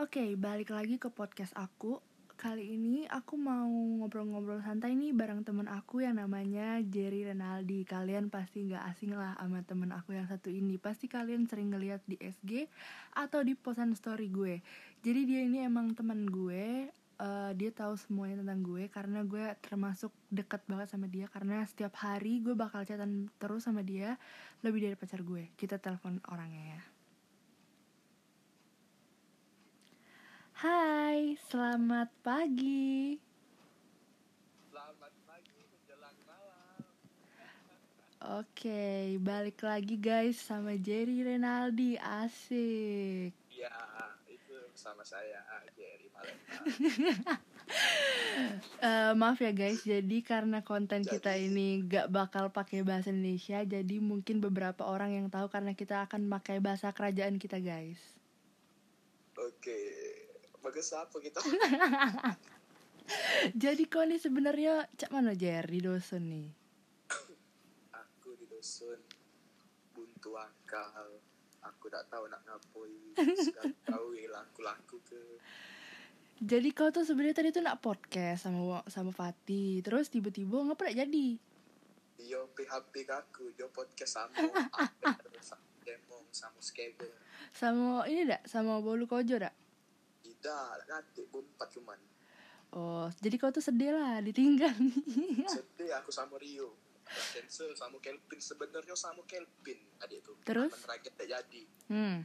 Oke, balik lagi ke podcast aku. Kali ini aku mau ngobrol-ngobrol santai nih bareng temen aku yang namanya Jerry Renaldi. Kalian pasti nggak asing lah sama temen aku yang satu ini. Pasti kalian sering ngeliat di SG atau di posan story gue. Jadi dia ini emang temen gue. Eh, dia tahu semuanya tentang gue karena gue termasuk deket banget sama dia karena setiap hari gue bakal chatan terus sama dia lebih dari pacar gue. Kita telepon orangnya ya. Hai, selamat pagi. Selamat pagi menjelang malam. Oke, balik lagi guys sama Jerry Renaldi, asik. Ya, itu sama saya Jerry. Eh, maaf ya guys, jadi karena konten kita ini gak bakal pakai bahasa Indonesia, jadi mungkin beberapa orang yang tahu karena kita akan pakai bahasa kerajaan kita guys. Oke, bagus apa kita? Jadi kau nih sebenarnya cak mana Jerry dosen nih? Aku di dusun buntu akal. Aku tak tahu nak ngapoi. Sekarang tahu ya laku-laku ke. Jadi kau tuh sebenarnya tadi tuh nak podcast sama sama Fatih, terus tiba-tiba ngapa nak jadi? Yo PHP ke aku, yo podcast sama demong sama skater. Sama ini dak, sama bolu kojo dak? Tidak, nanti bumpat cuman. Oh, jadi kau tuh sedih lah ditinggal. Sedih aku sama Rio. Cancel sama Kelvin sebenarnya sama Kelvin adik tuh. Terus? Rakyat tak jadi. hmm.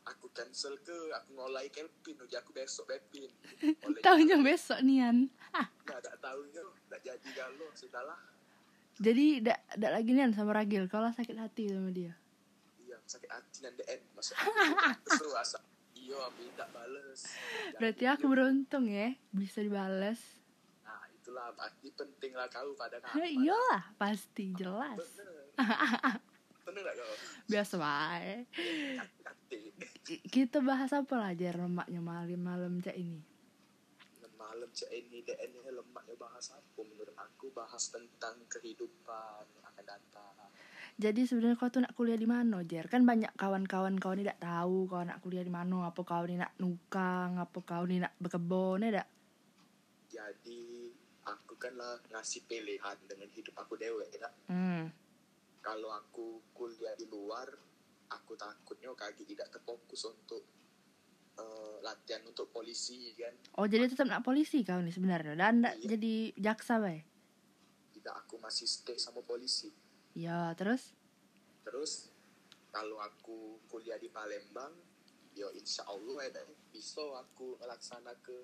aku cancel ke aku ngolai Kelvin udah aku besok oleh Tahunya besok nian. nggak ada tahunya nggak jadi galau sudahlah Jadi dak dak lagi nian sama Ragil. Kalau sakit hati sama dia. iya sakit hati dan DN masuk aku asa aku tidak bales. Berarti aku beruntung ya bisa dibales. nah itulah berarti penting lah kau pada kamu Iyalah, pasti jelas. bener. Bener gak kau? Biasa Ki- Kita bahas apa lah jar lemaknya malam-malam cak ini. malam cek ini DN ini lemaknya bahas apa? Menurut aku bahas tentang kehidupan yang akan datang Jadi sebenarnya kau tuh nak kuliah di mana, Jer? Kan banyak kawan-kawan kau ini tidak tahu kau nak kuliah di mana, apa kau ini nak nukang, apa kau ini nak berkebun, ya dak? jadi aku kan lah ngasih pilihan dengan hidup aku dewe ya Hmm. kalau aku kuliah di luar aku takutnya kaki tidak terfokus untuk eh, latihan untuk polisi kan Oh, jadi tetap nak polisi kau nih sebenarnya. Dan ndak Iya. jadi jaksa, bae. tidak aku masih stay sama polisi Ya, terus? terus kalau aku kuliah di Palembang yo insya Allah ya bisa aku melaksana ke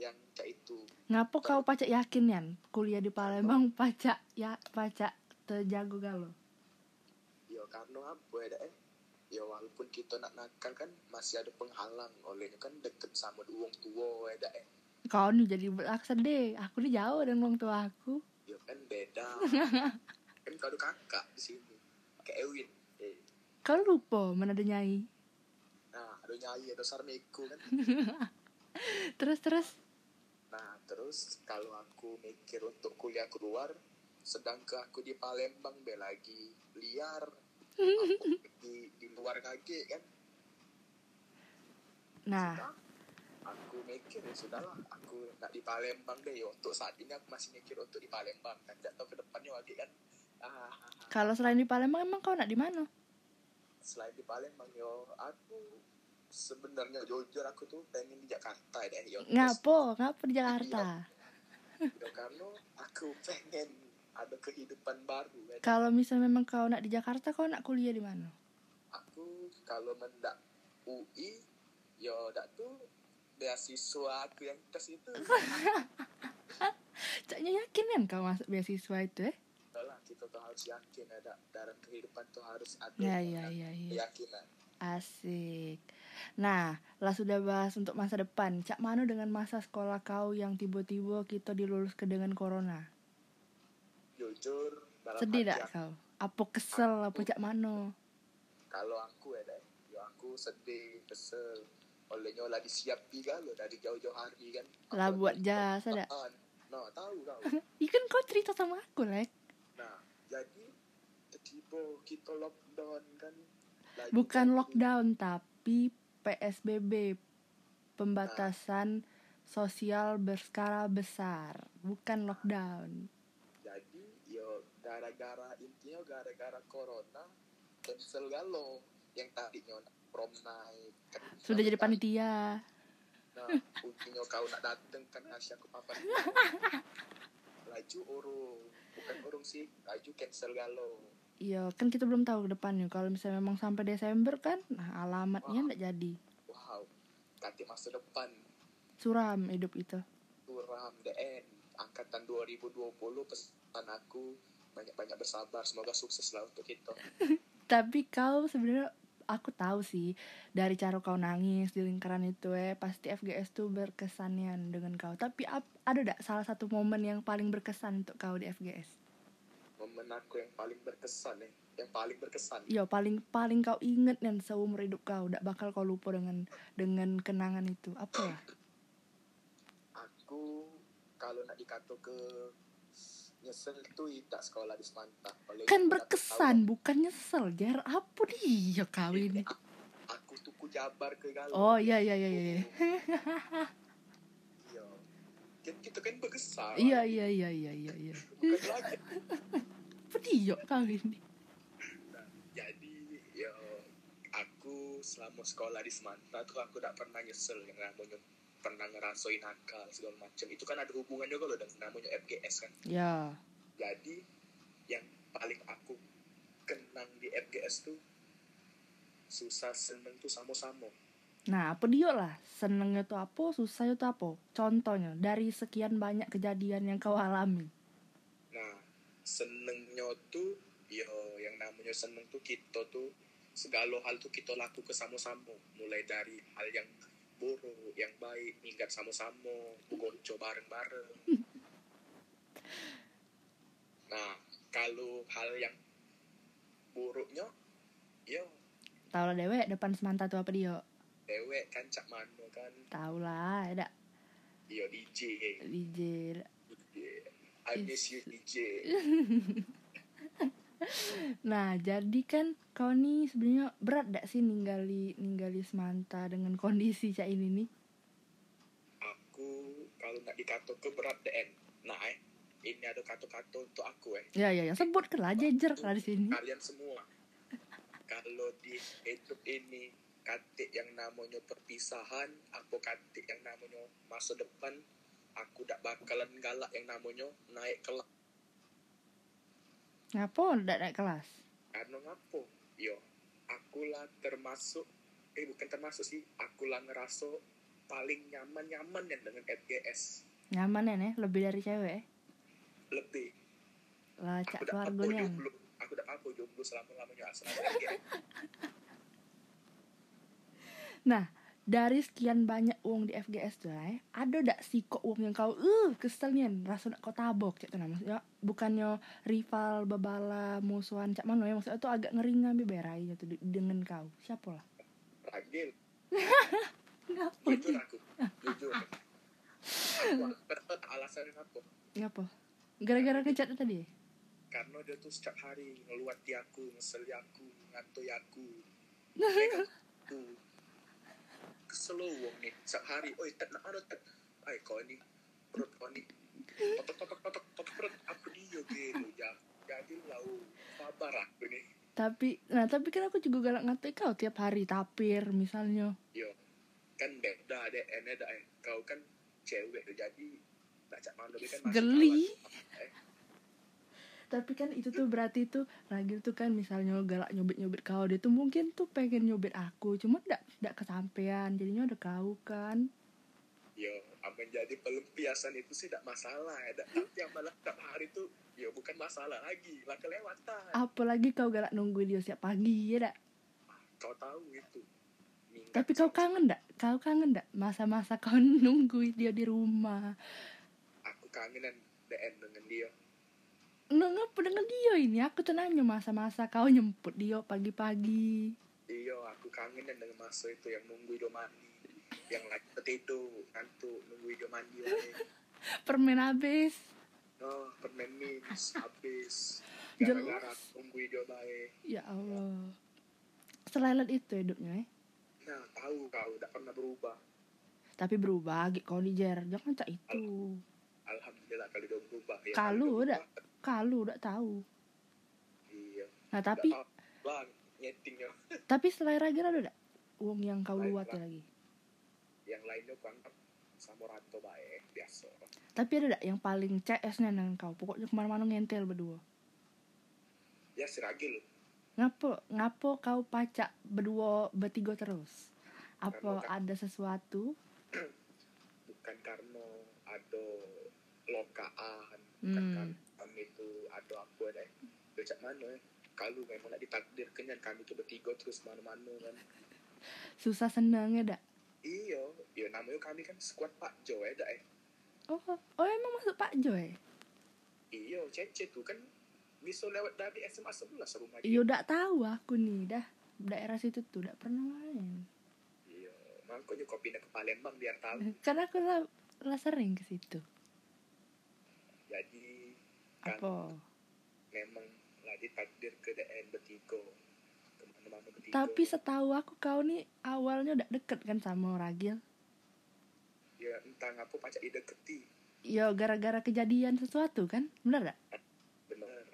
yang kayak itu Ngapa kau pacak yakin yan kuliah di Palembang pacak ya pacak terjago galo? yo karena apa ya deh? ya walaupun kita nak nakal kan masih ada penghalang olehnya kan deket sama uang tua ya deh. Kau nih jadi beraksa deh. Aku nih jauh dengan orang tua aku. ya kan beda kan kau kakak di sini. Kayak Ewin. Eh. Kau lupa mana ada nyai. nah ada nyanyi ada sarmeko kan. Terus terus. nah terus kalau aku mikir untuk kuliah keluar sedang ke aku di Palembang be lagi liar. Aku di di luar kaget kan. Nah, Sudah, aku mikir ya sudahlah aku nak di Palembang deh. Ya untuk saat ini aku masih mikir untuk di Palembang kan. Tidak tahu ke depannya lagi kan ah kalau selain di Palembang emang kau nak di mana? selain di Palembang yo aku sebenarnya jujur aku tuh pengen di Jakarta deh yo Ngapo? Ngapo di Jakarta? Yo, karena aku pengen ada kehidupan baru kan. Kalau misalnya memang kau nak di Jakarta, kau nak kuliah di mana? aku kalau mendak UI yo dak tuh beasiswa aku yang tes itu Caknya yakin kan kau masuk beasiswa itu eh? Kita tuh harus yakin ada dalam kehidupan tuh harus ada Ya, ya, ya, ya. keyakinan Asik. Nah, lah sudah bahas untuk masa depan. Cak Mano dengan masa sekolah kau yang tiba-tiba kita dilulus ke dengan corona. jujur dalam Sedih aku, kau? Apa kesel apa Cak Mano? kalau aku ya deh yo aku sedih kesel olehnya lagi siap tiga lo dari jauh-jauh hari kan Lah buat jasa dak. Ah, no tahu kau Ikan kau cerita sama aku, Lek. nah jadi kita lockdown kan. Lagi Bukan jadi- lockdown tapi PSBB. pembatasan sosial berskala besar, bukan lockdown. jadi yo gara-gara intinya gara-gara corona cancel galo yang tadinya prom night kan Sudah jadi tadi- panitia. nah ujungnya kau nak dateng kan ngasih aku papan. Laju urung bukan urung sih laju cancel galo Iya, kan kita belum tahu ke depannya. Kalau misalnya memang sampai Desember kan, nah alamatnya nggak jadi. wow nanti masa depan Suram hidup itu. suram DN angkatan 2020 pesan aku banyak-banyak bersabar semoga sukses lah untuk kita Tapi kau sebenarnya aku tahu sih dari cara kau nangis di lingkaran itu eh pasti FGS tuh berkesanian dengan kau. Tapi ap- ada gak salah satu momen yang paling berkesan untuk kau di FGS? momen aku yang paling berkesan nih yang paling berkesan Iya paling paling kau inget dan seumur hidup kau tidak bakal kau lupa dengan dengan kenangan itu apa ya? aku kalau nak dikato ke nyesel tuh tidak sekolah di Semanta Kalau Kan berkesan bukan nyesel jar. Apa dia kau tahu, ini? aku tuh ku jabar ke galau Oh iya iya iya iya. Iya. Kan kita kan berkesan. Iya iya iya iya iya iya. bukan lagi. Apa dia kau ini? jadi ya aku selama sekolah di Semanta tuh aku tidak pernah nyesel yang namanya pernah ngerasain nakal segala macam itu kan ada hubungannya kalau dengan namanya FGS kan Ya jadi yang paling aku kenang di FGS tuh susah seneng tuh sama-sama Nah, apa dia lah? Senengnya tuh apa, susahnya tuh apa? Contohnya, dari sekian banyak kejadian yang kau alami. nah senengnya tuh yo yang namanya seneng tuh kita tuh segala hal tuh kita laku ke sama-sama mulai dari hal yang buruk yang baik minggat sama-sama gonco bareng-bareng. Nah kalau hal yang buruknya yo. Tahu lah dewek depan semanta tuh apa dia? dewek kan cak mano kan. Tahu lah, ada yo DJ DJ. DJ I miss you DJ Nah, jadi kan kau nih sebenarnya berat gak sih ninggali ninggali semanta dengan kondisi cak ini nih? aku kalau nak dikato ke berat DN nah eh ini ada kato-kato untuk aku eh Ya ya ya, sebut ke lah jejer lah di sini. kalian semua kalau di hidup ini katik yang namanya perpisahan aku katik yang namanya masa depan aku tak bakalan galak yang namanya naik kelas Ngapa ndak naik kelas? karena ngapo yo aku lah termasuk eh bukan termasuk sih aku lah ngerasa paling nyaman nyaman ya dengan FGS Nyaman ya nih, lebih dari cewek. lebih Lah cak keluarganya. aku tak apa jomblo selama lamanya asrama FGS Nah, dari sekian banyak uang di FGS tuh eh, ada dak sih kok uang yang kau uh kesel nian rasa nak kau tabok cak tuh maksudnya bukannya rival babala musuhan cak mana ya maksudnya tuh agak ngeri ngambil berai gitu dengan kau. Siapa lah? Ragil. Ngapa jujur aku jujur. Aku alasannya apa? Ngapa gara-gara ngecat tadi? Karena dia tuh setiap hari ngeluat di aku ngesel di aku. Ngantoi aku kesel wong nih setiap hari oi tet nak ada tet. Ay kau ini perut kau ini. Totok totok totok totok perut. Aku dia gitu ya jadi lau. Sabar aku nih. Tapi nah tapi kan aku juga galak ngatain kau tiap hari tapir misalnya. Yo kan beda deh ene dah eh. kau kan cewek jadi baca mana kan masih Geli. Tapi kan itu tuh berarti tuh Ragil tuh kan misalnya galak nyobit nyobit kau dia tuh mungkin tuh pengen nyobit aku cuma ndak ndak kesampean jadinya udah kau kan. Yo apa jadi pelampiasan itu sih tidak masalah ya. Tapi yang malah setiap hari itu yo bukan masalah lagi lah kelewatan. Apalagi kau galak nungguin dia siap pagi ya dak kau tahu itu. Minggat tapi kau kangen ndak? Kau kangen ndak masa-masa kau nungguin dia di rumah? Aku kangenan DN dengan dia Nggak dengan dia ini. Aku tuh nanya masa-masa kau nyemput dia pagi-pagi. Iya aku kangenan dengan masa itu yang nunggu dia mandi. Yang lagi ketidur ngantuk nunggu dia mandi permen habis. Oh permen mins habis. Gara-gara nunggu dia baik. Ya Allah. Selain itu hidupnya eh? Nah tahu kau tidak pernah berubah. Tapi berubah gitu kau di Jer. Jangan cak itu. Alhamdulillah kalau udah berubah. Ya Kalau kalau udah. Kalau udah tahu. Iya. Nah tapi bang nyetingnya tapi selera Ger ada uang yang kau Lain luat lah. lagi. Yang lainnya aku anggap sama Ranto baik biasa. Tapi ada gak yang paling CS nya dengan kau? Pokoknya ke mana-mana ngentel berdua. Ya si Ragil ngapo ngapo kau pacak berdua bertiga terus? Apa ada sesuatu? Bukan karena ada lokaan. Bukan Hmm. karena itu ada aku ada. Becak mana ya kalau memang nak ditakdirkan kan kami itu bertiga terus mana-mana kan. Susah seneng ya dak? Iya. Ya namanya kami kan squad Pak Jo ya dak eh. Oh oh emang masuk Pak Joy iya Cece tuh kan. Bisa lewat dari SMA sebelah rumah Iya udah tahu aku nih dah. Daerah situ tuh udah pernah main. Iya makanya kau pindah ke Palembang biar tahu. Karena aku lah, lah sering ke situ. Jadi kan? Apa? Memang lah ditakdir ke bertiga bertiga tapi setahu aku kau nih awalnya udah deket kan sama Ragil? Ya entah ngapa pacak dideketi. Ya gara-gara kejadian sesuatu kan? Bener gak bener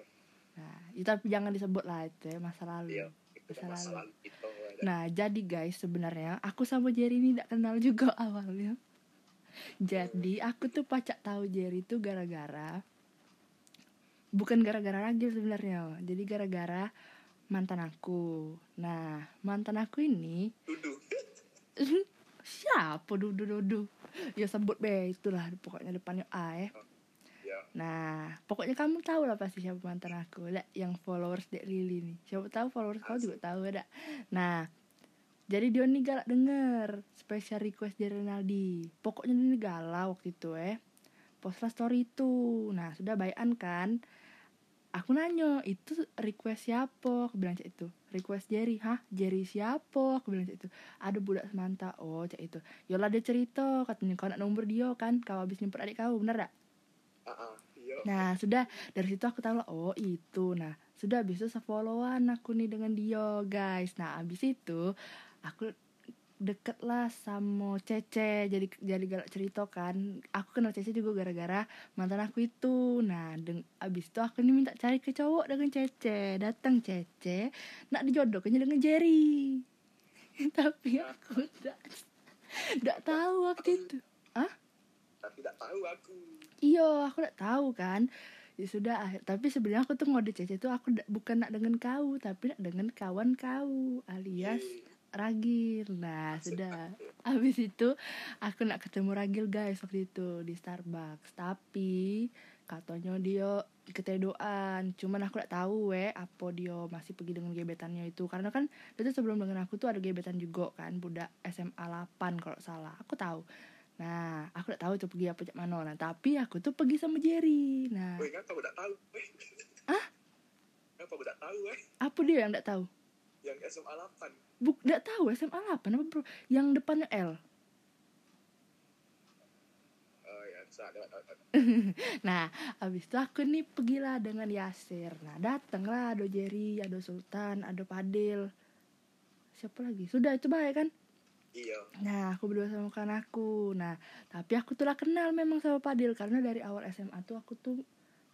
nah ya, tapi jangan disebut lah itu ya masa lalu. Iya itu Masa masa lalu. lalu itu ya. Nah, jadi guys, sebenarnya aku sama Jerry ini tidak kenal juga awalnya. Jadi, aku tuh pacak tahu Jerry tuh gara-gara bukan gara-gara Ragil sebenarnya. Jadi gara-gara mantan aku. Nah, mantan aku ini duduk siapa dudu-dudu? Ya sebut be itulah pokoknya depannya A ya. ya Nah, pokoknya kamu tahu lah pasti siapa mantan aku, Dak, yang followers Dek Lili nih. Siapa tahu followers kau juga tahu, Dak. Nah, jadi dia nih galak denger special request dari Renaldi. Pokoknya dia nih galau waktu itu eh. Postlah story itu. Nah, sudah bayan kan? Aku nanya, itu request siapa? Aku bilang cak itu. Request Jerry, hah? Jerry siapa? Aku bilang cak itu. Ada budak semanta. Oh, cak itu. Yolah dia cerita, katanya kau nak nomor dia kan? Kau habis nyempet adik kau, bener dak? ah ah, iya Nah sudah dari situ aku tahu lah oh itu nah sudah habis itu followan aku nih dengan dia guys nah abis itu aku deket lah sama Cece. Jadi jadi galak cerita kan. Aku kenal Cece juga gara-gara mantan aku itu. Nah deng abis itu aku nih minta cari ke cowok dengan Cece. Datang Cece nak dijodohkannya dengan Jerry. Tapi aku tidak tidak tahu waktu itu. Tapi tak tahu aku. Iya, aku udah tahu kan. Ya sudah, akhir. Tapi sebenarnya aku tuh ngode Cece tuh aku bukan nak dengan kau, tapi nak dengan kawan kau, alias Eh, Ragil. Nah, sudah. Habis itu aku nak ketemu Ragil guys waktu itu di Starbucks. Tapi katanya dia ketedoan. Cuman aku udah tahu we apa dia masih pergi dengan gebetannya itu. Karena kan dia tuh sebelum dengan aku tuh ada gebetan juga kan, budak SMA 8 kalau salah. Aku tahu. Nah, aku udah tahu itu pergi apa cak mana. Nah, tapi aku tuh pergi sama Jerry. Nah, weh aku tak tahu weh Ah? ngapa aku tak tahu weh apa dia yang tidak tahu? yang SMA 8 Buk, tidak tahu SMA 8 apa bro? Yang depannya L. oh ya saat Nah, habis itu aku nih pergilah dengan Yasir. Nah, datanglah ada Jerry, ada Sultan, ada Padil. Siapa lagi? Sudah itu baik kan? iya Nah, aku berdua sama kan aku. Nah, tapi aku tuh lah kenal memang sama Padil karena dari awal SMA tuh aku tuh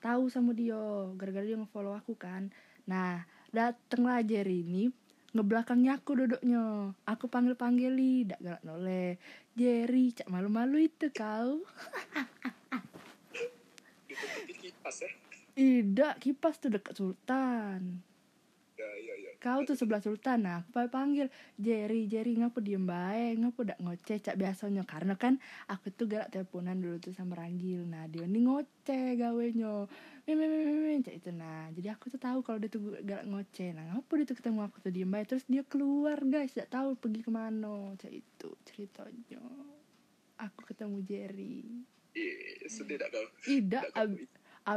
tahu sama dia gara-gara dia nge-follow aku kan. Nah, datenglah Jerry ini ngebelakangnya aku duduknya. Aku panggil-panggili, dak galak noleh. Jerry, cak malu-malu itu kau. kipas ya Tidak, kipas tuh dekat Sultan. ya iya iya Kau tuh sebelah Sultan, nah aku panggil panggil Jerry, Jerry ngapa diem baik, ngapa udah ngoceh? Cak biasanya. Karena kan aku tuh galak teleponan dulu tuh sama Ragil, nah dia nih ngoceh gawenya, mim mim mim mim, cak itu. Nah, jadi aku tuh tahu kalau dia tuh galak ngoceh, nah ngapa dia tuh ketemu aku tuh diem baik, terus dia keluar guys, tidak tahu pergi ke mana, cak itu ceritanya, aku ketemu Jerry, iya sedih tak kau? Tidak, Tak kau ab,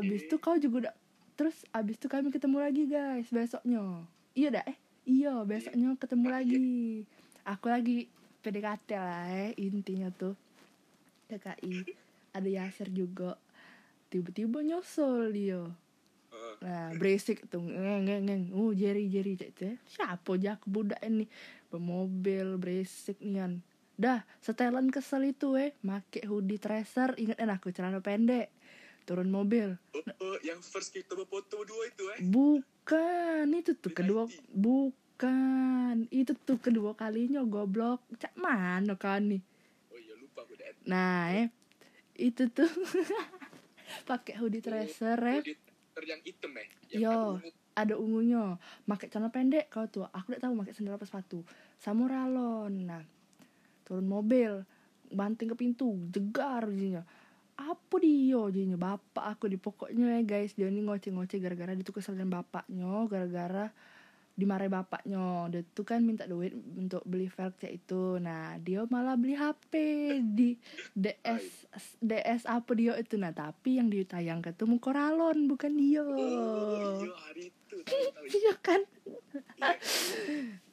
abis tuh kau juga terus abis itu kami ketemu lagi guys besoknya iya dah eh iya besoknya ketemu Ah, iya. lagi. Aku lagi PDKT lah eh intinya tuh. DKI ada Yasir juga. Tiba-tiba nyusul dia. Nah berisik tuh ngeng ngeng ngeng. Oh Jerry Jerry cek cek. Siapa aja aku budak ini? Bermobil berisik nian dah setelan kesel itu eh. Make hoodie tracer inget kan aku celana pendek turun mobil. Oh, oh, yang first kita berfoto dua itu eh. bukan itu tuh Di kedua bukan itu tuh kedua kalinya goblok. Cak mana kan nih? Oh iya lupa aku deh. nah eh itu tuh. Pakai hoodie tracer eh. yang hitam eh. Yang Yo. ada ungu. ada ungunya. Pakai celana pendek kau tuh. Aku udah tahu pakai sandal apa sepatu. Samuralon. Nah turun mobil. Banting ke pintu. Jegar jinya apa dia? Jinya bapak aku di pokoknya ya guys. Dia ini ngoceh-ngoceh gara-gara dia tuh kesel dengan bapaknya gara-gara dimarahi bapaknya. Dia tuh kan minta duit untuk beli velg cek itu. Nah dia malah beli HP di DS DS apa dia itu. Nah tapi yang ditayangkan tuh Mukoralon bukan dia. Oh iya tahu. iya kan.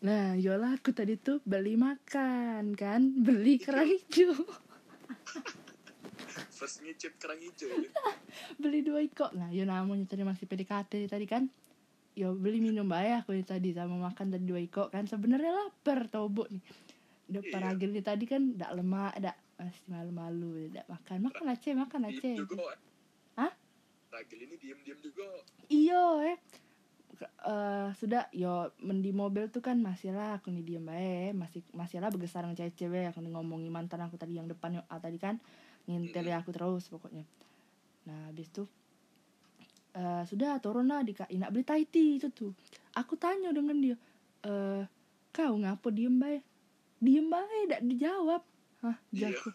Nah, yola aku tadi tuh beli makan kan, beli kerang hijau, First ngicip kerang hijau. beli dua iko. Nah, yo namanya tadi masih PDKT tadi kan. Yo beli minum bae aku tadi sama makan tadi dua iko kan. Sebenarnya lapar tobo nih. Udah Iya. paragil tadi kan ndak lemak, ndak masih malu-malu, ndak makan. Makan aja, makan aja. Hah? Ragil ini diem-diem juga. Iyo eh eh, sudah yo men di mobil tuh kan masih lah aku nih diem bae masih masih lah bergesar dengan cewek aku nih ngomongin mantan aku tadi yang depan ah, tadi kan ngintel ya aku terus pokoknya nah habis tuh eh sudah turun lah di nak beli taiti itu tuh aku tanya dengan dia eh kau ngapo diem bae diem bae tidak dijawab hah Iya. jaku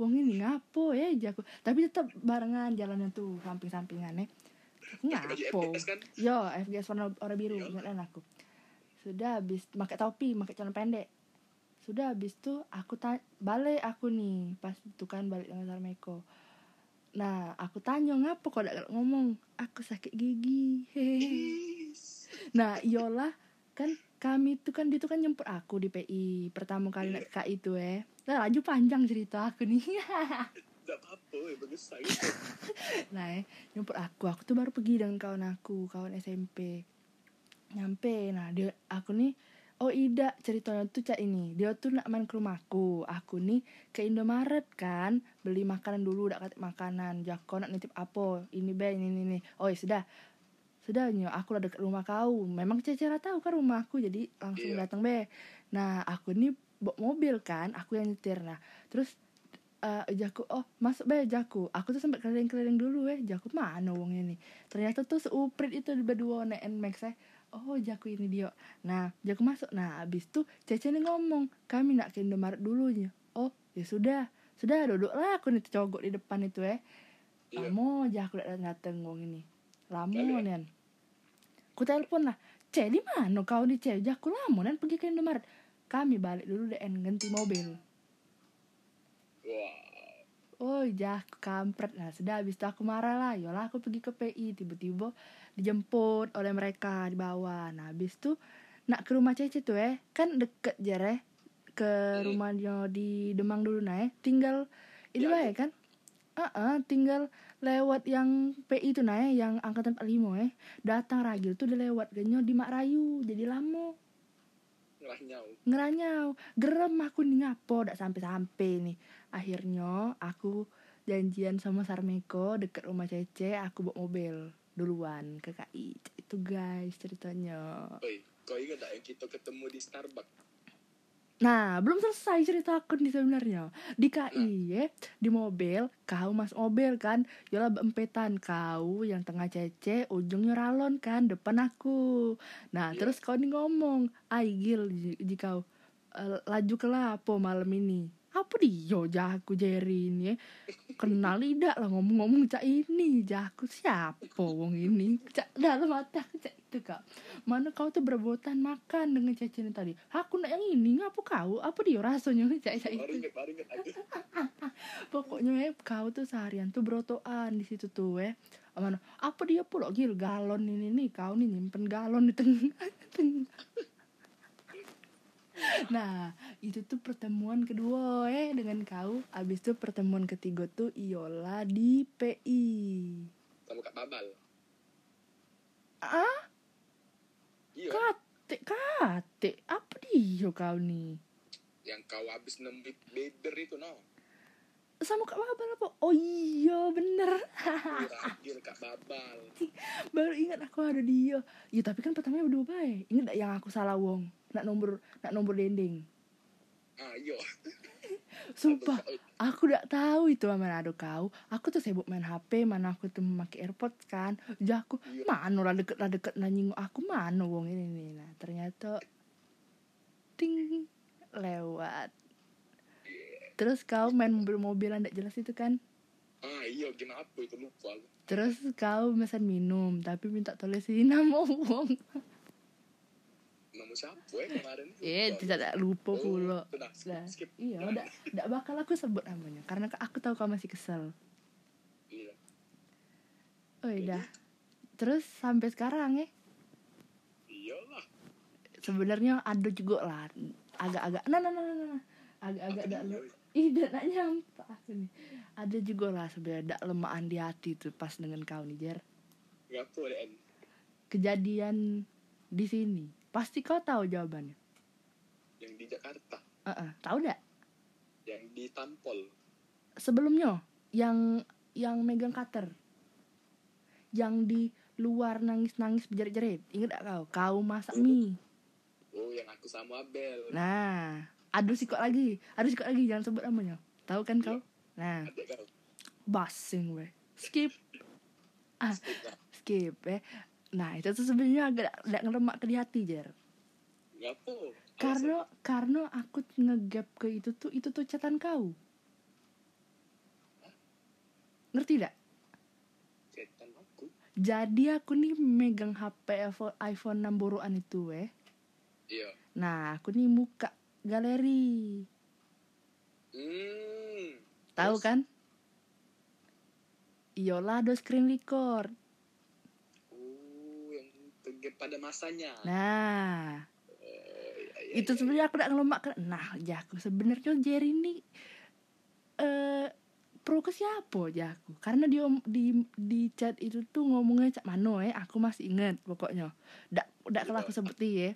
wong ini ngapo ya jaku tapi tetap barengan jalannya tuh samping-sampingan ya Pakai baju ngapo kan. Yo, FGS warna warna biru, Iya. ingat kan aku. Sudah habis pakai topi, pakai celana pendek. Sudah habis tuh aku ta- balik aku nih, pas itu kan balik dengan Sarmeko. Nah, aku tanya ngapa kok gak ngomong? Aku sakit gigi. Hehehe. Nah, iyalah kan kami tuh kan dia tuh kan nyemput aku di PI pertama kali naik KI itu eh. Nah, laju panjang cerita aku nih. Apa-apa saya. nah eh, nyemput aku aku tuh baru pergi dengan kawan aku kawan SMP nyampe nah dia aku nih oh Ida ceritanya tuh cak ini dia tuh nak main ke rumahku aku. Nih ke Indomaret kan beli makanan dulu udah kata makanan. Jako nak nitip apa ini be ini ini, ini. oh ya sudah. Sudah nyo aku udah deket rumah kau. Memang Cecera tahu kan rumahku jadi langsung Iya. datang be. Nah aku nih bawa mobil kan aku yang nyetir. Nah terus eh jaku oh masuk be jaku aku tuh sempat keliling-keliling dulu eh. Jaku mana wong ini ternyata tuh seuprit itu di berdua naik Nmax eh oh jaku ini dia. Nah jaku masuk. Nah abis tuh Cece nih ngomong kami nak ke Indomaret dulunya oh ya sudah. Sudah duduk lah aku nih cogok di depan itu eh. Iya. lamo jaku datang dateng wong ini. Lamo Lalu, nen ku telepon lah Ce di mana kau nih Ce jaku lamo nen pergi ke Indomaret. Kami balik dulu deh ganti mobil. Oh jah kampret. Nah sudah habis itu aku marah lah. Yolah aku pergi ke PI Tiba-tiba dijemput oleh mereka di bawah Nah habis itu Nak ke rumah Cece tuh eh. Kan deket jar eh Ke Hmm. rumahnya di Demang dulu nah eh. Tinggal Ini Ya, baik kan? Ah tinggal lewat yang PI tuh nah eh Yang angkatan 45 eh. Datang Ragil tuh udah lewat Genyo di Mak Rayu Jadi lama. Ngeranyau. ngeranyau. Gerem aku nih ngapo dak sampai sampai nih. Akhirnya aku janjian sama Sarmeko deket rumah Cece aku bawa mobil duluan ke KI itu guys ceritanya. Oi, kau ingat yang kita ketemu di Starbucks? nah belum selesai cerita aku nih sebenarnya. Di KI ya di mobil kau mas mobil kan? Yola empetan kau yang tengah Cece ujungnya ralon kan depan aku. Nah Iya. terus kau nih ngomong aigil jika kau eh, laju ke lapo malam ini apa dia jaku Jerry ini ya. Kenal tidak lah ngomong-ngomong cak ini jaku siapa wong ini? Cak dalam mata cak itu kak. Mana kau tuh berbotan makan dengan cece ini tadi? Aku nak yang ini ngapa kau? Apa dia rasanya? Cak cak itu. pokoknya ya kau tuh seharian tuh berotoan di situ tuh ya. Mana apa dia pula gil galon ini nih? Kau nih nyimpen galon di tengah tengah nah itu tuh pertemuan kedua eh dengan kau. Abis itu pertemuan ketiga tuh Iola di PI Sama Kak Babal. ah? Iya. kate kate apa dia kau nih yang kau habis nemu beber itu no sama kak babal apa? Oh iya bener. Ragil kak babal baru ingat aku ada dia. Ya tapi kan pertamanya berdua baik. Ingat gak yang aku salah wong? Nak nomor nak nomor dendeng ah iya. Sumpah aku udah tahu itu mana ada kau. Aku tuh sibuk main hp mana aku tuh memakai airpods kan. Jadi aku Iya. mana lah deket lah deket nanying aku mana wong ini nih. Nah ternyata ting lewat terus kau main mobil-mobilan tidak jelas itu kan? Ah iya kenapa itu? Lupa terus kau pesan minum tapi minta tulisin nama wong nama siapa ya kemarin eh tidak lupa Oh, pula. skip, Nah, skip. iya Nah, udah tidak bakal aku sebut namanya karena aku tahu kau masih kesel. Iya. Oh udah terus sampai sekarang ya iyalah. Sebenarnya ada juga lah agak-agak nah nah nah nah, nah. agak-agak Apa dak dia? lu ih aku nih. Ada juga lah sebenarnya dak lemahan di hati tuh pas dengan kau nih Jer. Den kejadian di sini. Pasti kau tahu jawabannya. Yang di Jakarta. Heeh, tahu dak yang di Tampol sebelumnya yang yang megang cutter. Yang di luar nangis-nangis berjerit-jerit. Inget gak kau? Kau masak mie. Oh yang aku sama Abel. Nah ada sikot lagi? Ada sikot lagi? Jangan sebut namanya. Tahu kan kau? Nah basing weh skip. Ah Skip eh. Nah itu tuh sebenarnya agak agak ngelemak ke di hati jer. Karena karena aku ngegap ke itu tuh itu tuh catatan kau. Ngerti tidak jadi aku nih megang HP iPhone, iPhone 6 boruan itu weh iya. Nah aku nih muka galeri. Hmm tahu Terus? kan? Iyalah do screen record. Oh yang pada masanya. Nah Oh, iya, iya, itu sebenarnya aku udah ngelomak ke nah jaku sebenarnya Jerry ini eh pro ke siapa jaku karena dia di di chat itu tuh ngomongnya cak mano ya aku masih ingat pokoknya. Dak dak kalau aku sebuti ya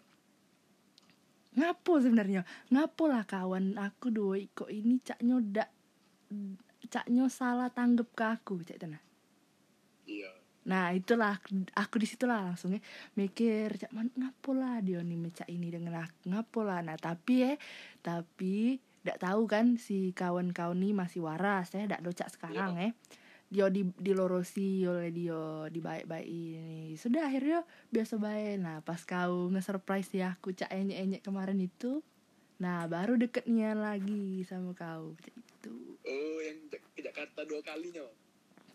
ngapo sebenarnya? Ngapo lah kawan aku doi kok ini caknya dak caknya salah tanggap ke aku cak tanah iya. Nah itulah aku di situlah langsungnya mikir cak man ngapo lah dia nih mecak ini dengan aku ngapo lah nah tapi ya tapi tidak tahu kan si kawan-kawan nih masih waras ya tidak docak sekarang ya dia di dilorosi oleh dia dibaik-baik ini. Sudah akhirnya biasa baik. Nah pas kau nge-surprise ya aku cak enyek-enyek kemarin itu nah baru deketnya lagi sama kau. Itu oh yang ke Jakarta dua kalinya?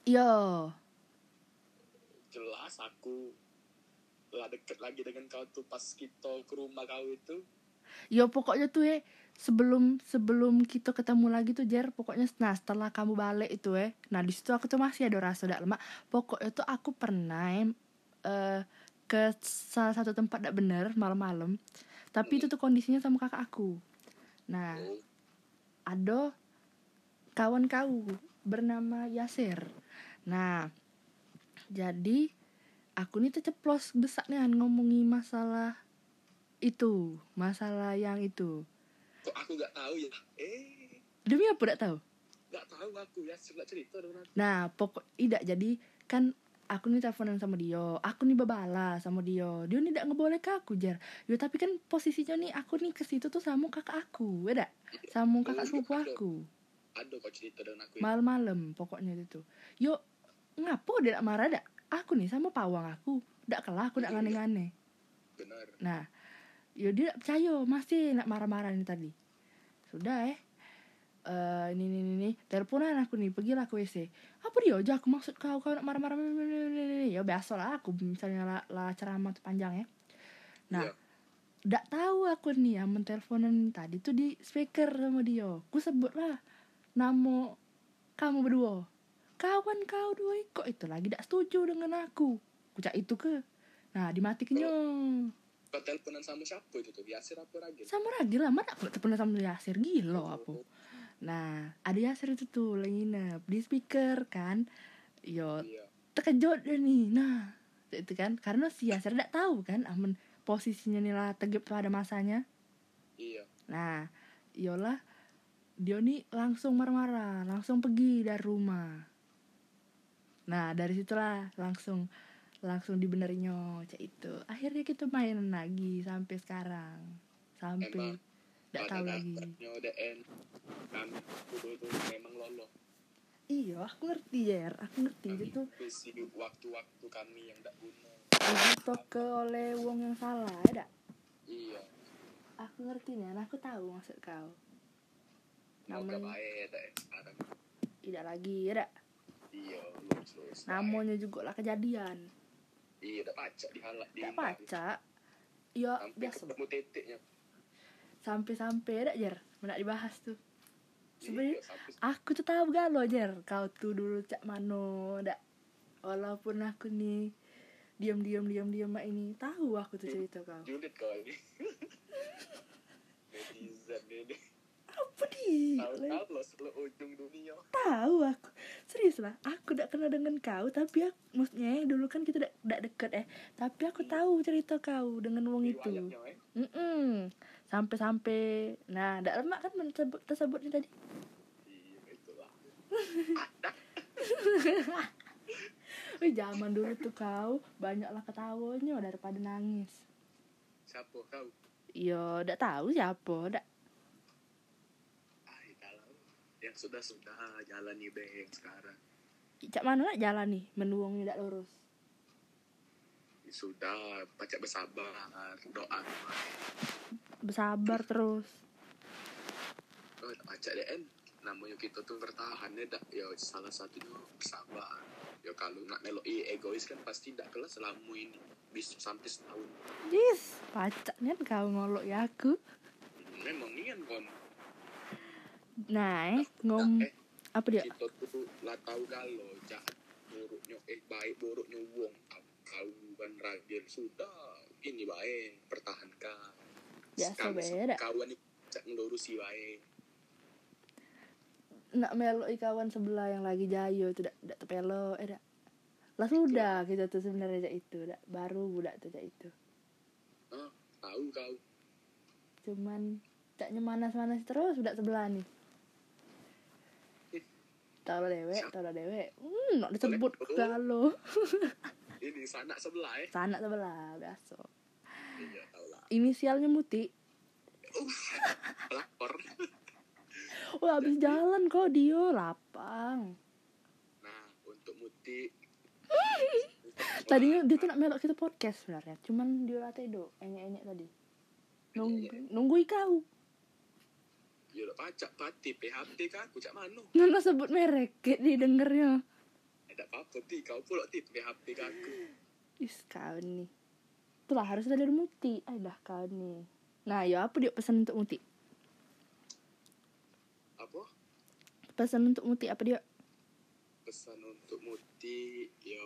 Yo. Jelas aku lah deket lagi dengan kau tuh pas kita ke rumah kau itu Ya pokoknya tuh ya sebelum sebelum kita ketemu lagi tuh Jer pokoknya nah setelah kamu balik itu ya nah di situ aku tuh masih ada rasa dak lemak pokoknya tuh aku pernah eh, ke salah satu tempat dak bener malam-malam tapi itu tuh kondisinya sama kakak aku nah ada kawan kau bernama Yasir. Nah, jadi aku nih ceplos besak nih ngomongi masalah itu, masalah yang itu. kok aku gak tahu ya eh Demi apa tidak tahu? gak tahu aku ya sudah cerita dengan aku Nah, pokok tidak jadi kan aku nih teleponan sama dia, aku nih babala sama dia. Dia nih tidak ngeboleh ke aku jar. Yo tapi kan posisinya nih aku nih ke situ tuh sama kakak aku, ya dak? Sama kakak sepupu aku. ada kau cerita dengan aku ya? malam-malam pokoknya itu yuk ngapo dia marah dak aku nih sama pawang aku dak kalah aku dak Iya, iya. ngane-ngane benar nah yuk dia percaya masih nak marah-marah ini tadi sudah eh Eh, ini ini ini, teleponan aku nih pergilah ke WC apa dia aja aku maksud kau kau nak marah-marah ya biasa lah aku misalnya lah, lah ceramah panjang ya nah Iya. Nggak tahu aku nih yang menteleponan tadi tuh di speaker sama dia. Ku sebut lah nama kamu berdua. Kawan kau dua kok itu lagi tidak setuju dengan aku. Kucak itu ke. Nah dimatikannya. Kau teleponan sama siapa itu tuh Yasir apa lagi Sama Ragil lah. Mana aku telepon sama Yasir gila apa. Nah ada Yasir itu tuh lagi nginep di speaker kan. Yo iya terkejut dia nih. Nah itu kan karena si Yasir tidak tahu kan aman posisinya nih lah tegap pada masanya. iya Nah, yolah dia nih langsung marah-marah langsung pergi dari rumah nah dari situlah langsung langsung dibenerinyo cak itu akhirnya kita main lagi sampai sekarang. Sampai tidak tahu lagi. kami tuh memang lolo. Iya aku ngerti Jer. Aku ngerti. Kami itu waktu-waktu kami yang tidak guna. Ke oleh wong yang salah ada iya. Aku ngerti nih aku tahu maksud kau. Baik dah sekarang. Tidak lagi ada iya namanya juga lah kejadian iya udah pacak dihalak tidak dihindari. baca ya sampai biasa. ketemu titiknya sampai-sampai ada Jer. Menak dibahas tuh sebenarnya Iya, sampai aku tuh tahu galo Jer. Kau tuh dulu cak mano dak. Walaupun aku nih diam diam diam diam mak ini tahu aku tuh cerita kau. julid kau ini netizen ini apa di tahu ujung dunia. tahu aku. Serius lah aku tidak kenal dengan kau tapi aku, maksudnya dulu kan kita tidak deket eh tapi aku tahu cerita kau dengan wong itu. eh Mm-mm. sampai-sampai nah tidak lemak kan tersebut tersebutnya tadi? Iya Wih zaman dulu tuh kau banyaklah ketawanya daripada nangis. Siapa kau? Iya, tidak tahu siapa, tidak. Ah yang sudah sudah jalani beng sekarang Cak mana nak jalan nih, menuangnya tidak lurus. Ya sudah pacak bersabar doa Bersabar terus. oh pacak DN namanya kita tuh bertahan ya dak ya salah satunya bersabar ya kalau nak meloi egois kan pasti tidak kelas selama ini bisa sampai setahun Yes, pacaknya kau ngolok ya aku. memang ini kan kon Nah, eh, ngom eh apa dia? kita tuh lah tahu galo jahat buruknya eh baik buruknya wong kau kau kan ragil sudah ini baik pertahankan Biasa beda. kawan cak ngelurusi baik Nak meloi kawan sebelah yang lagi jayo itu tidak tidak tepelo, eh dak. Lah sudah kita tuh sebenarnya cak itu, dak. Baru budak tuh cak itu. ah tahu kau Cuman caknya manas-manas terus budak sebelah nih. Dewek, tahu lah dewek. Hmm, nak disebut galo. ini sanak sebelah eh Sanak sebelah, biasa. iya lah Inisialnya Muti. lapor Wah, habis jalan kok Dio lapang. nah untuk muti Tadinya dia tuh nak melok kita podcast sebenarnya. Cuman dia itu, enyek-enyek tadi. Nunggu, nunggui kau. Udah pacak pati PHP kan aku cak mano Nona sebut merek, kayak didengernya. ada apa-apa ti kau pula ti PHP ke aku Is, kau nih. Itulah harusnya dari Muti. Ah, dah kau nih. Nah, ya apa dia pesan untuk Muti? apa Pesan untuk Muti apa dia? pesan untuk muti yo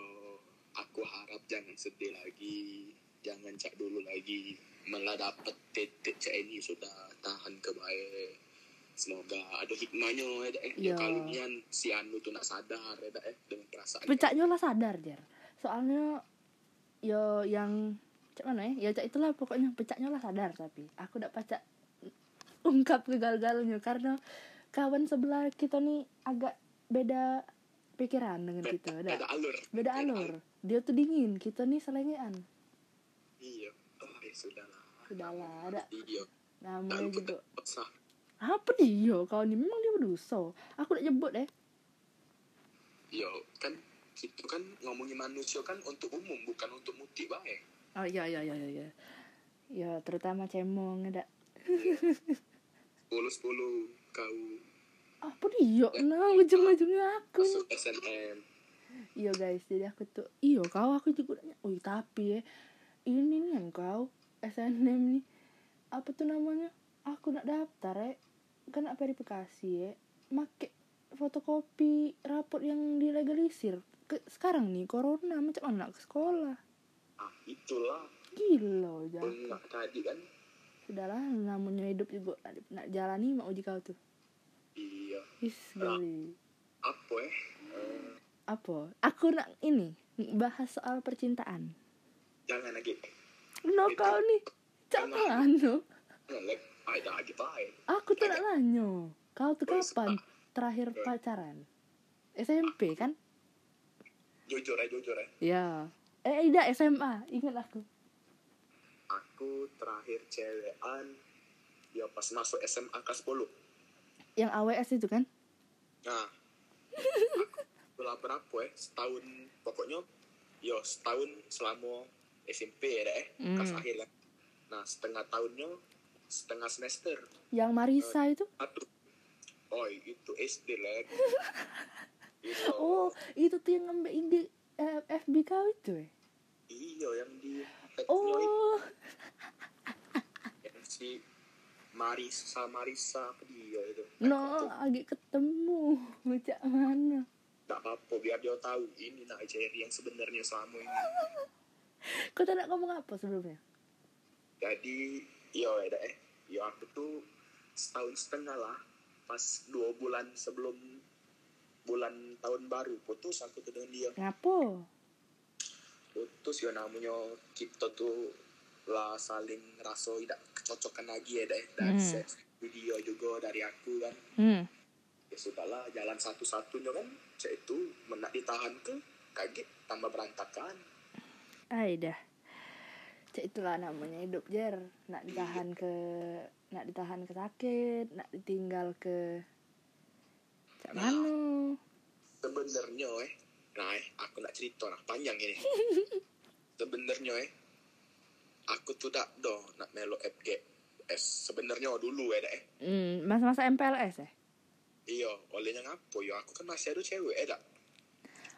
aku harap jangan sedih lagi jangan cak dulu lagi malah dapat titik cak ini sudah tahan ke baik semoga ada hikmahnya ya eh ya kalau nian si anu tuh nak sadar ya eh dengan perasaan Pecaknya lah sadar, Jar. Soalnya, yo yang cak mana ya? Ya cak itulah pokoknya pecaknya lah sadar tapi aku udah pacak ungkap kegal-galnya karena kawan sebelah kita nih agak beda pikiran dengan Beda- kita, udah. beda alur Beda alur. Dia tuh dingin, kita nih selengean. iya oh, ya sudah lah Sudahlah, ada namanya juga. Apa dia? Kau ini memang dia berdosa. Aku udah nyebut eh. yo kan itu kan ngomongin manusia kan untuk umum bukan untuk muti baik Oh iya iya iya iya. Ya terutama cemong ada. sepuluh sepuluh kau Apa dia? Nah ujung-ujungnya aku. masuk SNM Iya guys, jadi aku tuh Iya kau aku juga nanya Wih tapi ya Ini nih kan kau SNM nih Apa tuh namanya Aku nak daftar ya Kan nak verifikasi ya Make fotokopi raport yang dilegalisir. Ke, Sekarang nih corona Macam mana nak ke sekolah? Ah itulah. Gila Benak tadi kan? Sudahlah namanya hidup juga Nak, nak jalani mau uji kau tuh iya. Is gali apa ya Eh, Apa? Aku nak ini Bahas soal percintaan. Jangan lagi. No kau nih Cak anu Aku tuh nak nanya. Kau tuh kapan terakhir pacaran? SMP kan? Jujur ya, jujur ya. Ya. Eh, tidak SMA. Ingat aku. Aku terakhir cewekan ya pas masuk SMA kelas 10. Yang AWS itu kan? Nah, aku berapa ya? Setahun pokoknya yo setahun selama SMP ya deh, Hmm. kelas akhir kan. Nah, setengah tahunnya setengah semester. Yang Marisa itu? Aduh. Oh, itu SD lah. Itu. Oh, itu tuh yang ngambil IG eh, FB kau itu ya? Iya, yang di itu. Oh, Yang si Marisa, Marisa apa dia itu. no, lagi ketemu. Macam mana? Tak apa, biar dia tahu ini nak Jerry yang sebenarnya selama ini. Kau tak nak ngomong apa sebelumnya? Jadi, yo ya eh, yo aku tuh setahun setengah lah, pas dua bulan sebelum bulan tahun baru putus aku tuh dengan dia. Ngapo? Putus yo namanya kita tuh lah saling rasa tidak kecocokan lagi ya deh dari Hmm. set video juga dari aku kan Hmm. ya sudahlah jalan satu-satunya kan cek itu menak ditahan ke kaget tambah berantakan. Cek itulah namanya hidup jer. Nak ditahan ke nak ditahan ke sakit, nak ditinggal ke Cak mana? sebenarnya eh nah eh aku nak cerita nah panjang ini sebenarnya eh aku tuh tak do nak melo FGS sebenarnya dulu ya eh Hmm, masa-masa MPLS ya? iya olehnya ngapo yo aku kan masih ada cewek eh dak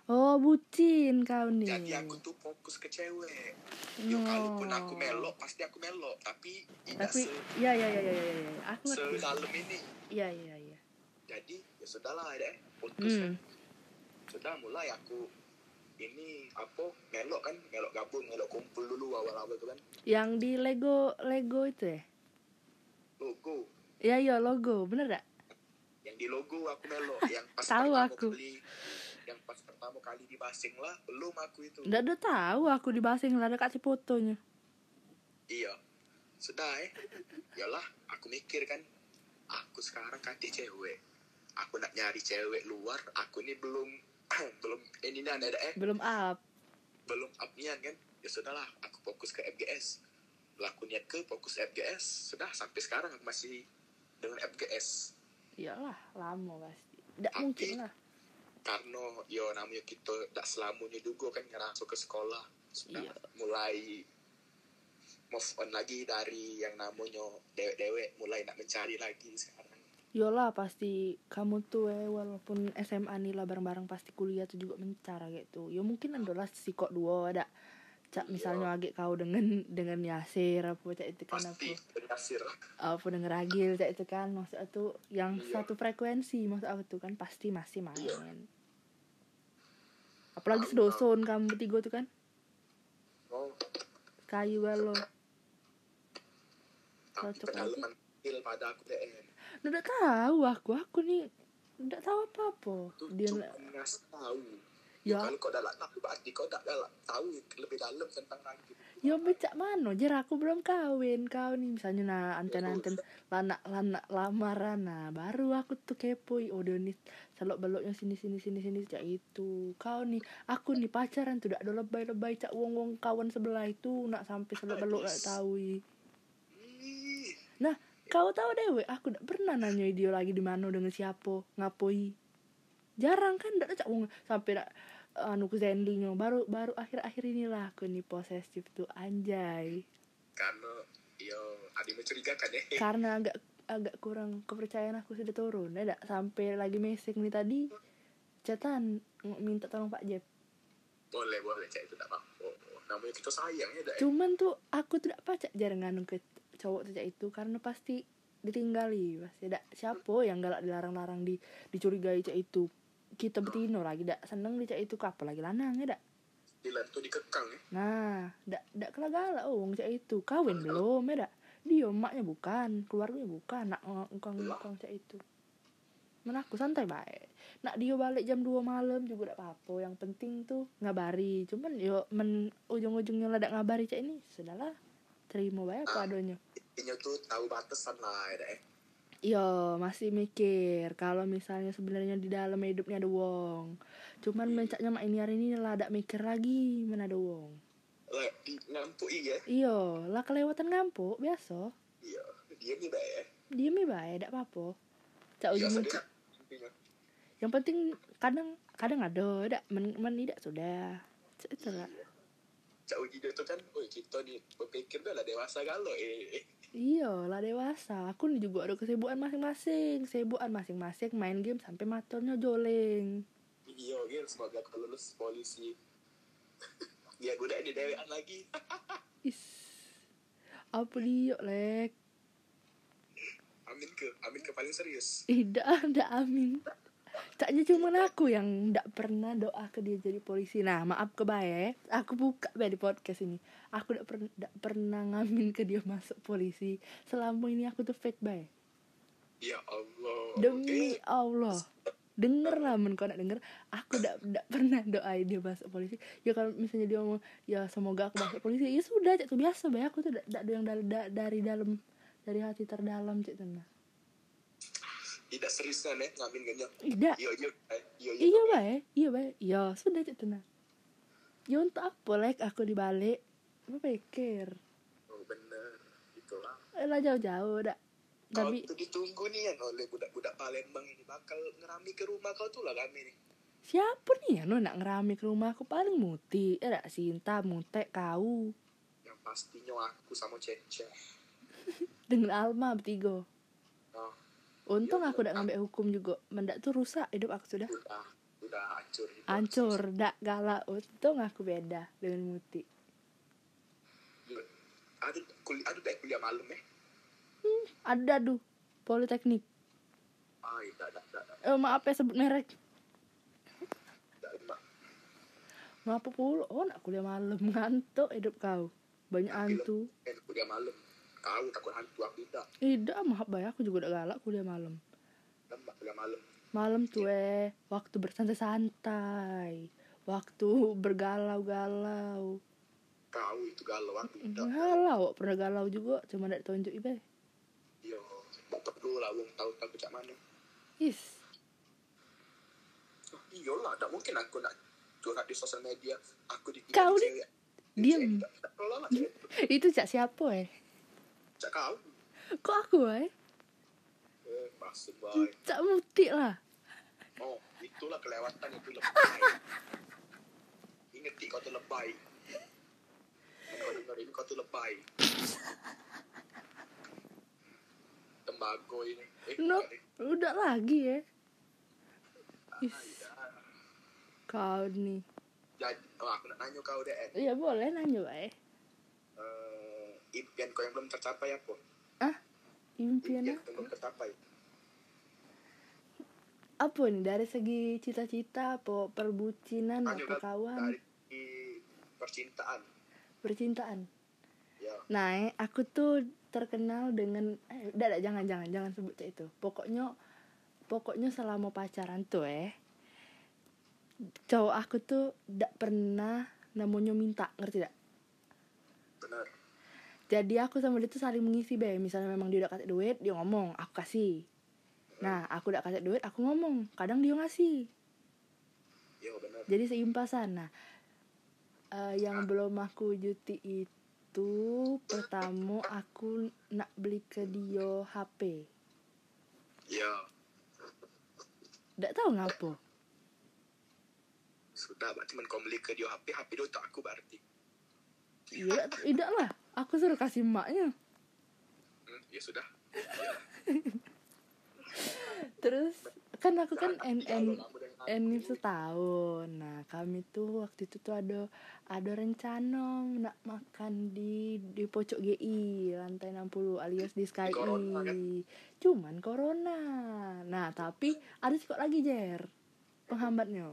Oh, bucin kau nih. jadi aku tuh fokus ke cewek yo No. kalaupun aku melo pasti aku melo tapi tidak Tapi se ya ya ya ya ya, ya. Aku ngerti. sedalam ini Iya iya iya. jadi ya sudahlah ya putus kan Hmm. sudah mulai aku ini apa melok kan melok gabung melok kumpul dulu awal-awal tuh kan Yang di Lego Lego itu ya? logo Iya iya logo, bener gak? yang di logo aku melok yang pas Tahu aku. kali yang pas pertama kali di basing lah belum aku itu. Nggak ada tahu aku di basing lah ada kasih fotonya. iya. Sudah eh. Yalah aku mikir kan aku sekarang kati cewek. Aku nak nyari cewek luar aku ini belum belum ini nih ada eh. Belum up. belum up nian kan? Ya sudahlah aku fokus ke FGS laku niat ke fokus FGS sudah sampai sekarang aku masih dengan FGS Iyalah, lama pasti. Tapi- mungkin lah. Karena yo namanya kita tidak selamanya juga kan ngerasa ke sekolah sudah Iya. mulai move on lagi dari yang namanya dewek-dewek mulai nak mencari lagi sekarang Iyalah pasti kamu tuh eh walaupun SMA nih lah bareng-bareng pasti kuliah tuh juga mencara gitu. Ya mungkin adalah si kok dua ada cak misalnya agak kau dengan dengan Yasir apa cak itu kan berhasil apa dengan Ragil cak itu kan maksud itu yang Iya. satu frekuensi maksud aku tuh kan pasti masih main. Iya. Apalagi sedoson kamu bertiga tuh kan. Oh. Kayu tapi Cocok kedalaman kecil pada aku deh Udah tahu aku aku nih udah tahu apa apa dia ngasih tahu. Ya kalau kau dah tahu berarti kau tak dah tahu lebih dalam tentang lagi Ya becak mana jer aku belum kawin. Kau nih misalnya nah anten anten lana lana lamaran. Nah baru aku tuh kepoi oh nih selok beloknya sini sini sini sini cak itu kau nih aku nih pacaran tuh udah ada lebay lebay cak wong wong kawan sebelah itu nak sampai selok belok nak tahu. I. Nah kau tahu dewe aku udah pernah nanya dia lagi di mana dengan siapa ngapoi. Jarang kan ndak cak wong sampai nak anu ke sendingnya baru baru akhir akhir inilah aku nih posesif tuh anjay. Karena yo ada yang mencurigakan ya karena agak agak kurang kepercayaan aku sudah turun ya sampai lagi mesing nih tadi catatan minta tolong Pak Jeb. Boleh boleh cak itu tak apa oh, namanya kita sayang ya dak cuman tuh aku tidak pacak jarang nganu ke cowok tuh Cak, itu karena pasti ditinggali pasti ada siapa yang galak dilarang-larang di dicurigai cak itu kita betino lagi dak seneng di cak itu apa lagi lanang ya dak? Dilan tuh dikekang ya? Nah dak dak kela galak oh wong cak itu. Kawin belum ya dak? Dia emaknya bukan keluarganya bukan nak ngkong ngkong cak itu. Mana aku santai baik. Nak dia balik jam 2 malam juga tidak apa-apa yang penting tuh ngabari. Cuman yo men ujung-ujungnya lah dak ngabari cak ini sudahlah terima baik apa adanya Inyo tuh tahu batasan lah ya deh. Yo masih mikir kalau misalnya sebenarnya di dalam hidupnya ada wong. Cuman mencaknya mak ini hari ini lah ada mikir lagi mana ada wong. Lah, di ngampuk iya. Iyo lah kelewatan ngampuk biasa. Iya, dia nih bae. ya. Diem ya bae, tidak apa-apa. Cak muka. dia. intinya. Yang penting kadang kadang ada, tidak men, men tidak sudah. Cak itu lah. Iya. Cak uji dia tuh kan, oh kita nih berpikir udah lah dewasa galau eh. Iya lah dewasa. Aku nih juga ada kesibukan masing-masing. Kesibukan masing-masing main game sampai motornya joleng. Iya, gitu. Semoga kau lulus polisi. Dia udah di dewean lagi. Is. Apa dia, Lek? Amin ke, amin ke paling serius. Tidak ada amin. Caknya cuma aku yang tidak pernah doa ke dia jadi polisi. Nah, maaf ke Bae, aku buka Bae di podcast ini. Aku tidak pernah pernah ngamin ke dia masuk polisi. Selama ini aku tuh fake Bae. Ya Allah. Demi Eh, Allah. Denger lah men kau nak denger Aku tidak tidak pernah doain dia masuk polisi Ya kalau misalnya dia ngomong Ya semoga aku masuk polisi Ya sudah cak tuh biasa Bae Aku tuh tidak yang dari, da- dari dalam Dari hati terdalam cak tuh nah. tidak seriusan ya ngamin ganyak. Tidak Iya, iya, eh, iya, Iya bae, iya bae. Iya, sudah cek tenang. Ya untuk apa like aku dibalik? Apa pikir? Oh bener, itulah. Eh lah jauh-jauh dak. Kau Tapi tuh ditunggu nih kan oleh budak-budak Palembang ini bakal ngerami ke rumah kau tuh lah kami nih. siapa nih ya no nak ngerami ke rumah aku paling muti. Eh dak Sinta, Mute, kau. Yang pastinya aku sama Cece. Dengan Alma bertiga. Nah, Untung Iya, aku iya. dak ngambil hukum juga. Mendak tuh rusak hidup aku sudah. udah, udah hancur. Hancur, dak galak. Untung aku beda dengan Muti. Ada kuliah, ada kuliah malam eh. Ada duh, Politeknik. Ah, tidak, tidak, tidak, Eh maaf ya sebut merek. Ngapa pula? Oh nak kuliah malam ngantuk hidup kau. Banyak hantu. Eh, kuliah malam. Kau takut hantu aku tidak. Tidak, maaf bay, aku juga udah galak kuliah malam. Lembak kuliah malam. Malam tuh eh, waktu bersantai-santai, waktu bergalau-galau. Kau itu galau aku tidak. Galau, pernah galau juga, cuma tidak tunjuk ibe. Iya, tak perlu lah wong tahu tahu cak mana. Is, Oh, iyalah, tak mungkin aku nak curhat di sosial media. Aku di Kau di lah cewek itu. cak siapa eh? Cak kau. Kok aku eh? Eh, masuk baik. Cak muti lah. Oh, itulah kelewatan itu lebay. Ingat kau tuh lebay. Ini kau tuh lebay. Tembago ini. Eh, No, udah lagi ya. Is, Ah, iya. kau nih. Jadi, oh, aku nak nanya kau deh. Ya boleh nanya eh. Uh, impian kau yang belum tercapai apa? Ah, impian Impian apa? yang belum tercapai. Apa nih dari segi cita-cita, apa perbucinan, apa kawan, Dari percintaan. Percintaan? Ya, Nah, eh, aku tuh terkenal dengan eh udah, jangan jangan jangan sebut itu. Pokoknya pokoknya selama pacaran tuh eh cowok aku tuh tidak pernah namanya minta, ngerti tidak? benar. Jadi aku sama dia tuh saling mengisi be. Misalnya memang dia udah kasih duit, dia ngomong, aku kasih. Nah, aku udah kasih duit, aku ngomong. Kadang dia ngasih. Ya, benar. Jadi seimpasan. Nah, eh, yang belum aku juti itu pertama aku nak beli ke dia HP. Ya, Tidak tahu ngapa. sudah. Berarti men kau beli ke dia HP, HP dia untuk aku berarti. Iya, tidak lah. Aku suruh kasih maknya. Hmm, ya sudah. Terus kan aku kan Nah, enim setahun. Nah, kami tuh waktu itu tuh ada ada rencana nak makan di di pojok GI lantai 60 alias di Sky Corona, kan? Cuman corona. Nah, tapi ada sih kok lagi Jer. Penghambatnya.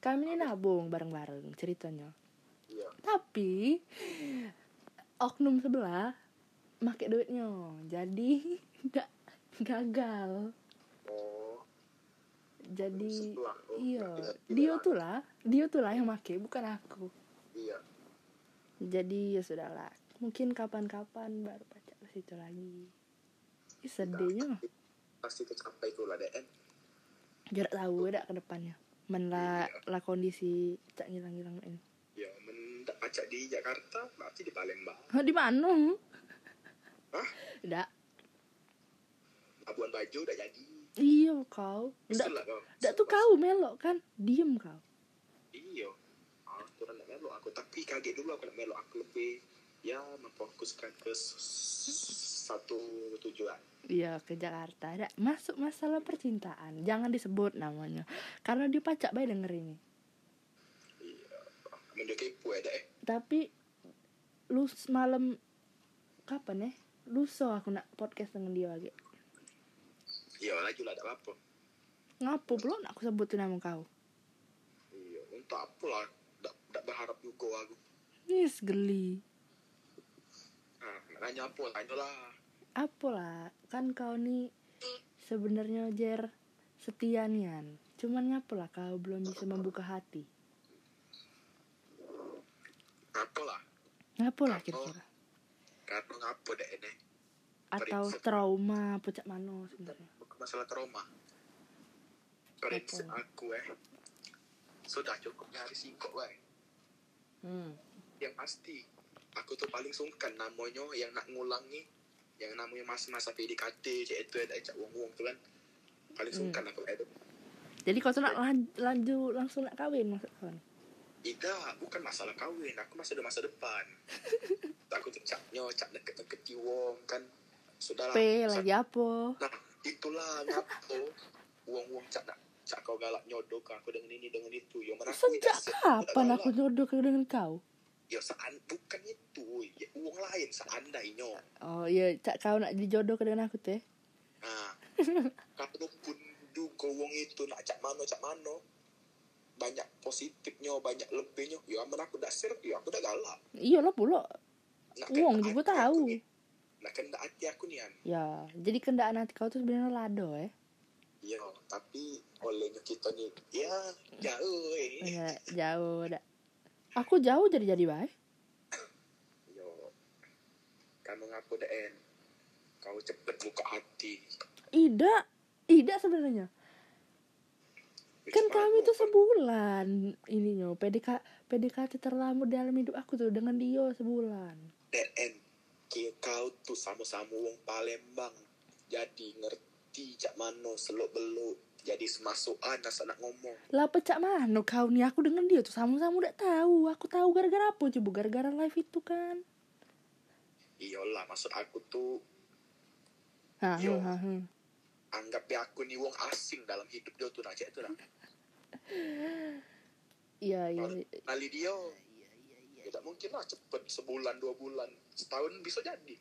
Kami ini nabung bareng-bareng ceritanya. Iya. Tapi oknum sebelah make duitnya. Jadi nggak gagal. Jadi iya, dia tuh lah, dia tuh lah yang make, bukan aku. Iya. Jadi ya sudahlah. Mungkin kapan-kapan baru pacaran. situ lagi Ih, sedihnya pasti kecapai ku lah DN jarak tahu dah ke depannya men lah lah kondisi cak ngilang-ngilang ini ya mendak acak di Jakarta berarti di Palembang di mana Hah? Ndak. Labuan Bajo udah jadi iya kau. Ndak tuh kau melok kan? Diem kau. Iya. Aku nak melok aku. Tapi kaget dulu aku nak melok aku lebih. Ya memfokuskan ke satu tujuan. Iya ke Jakarta. Ada masuk masalah percintaan. Jangan disebut namanya. Karena dia pacak baik denger ini. Iya. Kepo ya deh tapi lu semalam kapan ya lusa aku nak podcast dengan dia lagi iya lagi lah tak apa ngapo belum nak aku sebutin nama kau? Iya untuk apa lah. Tak, berharap juga aku. Yes geli. Nah nak nanya apa tanya lah. Apalah kan kau nih sebenarnya jer setia nian. Cuman ngapalah kau belum bisa membuka hati? Apa lah? Ngapalah kira-kira? Karena ngapa deh ini? Atau trauma pecah mano sebenarnya masalah trauma. Apa? aku eh. Sudah cukup nyari singkok weh hmm. yang pasti aku tuh paling sungkan namanya yang nak ngulangi yang namanya masa-masa PDKT cek itu ada cak wong-wong tuh kan. Paling Hmm. sungkan aku itu jadi kau tuh nak lan- lanjut langsung nak kawin maksud kau tidak bukan masalah kawin aku masih ada masa depan. Aku tuh caknya cak deket-deket wong kan. Sudahlah. P Sa- lagi apa? Nah itulah ngapo wong-wong cak nak cak kau galak nyodok aku dengan ini dengan itu. Mana aku sejak kapan aku ke dengan kau? Ya sean bukan itu. Ya uang lain seandainya. Oh iya cak kau nak dijodoh dengan aku teh. Nah, kalaupun juga wong itu nak cak mano cak mano. Banyak positifnya banyak lebihnya. Ya aman aku dak ser ya aku dak galak. Iya lah pula. Nak kendak juga hati aku nak kena hati aku nih an ya jadi kendaan hati kau tuh sebenarnya lado eh? Iya tapi olehnya kita nih ya jauh eh. ya, jauh dah. Aku jauh jadi jadi baik. Yo kamu ngaku den kau cepet buka hati. Ida Ida sebenarnya. Kan kami tuh sebulan ininya PDK PDKT terlama dalam hidup aku tuh dengan dia sebulan. Den ki- kau tuh sama-sama wong Palembang. Jadi ngerti cak mano seluk beluk jadi semasukan asal nak ngomong. Lah pecah mana kau nih? Aku dengan dia tuh sama-sama udah tahu. Aku tahu gara-gara apa? Coba gara-gara live itu kan. Iyalah maksud aku tuh Hah, Yo. hah, hah. anggap ya aku nih wong asing dalam hidup dia tuh nah cek tuh nah iya iya. Kali dia tidak mungkin lah cepet sebulan dua bulan setahun bisa jadi.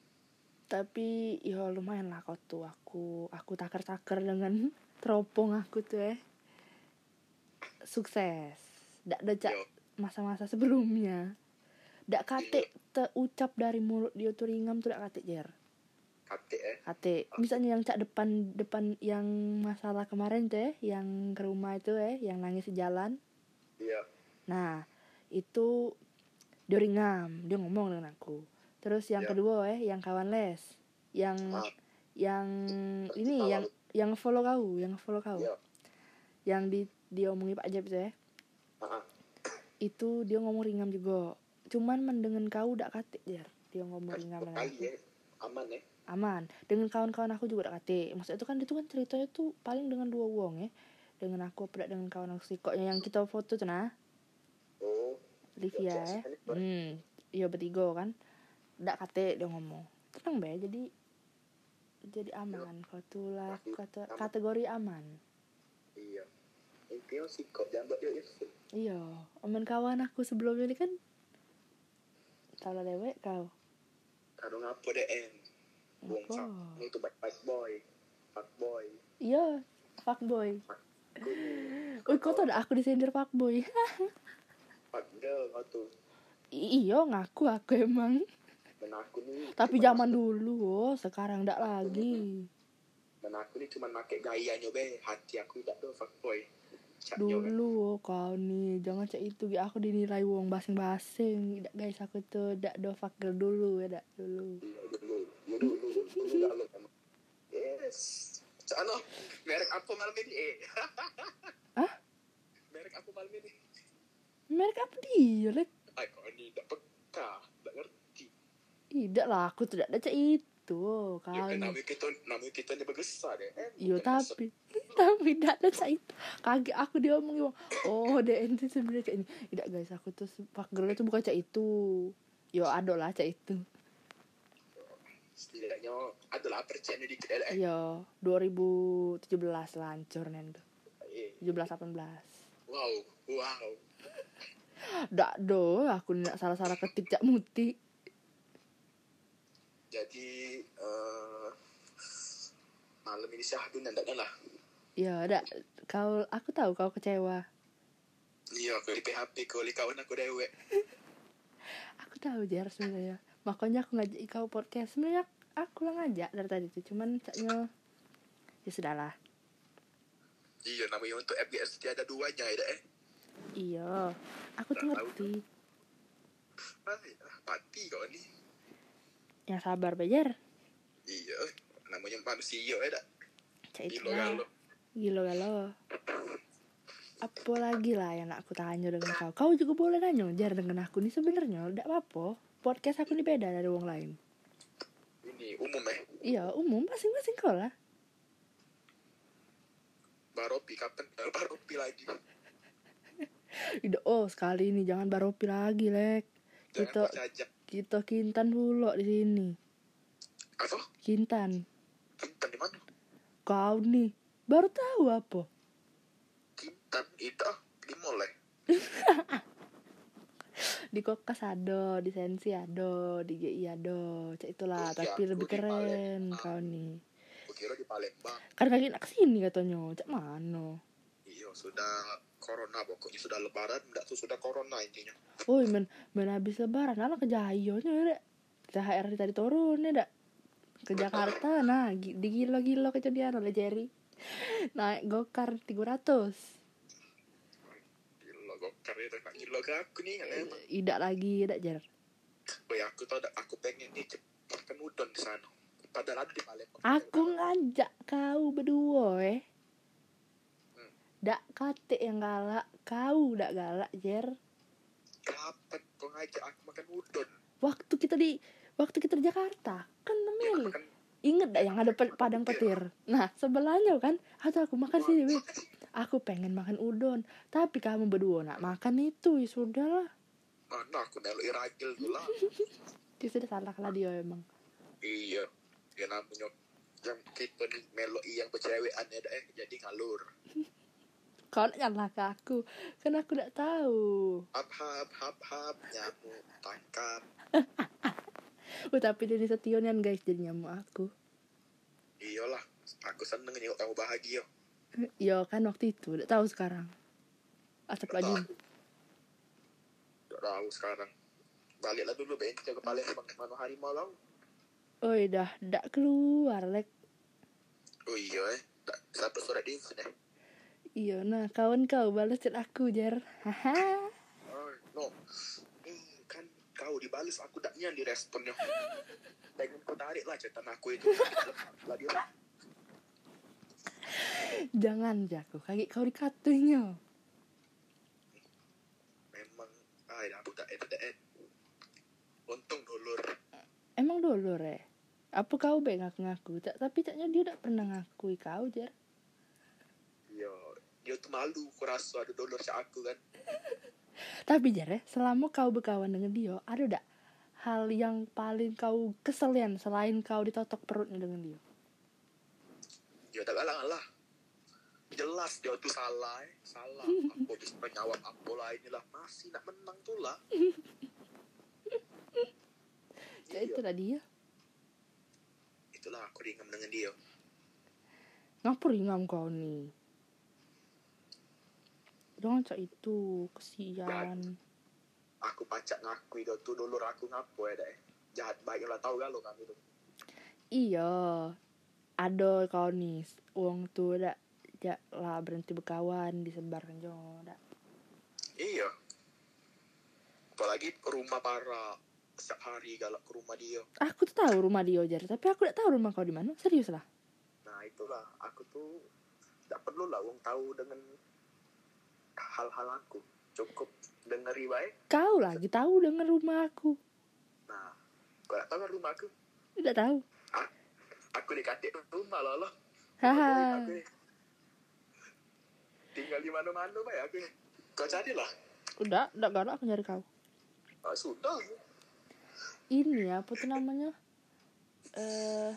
Tapi ya lumayan lah kau tuh aku aku takar-takar dengan teropong aku tuh eh. Sukses. Dak Yo. masa-masa sebelumnya. Dak kate terucap dari mulut dia tuh ringam tuh dak kate jer. Kate eh? Kate misalnya yang cak depan depan yang masalah kemarin tuh eh yang ke rumah itu eh yang nangis di jalan. Iya. Nah, itu dia ringam, dia ngomong dengan aku. Terus yang Ya. kedua eh, yang kawan les, yang Ah. yang ini yang yang follow kau, yang follow kau. iya Yang di dia omongin Pak Jeb ya. Ah, Itu dia ngomong ringam juga. Cuman mendengen kau udah kate dia. Dia ngomong ringam aku. ya aman ya Aman. Dengan kawan-kawan aku juga udah kate. Maksudnya itu kan itu kan ceritanya tuh paling dengan dua wong ya. Dengan aku apa dengan kawan aku sih. Koknya yang kita foto tuh nah. oh Livia Ya, kan, Hmm, iya bertiga kan. Ndak kate dia ngomong. Tenang be, jadi jadi aman. Kau lah kata kategori aman. iya intinya sih kok dia itu Iya, aman kawan aku sebelumnya ini kan tahu lah dewek kau. kado ngapa deh en wong Apa? sak itu baik baik boy fuck boy Iya, fuckboy. Wih, kau tau aku disindir fuck girl kau tuh. Iya, ngaku aku emang. dan aku nih Tapi zaman dulu, oh, sekarang ndak lagi. dan aku nih cuma pakai gayanya be. Hati aku tidak tuh fuck boy. Caknya kan. dulu kau nih. Jangan cak itu Gi. aku dinilai wong basing-basing. Tidak guys aku tuh tidak do fakir dulu ya dak dulu. Iya, dulu. Dulu dulu dulu yes. Cano, merek apa malam ini eh. Hah? merek apa malam ini merek apa kau ini tidak peka tidak ngerti. Tidak lah aku tidak ada cak itu ya kan nih namanya kita namanya kita ini besar ya eh Iya tapi tapi tidak ada cak itu. Kaget aku dia omong oh DNT sebenarnya cak ini. Tidak guys aku tuh fakir itu bukan cak itu. Yo ada lah cak itu. Setidaknya adalah percaya dikit eh Iya, 2017 lancur nen tuh. Eh, 17 18. wow wow Dak do, aku tidak salah-salah ketik cak muti. jadi eh malam ini syahdu tidak lah Ya, dak kau aku tahu kau kecewa. iya aku di PHP kau li kawan aku dewek Aku tahu jar sebenarnya. Makanya aku ngajak kau podcast. Sebenarnya aku lah ngajak dari tadi tuh, cuman caknya ya sudahlah. iya namanya untuk FGS tiada duanya ya eh Iya, aku tuh ngerti. Ay, ah, mati kau ni Yang sabar bejar. iya namanya manusia ya dak gilo galo Gilo galo. Apa lagi lah yang aku tanya dengan kau? Kau juga boleh nanya jar dengan aku nih sebenarnya. Tidak apa-apa. Podcast aku ini beda dari wong lain. ini umum eh Iya, umum masing-masing kau lah. baropi kapan baropi lagi oh sekali ini jangan baropi lagi, Lek. Kita kita kintan dulu di sini. apa Kintan. kintan di mana Kau nih baru tahu apa? kintan itu di mall Di Kokas ada, di Sensi ada, di GI ada. Cak itulah, Oh, tapi aku lebih keren kau nih. kira di Palembang Kan kaki nak ke sini katanya. Cak mana? iya sudah corona pokoknya sudah lebaran enggak tuh sudah corona intinya Oh, men, men habis lebaran anak ke Jayonya ya. THR tadi turun ya. Ke Jakarta, nah, gi- di gilo-gilo kejadian oleh Jerry. Naik gokar 300. gila gokar itu nak gila ke aku nih kan emang Idak lagi, idak Jer. Boy, aku tau aku pengen nih makan udon di sana padahal ada di Palembang Aku ngajak kau berdua, eh. Dak kate yang galak, kau dak galak, Jer. kapan kau ngajak aku makan udon Waktu kita di waktu kita di Jakarta, kan ya, namanya makan Ingat dah yang ada pe- padang petir. Nah, sebelahnya kan, atau aku makan sini. Aku pengen makan udon, tapi kamu berdua nak makan itu, ya sudahlah. mana aku iragil tuh lah Dia sudah salah lah dia emang. iya ya namanya yang kita melo yang bercewekan ya dak, eh jadi ngalur Kau nak nyalah ke aku, kan aku tidak tahu. hap hap hap hap nyamuk tangkap Oh, tapi jadi setionian guys jadi nyamuk aku. iyalah aku seneng nih kamu bahagia Ya kan waktu itu, tidak tahu sekarang. Asap lagi. tahu. Nggak tahu sekarang baliklah dulu Ben jaga Palembang mana harimau lau Oh, dah, dak keluar, lek. oh iya eh Tak- sampai surat di eh Iya, nah kawan kau balas chat aku, Jar. Haha. Oh, no. Eh, kan kau dibalas aku tak nyan di responnya. Pengen kau tarik lah cetan aku itu. Lah dia Jangan, Jago. Kaki kau dikatunya. memang ay aku tak eh eh. Untung dulur. Emang dulu, re. Apa kau baik ngaku-ngaku? Tak, tapi taknya dia tak pernah ngakui kau, Jar. Dia tuh malu aku rasa ada dulur si aku kan. Tapi Jar, ya, selama kau berkawan dengan dia, ada tak hal yang paling kau keselian selain kau ditotok perutnya dengan dia? Ya tak galang lah. Jelas dia tuh salah, eh. salah. Aku bisa menjawab apa lah inilah masih nak menang tuh lah. Ya itu lah dia. Itulah aku ringam dengan dia. Ngapa ringam kau nih? Jangan cak itu, kesian. Aku pacak ngakui dia tuh dulur aku ngaku ya deh. Jahat baik lah tahu gak lo kami tuh. Iya, ada kau nih, uang tuh ada ja lah berhenti berkawan disebarkan jo dak Iya. Apalagi rumah para setiap hari galak ke rumah dia. aku tuh tahu rumah dia jar tapi aku tidak tahu rumah kau di mana serius lah Nah itulah aku tuh tidak perlu lah wong tahu dengan hal-hal aku. Cukup dengeri baik. kau lagi tahu dengan rumah aku Nah, kau tak tahu kan rumah aku? tidak tahu Aku dikatik rumah lah lah. haha tinggal di mana-mana baik aku. Kau carilah. udah udah galak aku nyari kau Ah, sudah. ini apa tuh namanya eh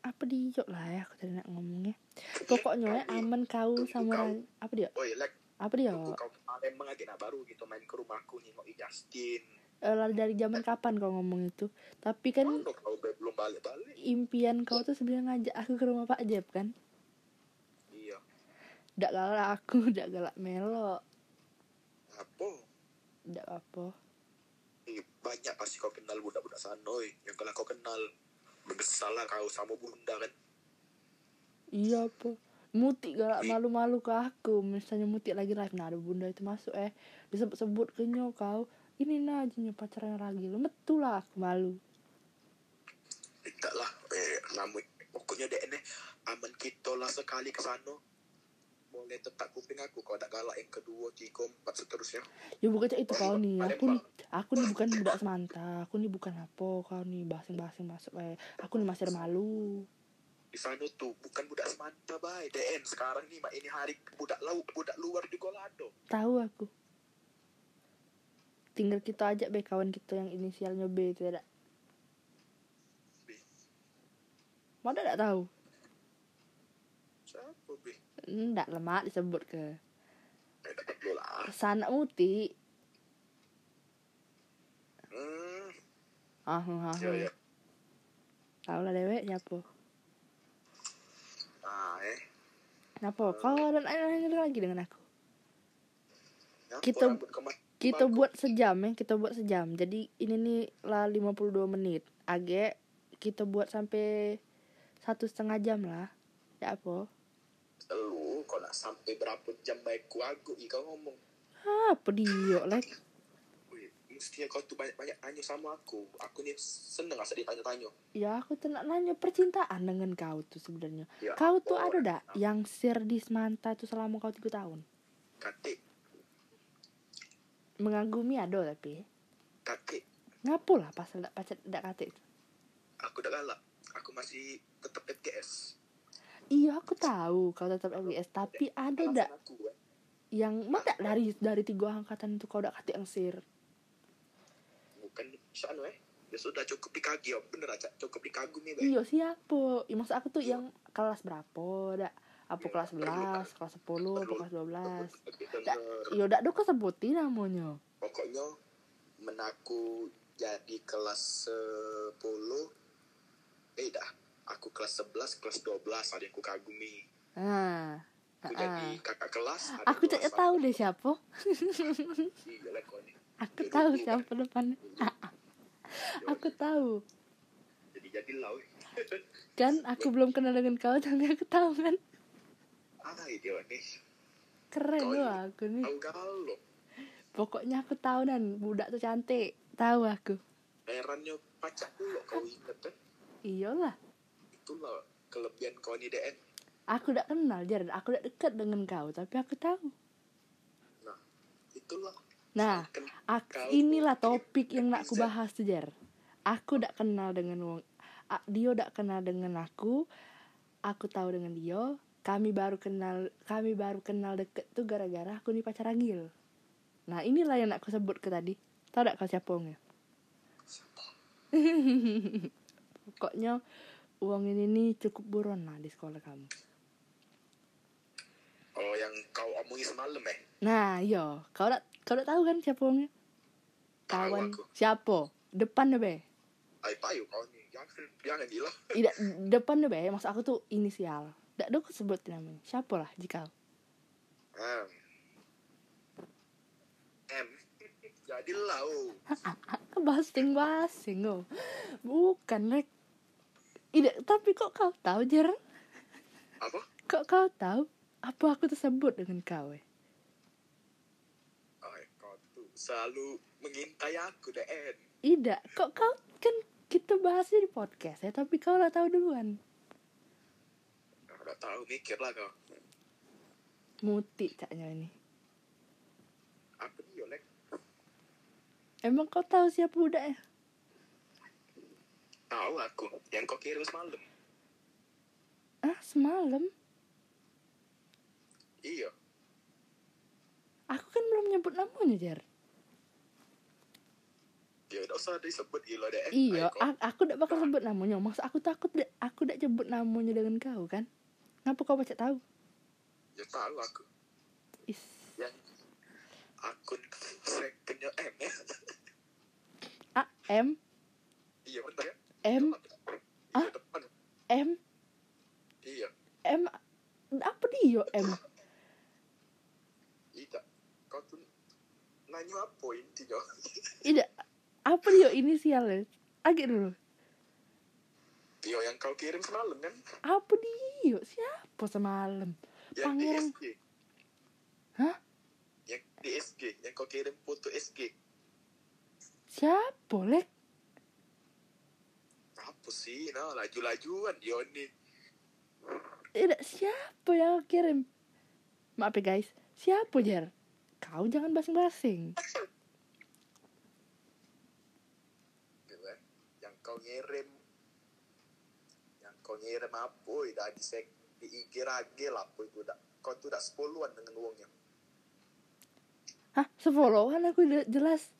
apa dia lah ya aku tadi nak ngomongnya pokoknya ya aman kau sama orang apa dia Oh iya, like, apa dia kau kemarin mengagak nak baru gitu main ke rumahku nih mau Justin. Eh, lah dari zaman kapan kau ngomong itu tapi kan kau belum balik-balik. impian kau tuh sebenarnya ngajak aku ke rumah Pak Jeb kan Iya. Ndak galak aku, ndak galak melo Apa? Ndak apa Eh, banyak pasti kau kenal budak-budak sana, oi. Yang kalau kau kenal, menyesal lah kau sama bunda kan. Iya apa Muti galak malu-malu ke aku. Misalnya Muti lagi live. Nah ada bunda itu masuk eh. Disebut-sebut ke nyo kau Ini nah aja nyo pacaran lagi. Lu metu lah aku malu. Tidak lah, eh, namun pokoknya dek ini aman kita lah sekali ke sana. Boleh tetap kuping aku. Kau ada galak yang kedua, tiga, empat seterusnya. Ya bukan cak itu kau nih Aku nih Aku nih bukan budak semanta. Aku nih bukan apa. Kau nih basing-basing masuk eh. Aku nih masih malu Di sana tuh bukan budak semanta bay, DN sekarang nih mak ini hari budak laut, budak luar di Golado. Tahu aku Tinggal kita ajak be kawan kita yang inisialnya B itu ada B. Mana tak tahu Siapa be? Ndak lemak disebut ke Eh. Sanak muti Hmm, Ah, ah, ah. ya ya. Tahu lah dewek siapa Ah, eh. Kenapa? Kau dan lain lagi dengan aku Nyapa Kita- Kita buat sejam ya Kita buat sejam Jadi ini nih lah 52 menit Agak kita buat sampai Satu setengah jam lah Ya apa? Lu kau nak sampai berapa jam baik ku aku kau ngomong. Apa dia lah Wih, mestinya kau tuh banyak-banyak tanya sama aku. Aku nih seneng asal ditanya-tanya. Ya aku tuh nak nanya percintaan dengan kau tuh sebenarnya Ya, Kau tuh ada dak Yang sir di Semanta tuh selama kau tiga tahun Katik, Mengagumi ada tapi katik. Ngapo lah pasal dak pacar dak kata itu Aku udah galak. Aku masih tetap FGS. Iya aku tahu kau tetap LGS Tapi ada dak eh. yang mana dari dari tiga angkatan itu kau udah kata yang sir Sana eh. Ya sudah cukup dikagi ya. Bener aja. Cukup dikagumi be. iya siapa ya, maksud aku tuh yang kelas berapa dak apa Iya, kelas perlu, 11 kelas 10 apa Perlu. kelas 12 Bener. dak iya dak do sebutin namanya Pokoknya menaku jadi kelas 10 eh dah aku kelas 11 kelas 12 ada yang ku kagumi nah aku ah. jadi kakak kelas aku tidak tahu deh siapa iya aku Iya, tahu iya. siapa depannya Ya, aku tahu. Jadi jadi lah weh. kan aku belum kenal dengan kau tapi aku tahu kan? Keren loh ini aku nih. pokoknya aku tahu dan budak tuh cantik. Tahu aku. Herannya pacak dulu kau inget kan iyalah. Itulah kelebihan kau nih DN aku tidak kenal Jared aku tidak dekat dengan kau tapi aku tahu. Nah itulah nah Ken- Ak- Kau inilah topik yang nak aku bahas tuh Jar aku tidak kenal dengan wong dia tidak kenal dengan aku. Aku tahu dengan dia kami baru kenal kami baru kenal deket tuh gara-gara aku nih pacar Agil nah inilah yang nak aku sebut ke tadi. Tahu tidak kau siapa orangnya pokoknya uang ini nih cukup buron lah di sekolah kamu. Oh yang kau omongin semalam eh? Nah iya. Kau udah kau udah tahu kan siapa orangnya? Tahu kawan. siapa? Depan deh be ay payu kau nih jangan jangan gila tidak depan deh be maksud aku tuh inisial. Tidak ada aku sebut namanya. Siapa lah jika M. M. Jadi lau basing basing oh. Bukan rek. Tidak tapi kok kau tahu jarang apa? Kok kau tahu? Apa aku tersebut dengan kau eh? Selalu mengintai aku Den Tidak, kok kau kan kita bahasnya di podcast ya, tapi kau lah tahu duluan. Udah tahu mikir lah kau Muti caknya ini. Nih Yolek Emang kau tahu siapa budaknya? Tahu aku Yang kau kirim semalam Ah, semalam. Iya Aku kan belum nyebut namanya, Jar. Ya udah usah disebut gila deh Iya, a- aku tidak bakal sebut namanya. Maksud aku takut dek- aku tidak sebut namanya dengan kau kan? Ngapa kau baca tahu? Ya tahu aku Is. Yang akun secondnya M ya A M Iya bener ya M Iya Ah? M Iya M apa dia M? Tidak Kau tuh Nanya apa intinya Tidak. Apa dia inisialnya? Agak dulu. Iya yang kau kirim semalam kan Apa dia? Siapa semalam? Yang Pangeran. di SG Hah? Yang di SG Yang kau kirim foto SG Siapa, Lek? Apa sih Nah laju-lajuan dia nih Tidak, siapa yang kirim? Maaf ya guys, siapa Jar? Kau jangan basing-basing. gitu kan yang kau ngirim yang kau ngirim apa udah di sek di IG ragil apa itu udah kau tuh udah sepuluhan dengan uangnya Hah, sefollowan aku jelas.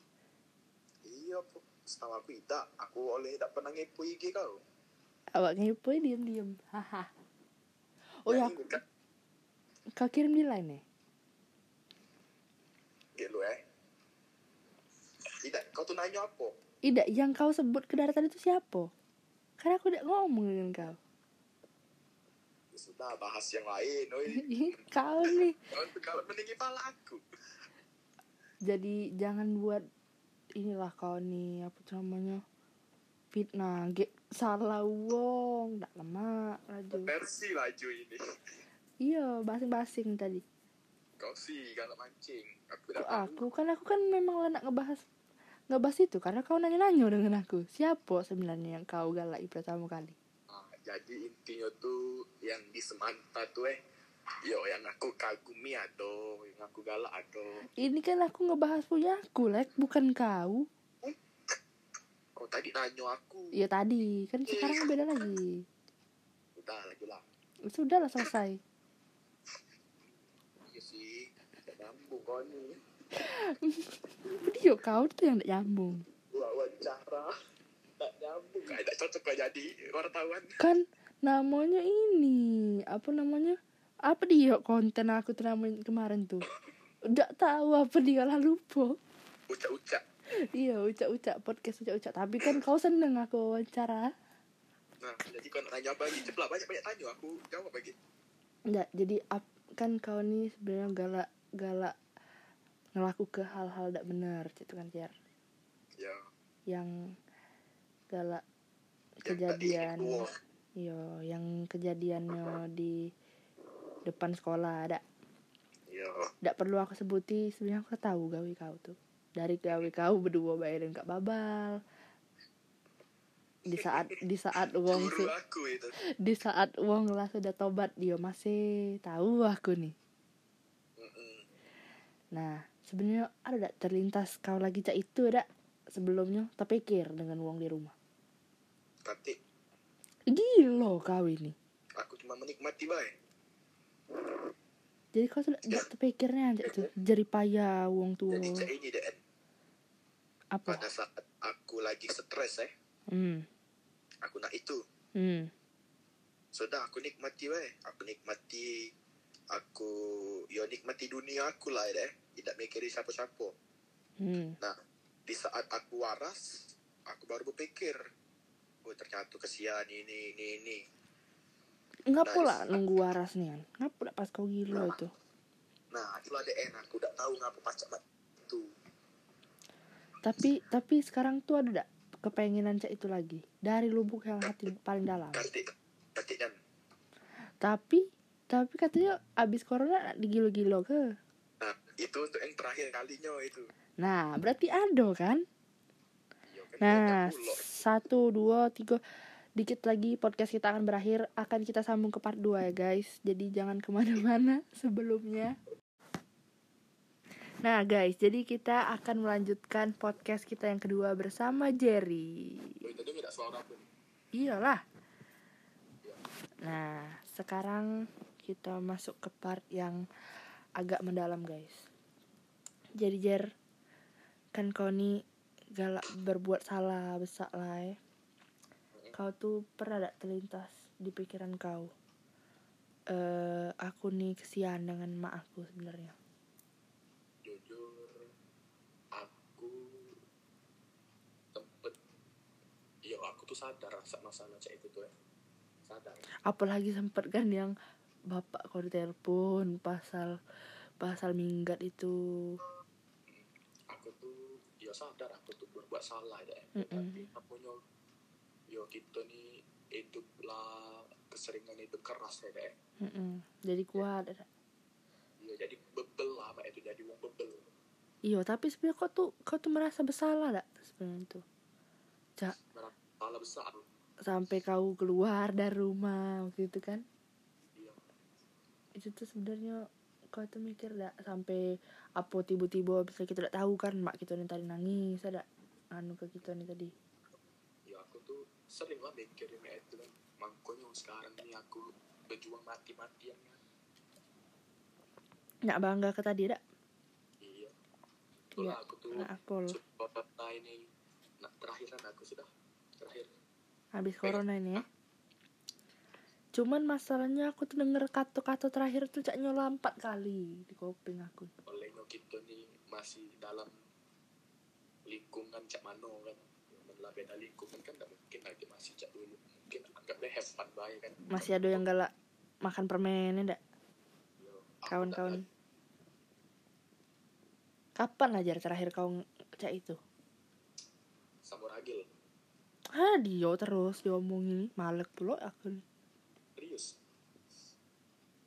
iya po setahu aku tidak. Aku oleh tidak pernah ngepo IG kau. Awak ngepo diam-diam. Haha. Oh ya, ini kan? Kau kirim di line ya? gitu eh. Tidak. Kau tuh nanya apa Tidak, yang kau sebut ke daerah tadi itu siapa? Karena aku udah ngomong dengan kau. ya, sudah bahas yang lain oi. Kau nih. kalau meninggi pala aku. Jadi jangan buat inilah kau nih apa namanya fitnah ge salah wong tak lama laju versi laju ini. Iya basing-basing tadi. Kau sih kalau mancing aku tahu. aku? Kan aku kan memang lah nak ngebahas ngebahas itu karena kau nanya-nanya dengan aku. Siapa sebenarnya yang kau galai pertama kali? Ah, jadi intinya tuh yang di Semanta tuh eh. Yo yang aku kagumi atau yang aku galak atau ini kan aku ngebahas punya aku lek bukan kau. Kau tadi nanya aku. Ya tadi. Kan sekarang beda lagi. Udah lagi lah. Sudah lah selesai. Iya sih tidak nyambung kau nih video kau tuh yang tidak nyambung. Wawancara. Tak nyambung. Tidak cocok kau jadi wartawan. Kan namanya ini apa namanya? Apa dia konten aku namanya kemarin tuh? Udah tahu apa dia lah lupa ucap-ucap iya ucap-ucap podcast ucap-ucap tapi kan kau seneng aku wawancara. Nah jadi kau nak tanya apa lagi? Ceplah banyak-banyak tanya. Aku jawab lagi. Enggak, jadi ap- kan kau nih sebenarnya galak galak ngelaku ke hal-hal tidak benar gitu kan Jar? Ya. Yang galak kejadian itu iya yang kejadiannya di depan sekolah ada tidak perlu aku sebuti sebenarnya aku tahu gawe kau tuh. Dari gawe kau berdua bayarin kak babal. Di saat di saat uang itu. di saat uang lah sudah tobat dia masih tahu aku nih. Nah sebenarnya ada tak terlintas kau lagi cak? Itu ada sebelumnya terpikir dengan uang di rumah. Tapi gila kau ini. Aku cuma menikmati baik jadi kau sudah tidak terpikirnya aja tuh jeri payah uang tuh jadi cak ini deh apa? Pada saat aku lagi stres eh. Hmm. Aku nak itu. Hmm. Sudah aku nikmati weh aku nikmati aku yo nikmati dunia aku lah deh. Tidak mikirin siapa-siapa. Hmm. Nah di saat aku waras aku baru berpikir oh ternyata kesian ini ini ini. Enggak Nice. pula nunggu waras nih kan? Ngapa pula pas kau gila itu nah itu ada enak aku udah tahu ngapa pacak mat itu Tapi tapi sekarang tuh ada gak kepengenan cak itu lagi? Dari lubuk yang hati paling dalam. Dan Tapi Tapi katanya abis corona digilo-gilo ke. nah itu untuk yang terakhir kalinya itu Nah, berarti ada kan? iya kan Nah, satu, dua, tiga. Dikit lagi podcast kita akan berakhir. Akan kita sambung ke part 2 ya guys. Jadi jangan ke mana-mana sebelumnya. Nah guys, jadi kita akan melanjutkan podcast kita yang kedua bersama Jerry. Iyalah. Nah, sekarang kita masuk ke part yang agak mendalam, guys. Jadi, Jer, kan kau nih galak berbuat salah besar lah ya. Kau tuh pernah ada terlintas di pikiran kau. eh aku nih kesian dengan mak aku sebenarnya. jujur aku tempet iya aku tuh sadar rasa masalah cek itu tuh ya sadar Apalagi sempet kan yang bapak kau ditelepon pasal pasal minggat itu. aku tuh ya sadar aku tuh berbuat salah ya Mm-mm. tapi aku nyo yo kita nih hidup lah keseringan hidup keras ya deh Mm-mm. Jadi kuat. iya jadi bebel lah Mak, itu jadi wong bebel Iya, tapi sebenarnya kau tuh kau tuh merasa bersalah dak sebenarnya tuh. Cak, Merasa besar sampai kau keluar dari rumah waktu itu kan. Itu tuh sebenarnya kau tuh mikir dak sampai apa tiba-tiba bisa kita tidak tahu kan mak kita nih tadi nangis ada anu ke kita nih tadi. ya aku tuh sering lah mikirin itu kan makanya sekarang ini aku berjuang mati-matian kan Nak bangga ke tadi dak? iya itulah Iya, aku tuh Nak aku. Corona ini nah, terakhiran aku sudah terakhir Habis corona ini ya. Cuman masalahnya aku tuh denger kata-kata terakhir tuh cak nyola empat kali di kuping aku. olehnya kita nih masih dalam lingkungan cak mano kan. Lah beda lingkungan kan gak mungkin lagi masih cak dulu. Mungkin anggapnya have fun baik kan. Masih ada yang galak makan permennya dak? Yo, aku kawan-kawan. kapan ajar terakhir kau cak itu? Samuragil ah dia terus diomongin. Malek pula aku serius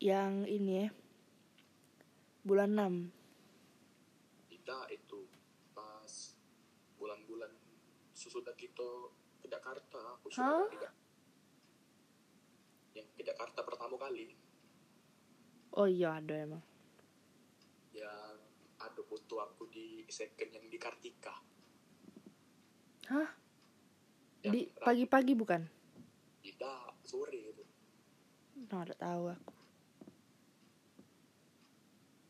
yang ini ya. Bulan 6 tidak itu pas bulan-bulan sesudah kita ke Jakarta aku sudah tidak yang ke Jakarta pertama kali. Oh iya ada emang. Yang ada foto aku di second yang di Kartika. Hah? Yang di pagi-pagi bukan? Tidak sore itu nah ada tahu aku?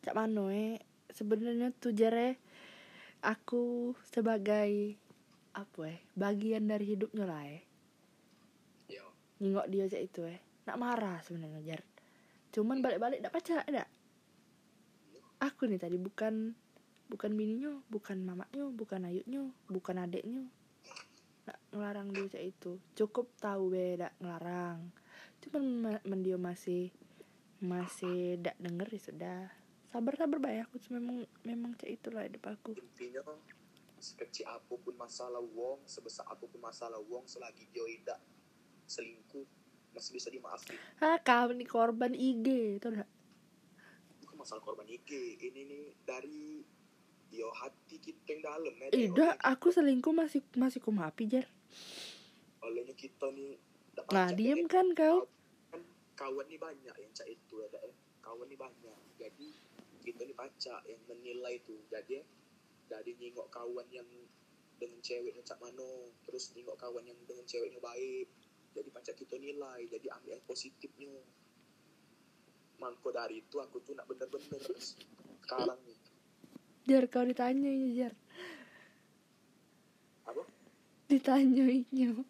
Cak mano eh sebenarnya tuh jare aku sebagai apa eh bagian dari hidupnya lah eh. Ya nyingok dia cak itu eh. Nak marah sebenarnya jar. Cuman balik-balik dak pacar dak aku nih tadi bukan bukan bininya bukan mamaknya bukan ayunya bukan adeknya nak ngelarang dia cak itu. Cukup tahu beda ngelarang cuman ma- men dia masih masih dak denger ya sudah. Sabar sabar baik aku tuh memang memang cak itulah hidup aku. Intinya sekecil apa pun masalah wong sebesar apa pun masalah wong selagi dia tidak selingkuh masih bisa dimaafin. Ah kau nih korban IG itu dah bukan masalah korban IG ini nih dari yo hati kita yang dalam ya Ida, aku selingkuh masih masih kumapi jar. olehnya kita nih dak Nah, diem ya. kan kau. kan kawan nih banyak yang cak itu ada eh. kawan nih banyak jadi kita nih pacak yang menilai itu jadi dari nyingok kawan yang dengan ceweknya cak mano terus nyingok kawan yang dengan ceweknya baik jadi pacak kita nilai jadi ambil yang positifnya mangko dari itu aku tuh nak bener-bener sekarang nih Jar kau ditanyain jar. apa Ditanyainnya.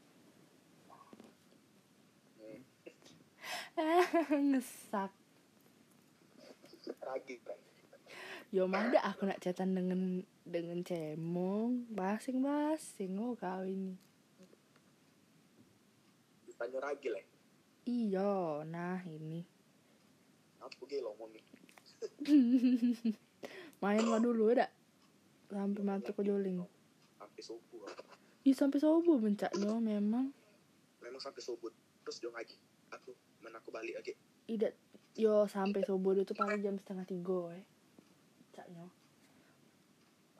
Ngesak. kan Yo mah dah aku nak chatan dengan dengan cemong, basing-basing oh kau ini. ditanya ragi lah Iya, nah ini. apa gelo nih Main mah dulu dah. Sampai mata ke joling. sampai subuh Ih sampai subuh bencaknya memang. memang sampai subuh terus dia ngaji aku mana aku balik lagi Ida yo sampai subuh itu paling jam setengah tiga eh caknya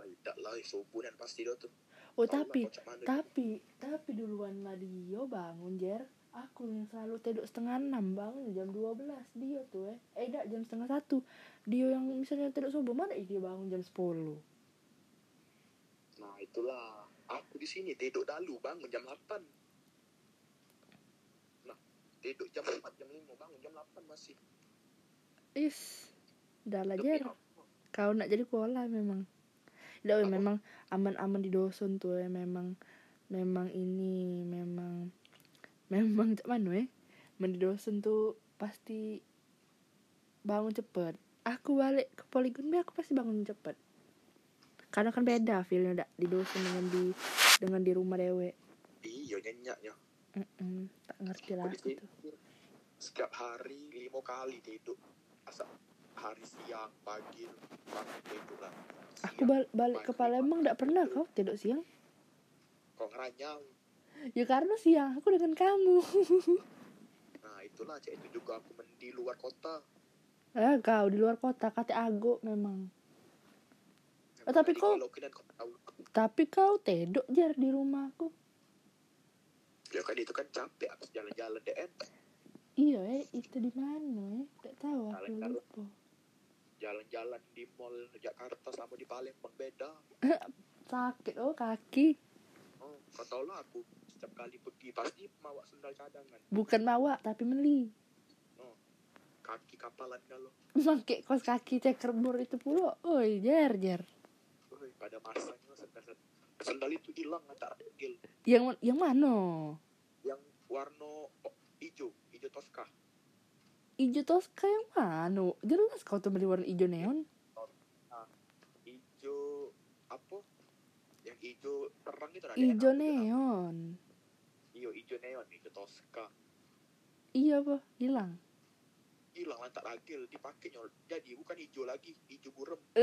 Ay, dak lah subuh dan pasti do tuh. Oh lah tapi tapi tapi duluan lah dia bangun jer. Aku yang selalu tidur setengah enam bangun jam 12 dia tuh eh eh dak jam setengah satu. Dia yang misalnya tidur subuh mana dia bangun jam 10 nah itulah. Aku di sini tidur dulu bangun jam 8 nah tidur jam 4 jam 5 bangun jam 8 masih. Is dah lah jer. kau nak jadi pola memang. Dah, memang aman-aman di dosen tuh ya memang memang ini memang memang cak mana eh? Di dosen tuh pasti bangun cepet aku balik ke poligon aku pasti bangun cepet karena kan beda feelnya di dosen dengan di dengan di rumah dewe iya nyenyaknya Mm-mm, tak ngerti lah Aku tuh. Setiap hari lima kali tidur. Asal hari siang pagi bangun tidur lah. Aku bal- balik ke Palembang dak pernah kau tidur siang? Kok ngeranyang. Ya karena siang aku dengan kamu. Nah itulah cek itu juga aku di luar kota. Eh, kau di luar kota, kata Ago memang. Oh, tapi kau Tapi kau tedok jar di rumahku. Ya kan itu kan capek habis jalan-jalan DN Iya, eh, itu di mana? Eh? Tak tahu aku Jalan-jalan. lupa. jalan-jalan di mall Jakarta sama di Palembang beda Sakit oh kaki. oh kau tahu lah aku setiap kali pergi pasti bawa sendal cadangan Bukan bawa tapi beli. oh kaki kapalan kalau Pakai kos kaki checkerboard itu pula. Oi, jar jar. Woi, pada masanya sendal sendal itu hilang antar gil Yang yang mana? yang warna oh, hijau hijau toska Ijo Tosca yang mana? Jelas kau tuh beli warna ijo neon. hijau apa yang hijau terang itu ada enak, neon. iya hijau neon hijau toska Iya apa? Hilang. Hilang lantak ragil dipakainya jadi bukan hijau lagi hijau burem.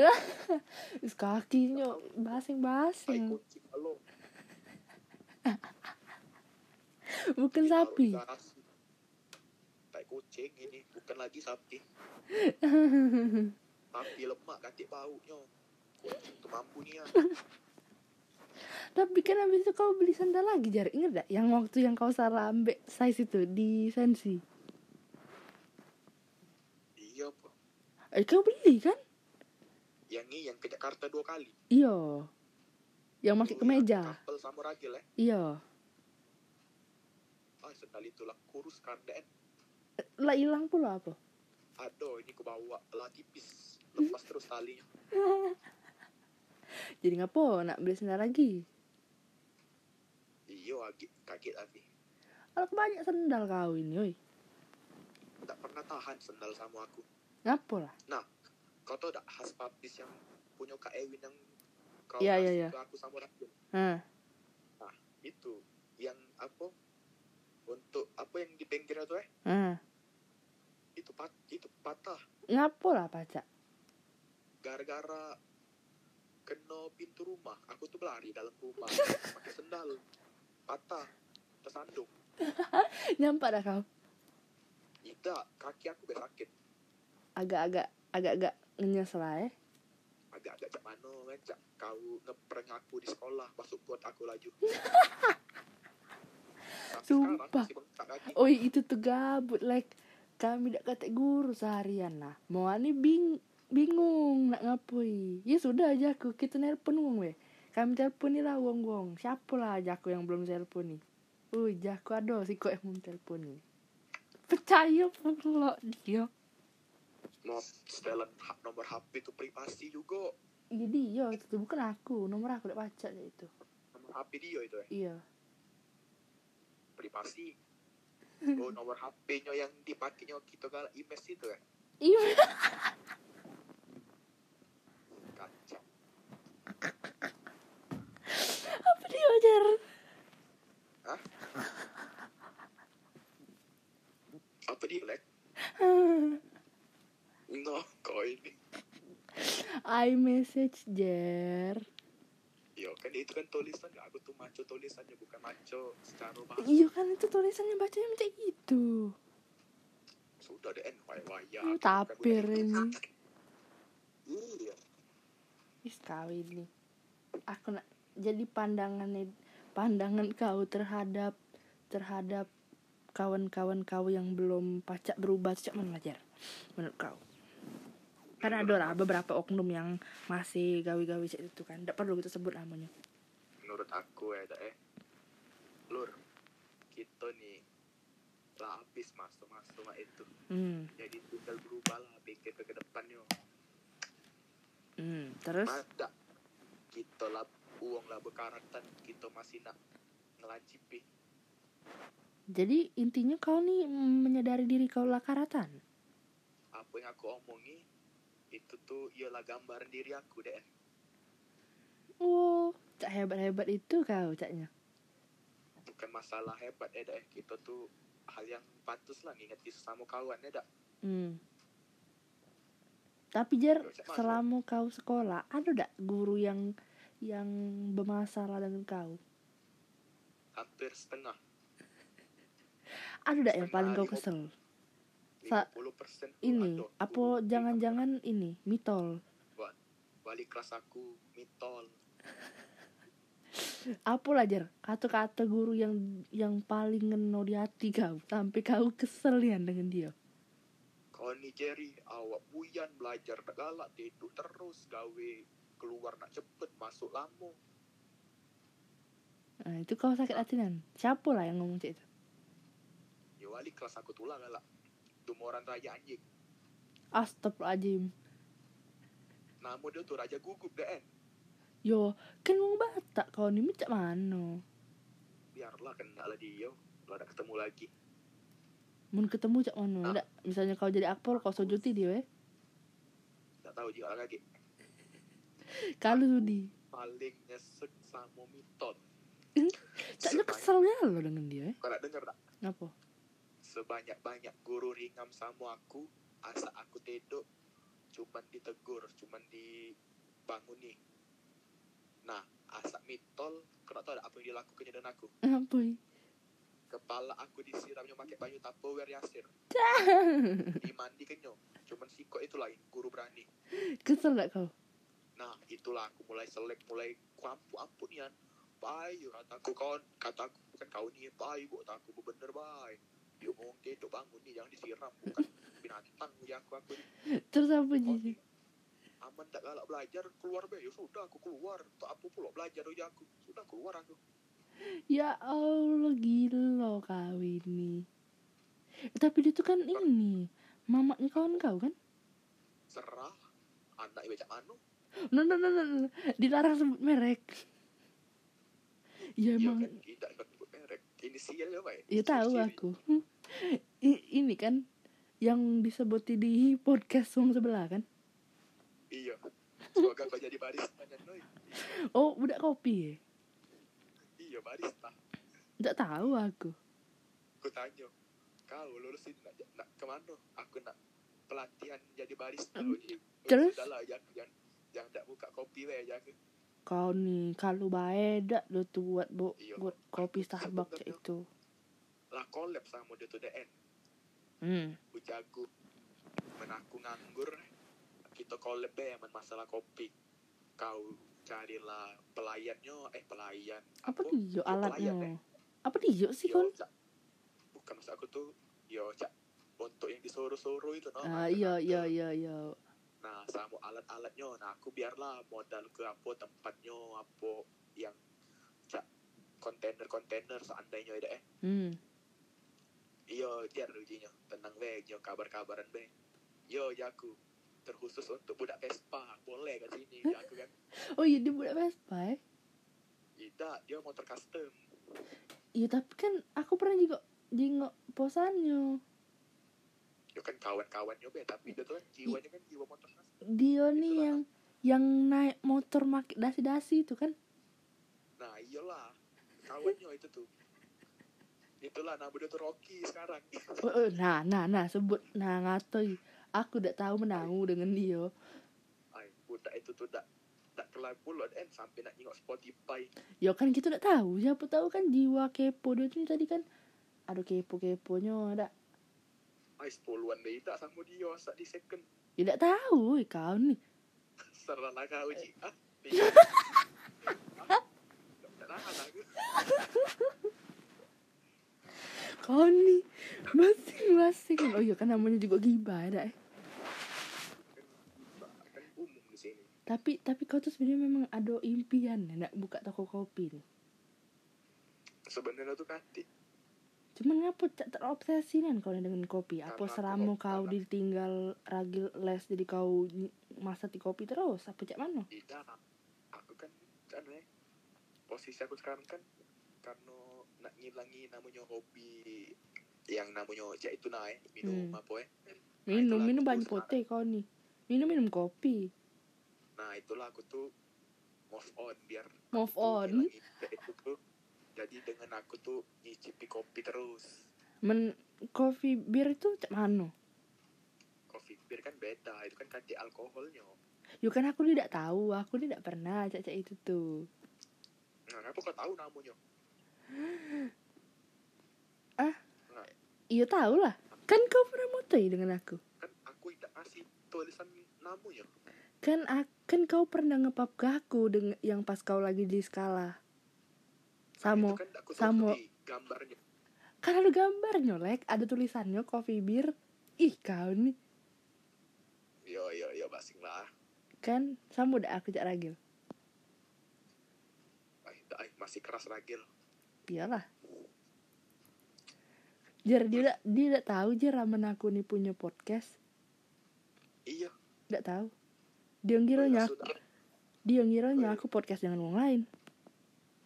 Tai basing-basing. kucing kalau Bukan sapi. tai kucing ini bukan lagi sapi. Sapi lemak katik baunya. Kucing tuh mampu nih ya Tapi kan habis itu kau beli sandal lagi jar. Ingat gak yang waktu yang kau salah ambek size itu di Sensi iya apa Eh kau beli kan? yang ini yang ke Jakarta dua kali. Iya. Yang pakai Oh, kemeja yang Kapel sama ragil ya Iya. Ah sendal itu lah kurus kan dan Lah hilang pula apa? aduh ini ku bawa lah tipis. Lepas terus talinya. Jadi ngapo nak beli sandal lagi? iya kaget kaget lagi. Kalau banyak sandal kau ini oi. Tak pernah tahan sendal sama aku Ngapo lah? kau tau tak khas papis yang punya kak Ewin yang kau kasih iya. ke aku sama ragil Hah itu. Yang apa? Untuk apa yang di pinggir itu eh? Hah itu pat itu patah. Ngapo lah pacak? gara-gara kena pintu rumah. Aku tuh berlari dalam rumah. Pakai sendal. Patah. Tersandung. Nyampak dah kau? tidak. Kaki aku sakit Agak-agak Agak-agak ngenyes lah eh agak-agak cak mana kan cak kau ngeprank aku di sekolah masuk buat aku laju Sumpah. Oi itu tuh gabut like kami dak kata guru seharian lah. Mau ani bing bingung nak ngapoi. Ya sudah aja aku kita nelpon wong we. Kami telepon nih lah wong wong. Siapa lah aja aku yang belum telepon nih. Uy, jaku ada sih kok yang telepon nih. Percaya pula dia. Mau setelan nomor HP itu privasi juga Iya dia itu bukan aku. Nomor aku udah baca itu. nomor HP dia itu ya Iya. privasi oh nomor HP-nya yang dipakainya kita kalau imes itu ya Iya. kacau Apa dia ajar? apa dia lek no kau ini I message Jer. Iya kan itu kan tulisan aku tuh maco tulisannya bukan maco secara bahasa Iya kan itu tulisannya bacanya macam itu. sudah deh waya waya Lu tapir ini. iya Is kawin nih. Aku nak jadi pandangan pandangan kau terhadap terhadap kawan-kawan kau yang belum pacak berubah sejak mana Jar? Menurut kau? Karena ada lah beberapa oknum yang masih gawe-gawe itu kan. Tidak perlu kita sebut namanya. menurut aku ya eh lur kita nih lah habis masuk masuk itu Hmm. jadi tinggal berubah lah pikir ke depannya Hmm. Terus? ada kita lah uang lah bekaratan kita masih nak ngelancipi Jadi intinya kau nih menyadari diri kau lah karatan. apa yang aku omongi itu tuh ialah gambaran diri aku deh Oh, cak hebat-hebat itu kau caknya. bukan masalah hebat ya dah kita tuh hal yang patut lah nginget sama kawan ya dah Hmm. Tapi Jar, selama kau sekolah, ada dak guru yang yang bermasalah dengan kau? hampir setengah Ada dak yang paling kau kesel? Sa- 50% tuh Ini, apa jangan-jangan ini mitol? balik kelas aku mitol Apa lah Jar? Kata-kata guru yang yang paling ngeno di hati kau sampai kau kesel ya dengan dia. kau nih Jerry awak buyan belajar galak tidur terus gawe keluar nak cepet masuk lamo Nah, itu kau sakit hati nan. Siapa lah yang ngomong cek itu? ya wali kelas aku tuh lah galak tumoran raja anjing Astagfirullahaladzim. nama dia tuh raja gugup deh Yo, kan mau batak kau nih macam mana? biarlah kena lah dia kalau ada ketemu lagi Mun ketemu cak mana? Ah. Ndak, misalnya kau jadi akpol kau sojuti dia eh. nggak tahu juga lagi Kalau sudi. paling nyesek sama mitol Caknya Sebanyak- kesel ya lo dengan dia eh. kau nak denger tak Kenapa? Sebanyak-banyak guru ringam sama aku asa aku tidur cuman ditegur cuman dibanguni nah asa mitol kau nak tahu apa yang dilakukan dengan aku? Apa kepala aku disiramnya pakai banyu tupperware yasir dimandi kenyo cuman siko itu lain guru berani. Kesel gak kau? nah itulah aku mulai selek mulai kuampu ampun ya bayu kataku kawan kataku bukan kau nih bayu buat aku bener baik ngomong tidur bangun nih jangan disiram bukan binatang ya aku aku Terus apa jadi? aman tak galak belajar keluar be ya sudah aku keluar tak apa pula belajar ya aku sudah keluar aku Ya Allah gila kau ini. Tapi dia tuh kan ini mamanya kawan kau kan? serah anak ibu cak manu No no no no, no. dilarang sebut merek. Ya ya emang, kan tidak sebut merek inisial ya ya tahu aku. I- ini kan yang disebutin di podcast Wong sebelah kan? iya semoga kau jadi barista. Oh, udah kopi ya? iya barista Tidak tahu aku. aku tanya kau lulus ini nak, nak ke mana aku nak pelatihan jadi barista. Uji. Terus? Lah jangan jangan jangan tak buka kopi weh jangan Kau nih kalau baik dak lo tuh buat bu, Iya. buat kopi Starbucks itu. Lah collab sama dia tuh DN Hmm. aku jago men aku nganggur kita collab deh men masalah kopi kau carilah pelayannya eh pelayan Apa Apa? dia Ya, pelayan, alatnya? eh. Apa dia sih kon? Bukan maksud aku tuh yo cak untuk yang disuruh-suruh itu no Ah antar- iya iya iya iya. Nah, sama alat-alatnya, nah aku biarlah modal ke apa tempatnya, apa yang cak kontainer-kontainer seandainya ada eh. Hmm. Iyo, jar ujinya, tenang be, yo kabar-kabaran be. Yo, ya aku terkhusus untuk budak Vespa, boleh ke sini, ya aku kan. Oh iya dia budak Vespa ya? Tidak, dia motor custom. Iya tapi kan aku pernah juga jengok posannya. Yo kan kawan-kawannya be, tapi dia tuh kan jiwanya kan jiwa motor custom. Dia nih Itulah. yang yang naik motor make dasi-dasi itu kan. Nah, iyalah, kawannya itu tuh. Itulah nama dia tuh Rocky sekarang. Nah nah nah sebut nah ngatoi. Aku udah tahu menau dengan dia. Ay, budak itu tuh tak tak kelar pula dan sampai nak tengok Spotify. Ya kan kita udah tahu. Siapa tahu kan jiwa kepo dia tuh tadi kan. Aduh kepo keponya ada. Ay, sepuluhan deh tak sama dia sak di second. Tidak tahu eh, kau nih. Serah lah kau Ji. Ah, di. Tak nih masing-masing. Oh iya kan namanya juga gibah ada eh. Tapi tapi kau tuh sebenarnya memang ada impian ya, nak buka toko kopi nih. Sebenarnya tuh kati. Cuman ngapa terobsesi kan kau dengan kopi? Apa hobi, kau ditinggal ragil les jadi kau masak di kopi terus? Apa cak mana? Tidak. Aku kan kan eh, posisi aku sekarang kan karena nak ngilangi namanya hobi yang namanya ya itu naik minum Hmm. apa eh Minum itulah minum aku banyak pote kau nih. Minum minum kopi. nah itulah aku tuh move on biar Move on. itu tuh jadi dengan aku tuh nyicipi kopi terus Men kopi bir itu cak mana? kopi bir kan beda itu kan ganti alkoholnya Yuk kan aku tidak tahu, aku tidak pernah cak cak itu tuh. nah apa kau tahu namanya Iya tahu lah. Kan kau pernah motoy dengan aku. kan aku tidak kasih tulisan namanya Kan kan kau pernah ngepap ke aku dengan yang pas kau lagi di skala. Samo. itu kan samo. gambarnya Kan ada gambarnya, Lek. Ada tulisannya coffee beer. Ih, kau nih. yo yo yo basing lah Kan sama udah aku cak ragil. Ay, masih keras ragil Iyalah. Jer, dia udah, dia udah tahu Jer ramen aku nih punya podcast. iya Udah tahu. Dia ngiranya aku, dia ngiranya aku podcast dengan orang lain.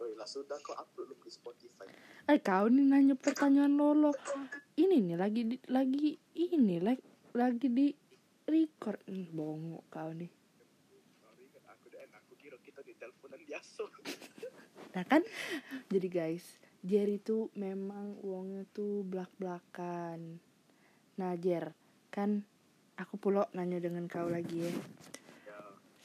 lah sudah kau upload di Spotify Eh kau nih nanya pertanyaan lolo. Ini nih lagi di, lagi ini like lagi di record. Hmm, bongok kau nih. sorry kan aku dan aku kira kita di teleponan biasa Nah kan jadi guys, Jer itu memang uangnya tuh belak-belakan. Nah Jer, kan aku pula nanya dengan kau lagi ya.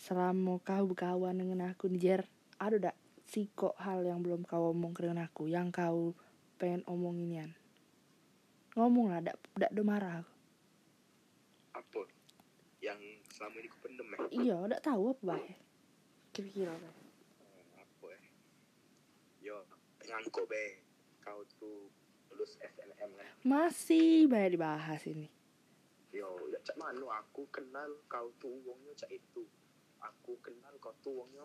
Selama kau berkawan dengan aku nih Jer, ada dak siko hal yang belum kau omong dengan aku yang kau pengen omonginian? Ngomong lah, dak dak do marah. aku. apa yang selama ini ku pendem ya Iya, dak tahu apa bae. Kira-kira bae. Hmm, apa ya yo ngangko be kau tuh lulus SNM kan Masih bae dibahas ini. yo ya cak manu aku kenal kau tuh uangnya cak itu aku kenal kau tuh uangnya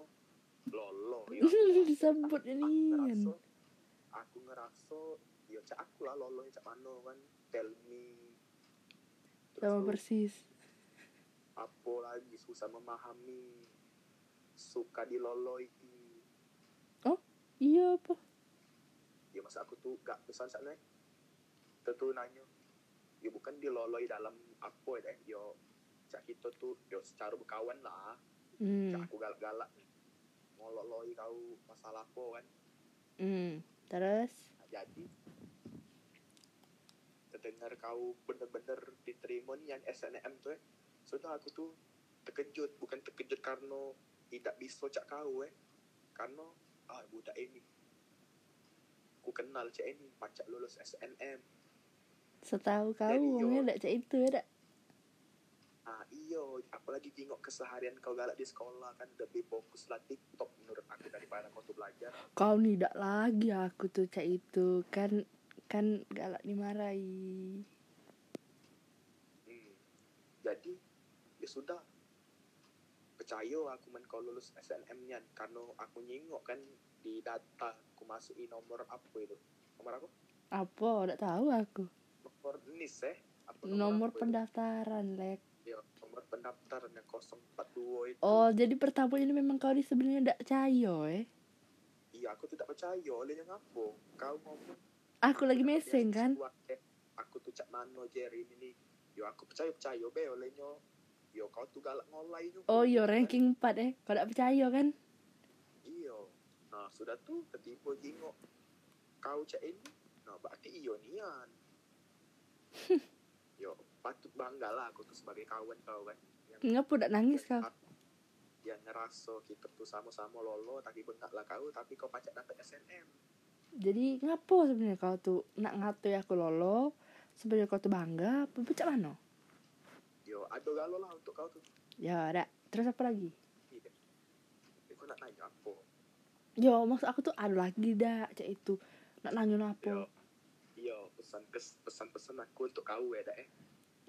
lolo yo Disebut aku ini. aku ngerasa yo cak aku lah lolo cak mano kan tell me Terus Sama persis. apa lagi susah memahami suka diloloi Iya apa? Ya masa aku tuh gak pesan sana tentu nanya ya bukan diloloi dalam apa ya yo cak kita tuh yo secara berkawan lah Hmm. cak aku galak-galak ngololoi kau masalah apa kan Hmm. Terus? Jadi terdengar kau bener-bener diterima nih yang SNM tuh eh. sudah aku tuh terkejut bukan terkejut karena tidak bisa cak kau eh karena ah budak ini ku kenal cak ini pacak lulus SNM Setahu kau yo. dak cak itu ya dak? ah iyo apalagi tengok keseharian kau galak di sekolah kan lebih fokus lah TikTok menurut aku daripada kau tuh belajar Kau nih dak lagi aku tuh cak itu kan kan galak dimarahi. Hmm. Jadi ya sudah percaya aku men kau lulus SNM nya karena aku nyingok kan di data aku masukin nomor apa itu nomor apa Apa? Dak tahu aku. nomor NIS eh apa Nomor apa itu? pendaftaran, Lek. ya nomor pendaftaran yang 042 itu Oh, jadi pertama ini memang kau di sebenarnya dak cayo eh. iya aku tidak percaya olehnya ngapa kau ngomong Aku lagi "Aku meseng kan. aku tuh cak mano Jerry ini nih yo aku percaya percaya be olehnya yo kau tuh galak ngolai juga Oh kan? ranking 4 eh. Kau dak percaya kan? Iyo. Nah, sudah tuh ketipu jingok. Kau cak ini. Nah, berarti iyo nian. Yo, patut bangga lah aku tuh sebagai kawan kau kan. Ngapa dak nangis kau? yang ngerasa kita tuh sama-sama lolo tapi bengak lah kau tapi kau pacak dapat SNM Jadi ngapo sebenarnya kau tuh nak ngatui aku lolo sebenarnya kau tuh bangga apa cak mana yo ada galau lah untuk kau tuh ya ada. Terus apa lagi? Tapi kau nak nanya apa? Yo maksud aku tuh ada lagi dah cak itu. Nak nanya yo apa? Yo pesan kes pesan pesan aku untuk kau ya dah eh?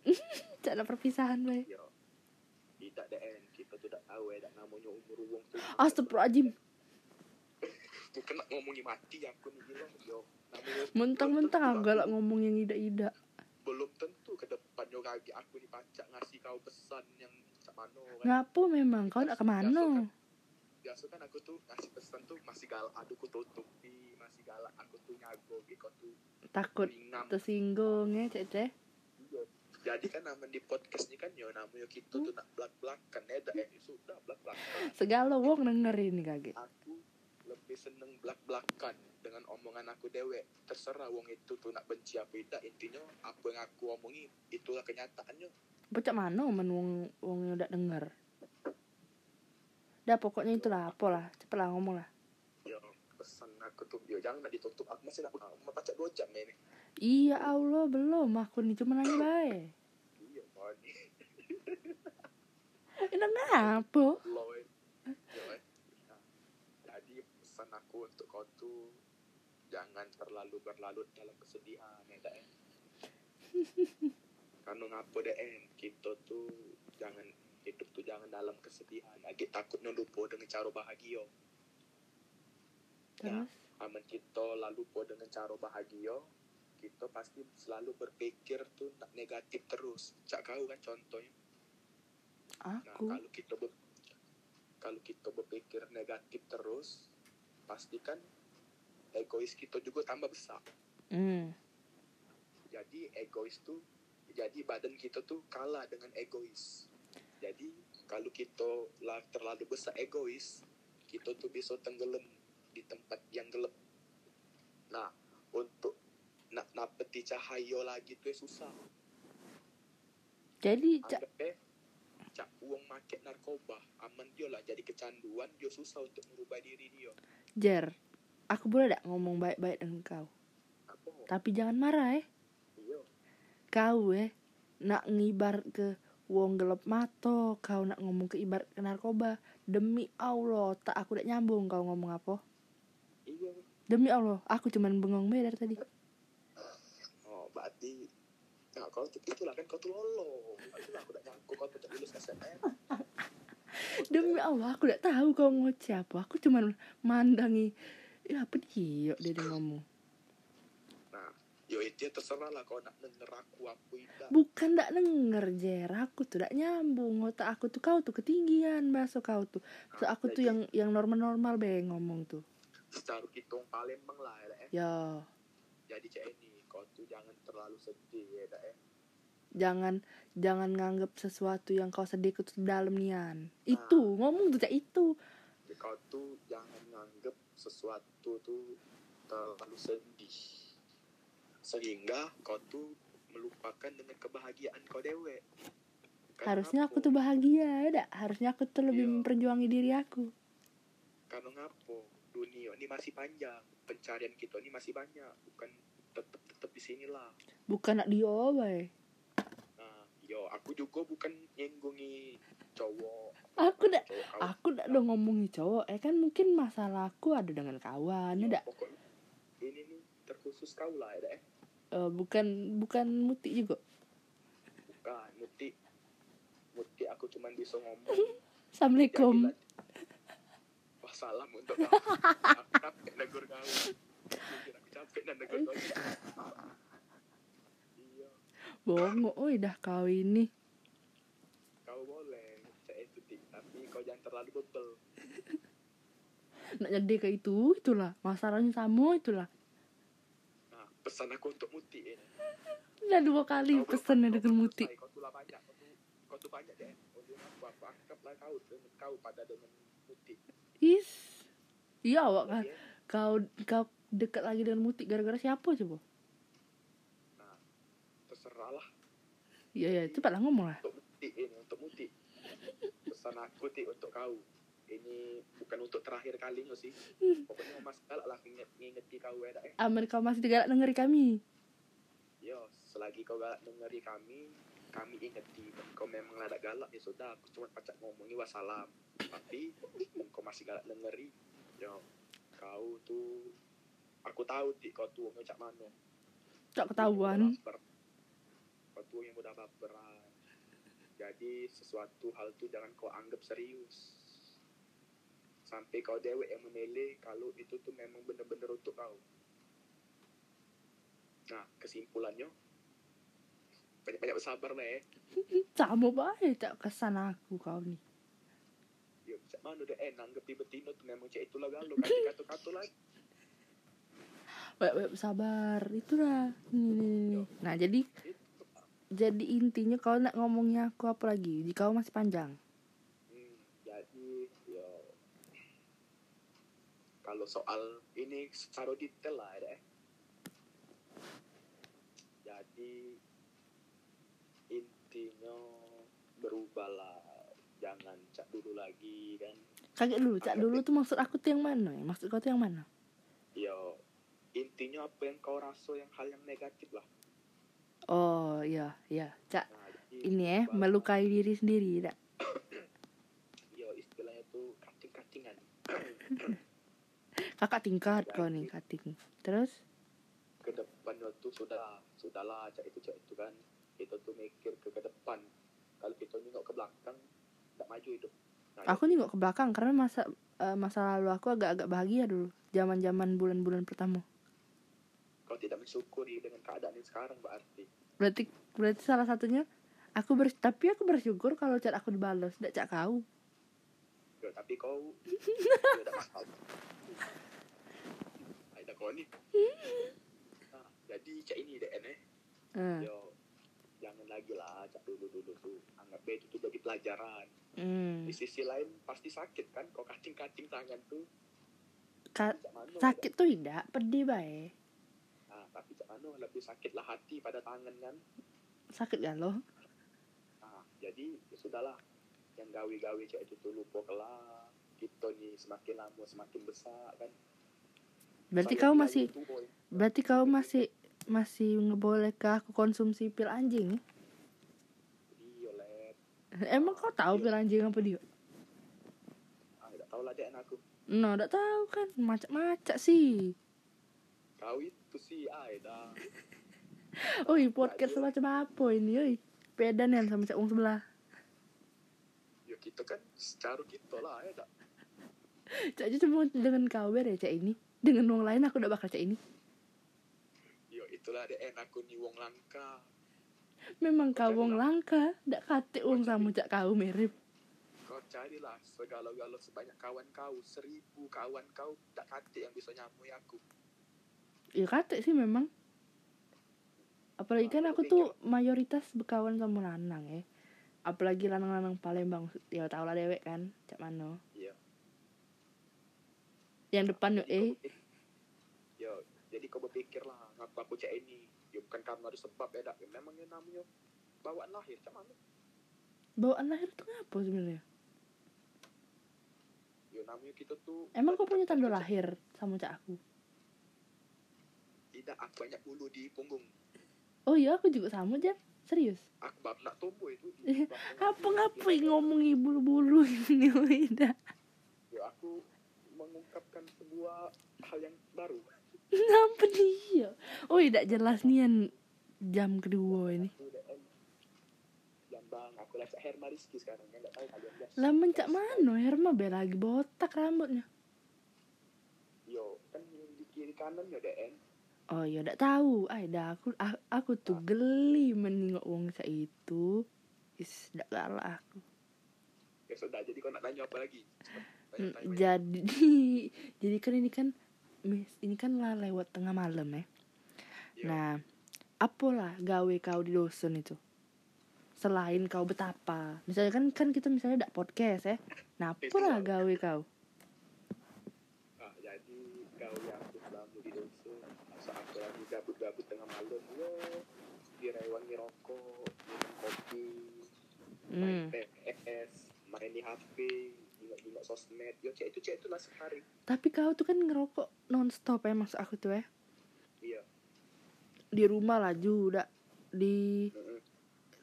Cak ada perpisahan bay yo tidak dah eh kita tuh tak tahu ya dah namanya umur uang tuh Astagfirullahaladzim bukan nak ngomongin mati aku nih bilang yo mentang-mentang aku galak ngomong yang ida-ida belum tentu ke depannya kaki aku nih pacak ngasih kau pesan yang macam mana kan. Ngapo memang? Kau nak ke mana biasa kan aku tuh ngasih pesan tuh masih galak. Aduh ku tutupi. Masih galak aku tuh nyago gitu tuh takut ringam tersinggung ya cek cek? Iya. jadi kan nama di podcast ini kan yo namanya kita tuh nak belak belakan ya eh sudah belak belakan segala wong dengerin kaget. Aku lebih seneng belak belakan dengan omongan aku dewe terserah wong itu tuh nak benci apa tidak intinya apa yang aku omongi itulah kenyataannya Bocah mana men wong wong yang udah denger. Dah pokoknya itulah apa lah, cepet lah ngomong lah. yo pesan aku tuh yo jangan ditutup aku masih nak mau pacak dua jam ini Iya Allah belum aku nih cuma nanya bae. iya mani Ini ngapa? lo eh. Yo, eh. Nah, jadi pesan aku untuk kau tuh jangan terlalu berlarut dalam kesedihan ya dah eh. karena ngapa deh eh? Kita tuh jangan hidup tuh jangan dalam kesedihan. Lagi takutnya lupa dengan cara bahagia. Terus? aman kita lalu lupa dengan cara bahagia kita pasti selalu berpikir tuh nak negatif terus. Cak kau kan contohnya. Nah, aku? kalau kita ber- kalau kita berpikir negatif terus, pastikan egois kita juga tambah besar. hmm. Jadi egois tuh, jadi badan kita tuh kalah dengan egois. Jadi kalau kita lah terlalu besar egois, kita tuh bisa tenggelam di tempat yang gelap. Nah, untuk nak napeti cahaya lagi tuh susah. Jadi cak cak uang make narkoba aman dia lah jadi kecanduan dia susah untuk merubah diri dia Jer, aku boleh gak ngomong baik-baik dengan kau? Tapi jangan marah eh. iya Kau eh nak ngibar ke wong gelap mato, kau nak ngomong ke ibarat ke narkoba. Demi Allah, tak aku udah nyambung kau ngomong apa? iya Demi Allah, aku cuman bengong bae dari tadi. oh berarti nah kau tuh itulah kan kau tuh lolo aku udah nyangkut kau tuh tak lulus SNM Demi Allah, aku udah tahu kau ngoceh apa. Aku cuman mandangi. Ya apa dia dia, dia ngomong. nah yo itu ya terserah lah kau nak denger aku apa tidak Bukan ndak denger Jer, aku tuh ndak nyambung. Otak aku tuh kau tuh ketinggian bahasa kau tuh. So, aku tuh yang yang normal-normal be ngomong tuh. secara kita orang Palembang lah ya eh. Ya, jadi cak ini kau tuh jangan terlalu sedih ya eh. jangan jangan nganggap sesuatu yang kau sedih itu dalam nian. Itu ngomong tuh cak itu. Kau tuh jangan nganggep sesuatu tuh terlalu sedih sehingga kau tuh melupakan dengan kebahagiaan kau dewe Karena Harusnya aku apa? tuh bahagia ya dak. Harusnya aku tuh lebih Iya. memperjuangi diri aku. karena ngapo dunia ini masih panjang pencarian kita ini masih banyak bukan tetap tetap di sinilah Bukan nak nah yo aku juga bukan nyenggungi cowok. Aku dak cowok kau aku ndak dong ngomongin cowok eh kan mungkin masalahku ada dengan kawan ya dak ini nih terkhusus kau lah ya dak, eh bukan bukan muti juga? Bukan muti. Muti aku cuman bisa ngomong. Assalamualaikum. Jadilah- Wah salam untuk kau. Aku capek negur kau. Aku capek dan negur kau. Bongo oi dah kau ini kau boleh. Saya itu tik, tapi kau jangan terlalu bebel. nak jadi kayak itu itulah masalahnya sama itulah Nah, pesan aku untuk muti ini. udah dua kali Kau kau dengan muti Kau tuh lah banyak. Kau tuh, kau tuh banyak deh. Kau tuh aku, aku anggaplah kau dengan kau pada dengan muti. is iya awak kan kau kau dekat lagi dengan muti gara-gara siapa coba terserah lah. iya ya cepatlah ngomong lah. Untuk muti ini untuk muti pesan aku ti untuk kau. Ini bukan untuk terakhir kalinya sih. Pokoknya mas galak lah nginget ngingeti kau ya eh aman kau masih galak dengeri kami. Yo selagi kau galak dengeri kami kami ingeti kau memang lada galak ya sudah. Aku cuma pacak ngomongi wassalam. Tapi kau masih galak dengeri yo kau tuh aku tahu ti kau tuh ngecak mana. Tak ketahuan Tuh yang udah baperan. Jadi sesuatu hal tuh jangan kau anggap serius. Sampai kau dewek yang menilai kalau itu tuh memang bener-bener untuk kau. Nah kesimpulannya banyak-banyak bersabar lah ya. Sama baik tak kesan aku kau nih ya macam mana udah eh nanggep betina tuh memang cek itulah galau kasih kata-kata lagi. Wek, wek, sabar itulah nih. nah jadi itu jadi intinya kau nak ngomongnya aku apa lagi? Jika kau masih panjang. Hmm, jadi ya kalau soal ini secara detail lah ya. Jadi intinya berubahlah. Jangan cak dulu lagi kan. kaget dulu cak dulu tuh maksud aku tuh yang mana ya? Maksud kau tuh yang mana? Ya intinya apa yang kau rasa yang hal yang negatif lah. Oh iya iya cak Nah, ini ya melukai diri sendiri tak Ya istilahnya tuh kating-katingan. kakak tingkat kau nih kating terus? Ke depannya tuh sudah sudahlah cak itu cak itu kan. Kita tuh mikir ke ke depan. Kalau kita nengok ke belakang tidak maju hidup. Nah, aku nengok ke belakang karena masa eh, masa lalu aku agak-agak bahagia dulu zaman-zaman bulan-bulan pertama mensyukuri dengan keadaan yang sekarang berarti. Berarti berarti salah satunya aku ber tapi aku bersyukur kalau chat aku dibalas tidak cak kau. Ya, tapi kau ya, tidak masalah. Ada kau nih nah, jadi cak ini deh eh. Eh, yo jangan lagi lah cak dulu dulu tuh anggap be itu tuh jadi pelajaran. Hmm. di sisi lain pasti sakit kan? Kau kating kating tangan tuh Ka- sakit tuh tidak pedih nah tapi mano lebih sakit lah hati pada tangan kan? Sakit gak lo Nah, jadi ya sudahlah. Yang gawe-gawe cek itu lupa kelak. Kita nih semakin lama semakin besar kan? Berarti Saya kau masih itu, boy. berarti kau masih masih ngebolehkah aku konsumsi pil anjing iya emang kau tahu pil anjing apa dia? Ah tidak tahu lah dek aku. No tidak tahu kan. Macak-macak sih kau itu sih ah dah Oi, podcast semacam apa ini, oi? Beda nih sama cak Wong sebelah. ya kita kan secara kita lah ya dah Cak cuma dengan kau ya cak ini. Dengan wong lain aku udah bakal cak ini. ya itulah dek aku nih wong langka Memang kau wong langka, ndak kate wong sama cak kau mirip. kau carilah segala-gala sebanyak kawan kau seribu kawan kau tak kate yang bisa nyamui aku Ya kate sih memang. Apalagi kan aku tuh mayoritas berkawan sama lanang ya. Apalagi lanang-lanang Palembang, ya tau lah dewek kan, cak mano. iya Yang depan yuk eh, ya jadi kau berpikir lah ngaku aku cek ini ya bukan karena ada sebab ya dak Ya, memang yang namanya bawaan lahir cuman mana bawaan lahir tuh ngapa sebenarnya? ya namanya kita tuh Emang kau punya tanda lahir sama cak aku? Tidak aku banyak bulu di punggung Oh iya, aku juga sama Jan. Serius. aku bab nak tumbuh itu apa ngapain ngomongi bulu-bulu ini Wida ya aku mengungkapkan sebuah hal yang baru Kenapa dia? Oh tidak jelas nih yang jam kedua ini. Aku udah em jambang aku live Herma Rizky sekarang nggak tahu kalian guys Lah mencak mana Herma be lagi botak rambutnya. yo kan di kiri kanan ya DN Oh iya tidak tahu. Ah dah aku a- aku tuh geli menengok wong sa itu. Is tidak galak aku. ya sudah jadi kau nak tanya apa lagi Hmm, tanya-tanya. Jadi jadi kan ini kan ini kan lah lewat tengah malam ya. Yo, Nah, apalah gawe kau di dosen itu? Selain kau betapa, misalnya kan kan kita misalnya ada podcast ya. Nah, apalah gawe kau? Ah, jadi kau yang aku selama di dosen masa aku lagi gabut-gabut tengah malam. Yo direwangi rokok minum kopi main Hmm. PS main di HP nengok-nengok sosmed. Yo cek itu cek itu lah sehari. Tapi kau tuh kan ngerokok nonstop ya maksud aku tuh ya. iya. Di rumah laju udah di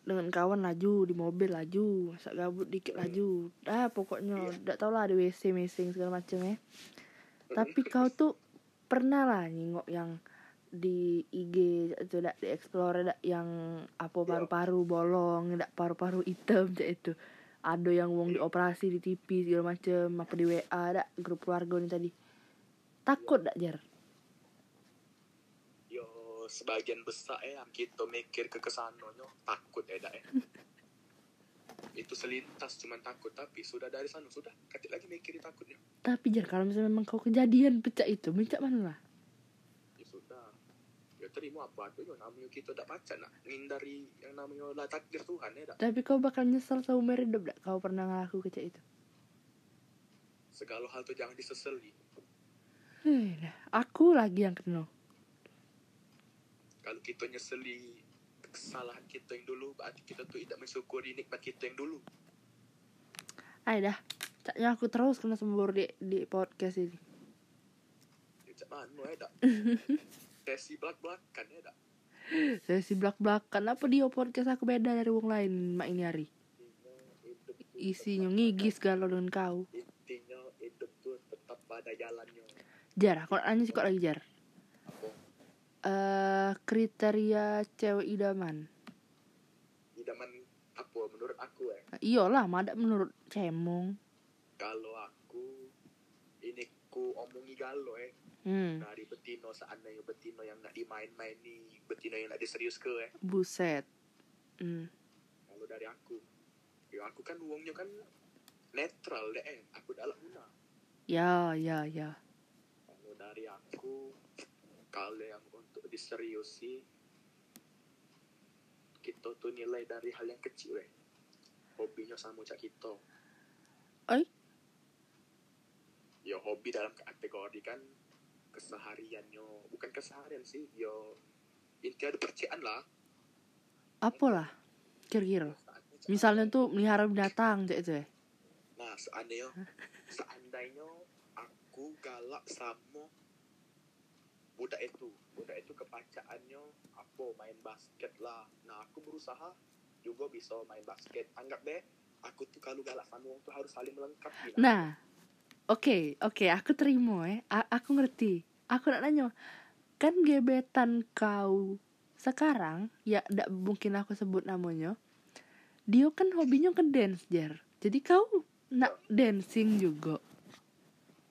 dengan kawan laju di mobil laju masa gabut dikit laju. Ah pokoknya tidak tau lah ada WC missing segala macam ya. Tapi kau tuh pernah lah nyingok yang di IG itu dak di explore dak yang apa paru-paru bolong dak paru-paru hitam cak itu. Ada yang wong dioperasi di TV segala macam apa di WA dak grup keluarga nih tadi. Takut dak jar yo sebagian besar eh yang kita mikir ke kesanonya takut ya dak eh. itu selintas cuman takut tapi sudah dari sana sudah. Katik lagi mikirin takutnya tapi jar kalau misalnya memang kau kejadian pecah itu minta mana lah terima apa tuh yo namanya kita tak pacar nak ngindari yang namanya lah takdir Tuhan ya dak tapi kau bakal nyesel seumur hidup dak kau pernah ngelaku kecak itu? Segala hal tuh jangan diseseli. Hei, aku lagi yang kena. Kalau kita nyeseli kesalahan kita yang dulu berarti kita tuh tidak mensyukuri nikmat kita yang dulu. Ayo dah Caknya aku terus kena sembur di, di podcast ini. Ya cak mana dak sesi belak belakan ya dak? Saya si belak-belakan. Apa dia podcast aku beda dari wong lain Mak ini hari Isinya ngigis galau dengan kau. Intinya hidup tuh tetap pada jalannya. Jar aku nanya sih kok lagi Jar. Eh Kriteria cewek idaman. Idaman apa menurut aku ya? Iyalah madak menurut cemong. Kalau aku ini ku omongi galo eh Hmm. Dari betino seandainya betino yang nak dimain-main nih betino yang nak diserius ke eh. Buset. Hmm. Kalau dari aku ya aku kan uangnya kan netral deh eh. Aku dalam guna. Ya ya ya. Kalau dari aku kalau yang untuk diseriusi kita tuh nilai dari hal yang kecil eh. Hobinya sama cak kita Oi? Ya hobi dalam kategori kan kesehariannya bukan keseharian sih yo. Intinya ada percayaan lah. Apalah Kira-kira. Cak- Misalnya tuh melihara binatang cak itu ya? Nah seandainya seandainya aku galak sama budak itu. Budak itu kepacaannya apa main basket lah. Nah aku berusaha juga bisa main basket. Anggap deh aku tuh kalau galak sama orang tuh harus saling melengkapi lah. Nah, oke, oke, aku terima ya. A- aku ngerti. Aku nak nanya, kan gebetan kau sekarang, ya ndak mungkin aku sebut namanya. Dia kan hobinya ke dance jar. Jadi kau nak dancing juga.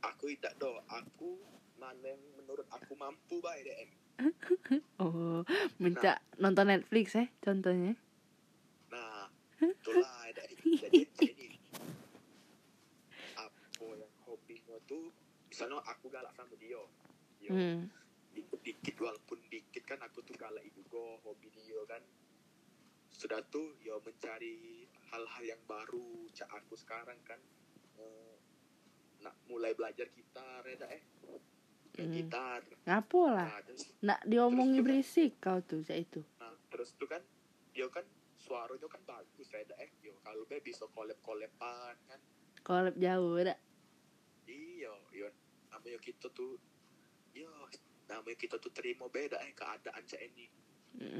aku tidak do aku mana menurut aku mampu baik deh em. Oh, minta nonton Netflix ya, contohnya. nah itulah ada jadi jadi apa yang hobinya misalnya aku galak sama dia yo Hmm. dikit dikit walaupun dikit kan aku tuh galak juga hobi dia kan sudah tuh yo mencari hal-hal yang baru cak aku sekarang kan eh, nak mulai belajar gitar ya eh Hmm. gitar Ngapo lah? nah, terus, Nak diomongi berisik kau tuh, cak itu. nah terus tuh kan yo kan suaranya kan bagus ya eh yo kalau be bisa collab collaban kan Kolab jauh, dak. iya yo namanya kita tuh yo namanya kita tuh terima beda eh keadaan cak ini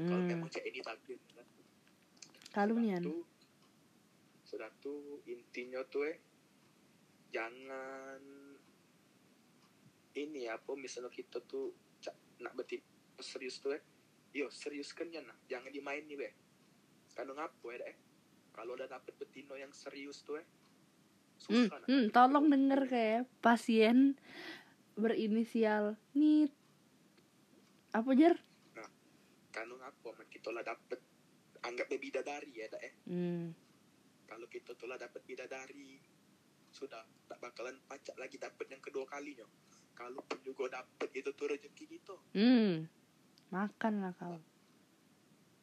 kalau Hmm. memang cak ini takdir kan. Kalunian. Sudah tuh, sudah tuh intinya tuh eh jangan ini apa misalnya kita tuh cak, nak betin serius tuh eh. Yo serius kan ya nah jangan dimain nih be karena ngapo ya eh. Kalau udah dapet betino yang serius tuh eh Hmm, hmm, tolong denger kayak pasien berinisial nit. Apa jar karena ngapo man kita lah dapet. Anggapnya bidadari ya dah eh hmm. kalau kita tuh lah dapet bidadari sudah tak bakalan pacak lagi dapet yang kedua kalinya. Kalaupun juga dapet itu tuh rezeki gitu hmm. makan lah kau.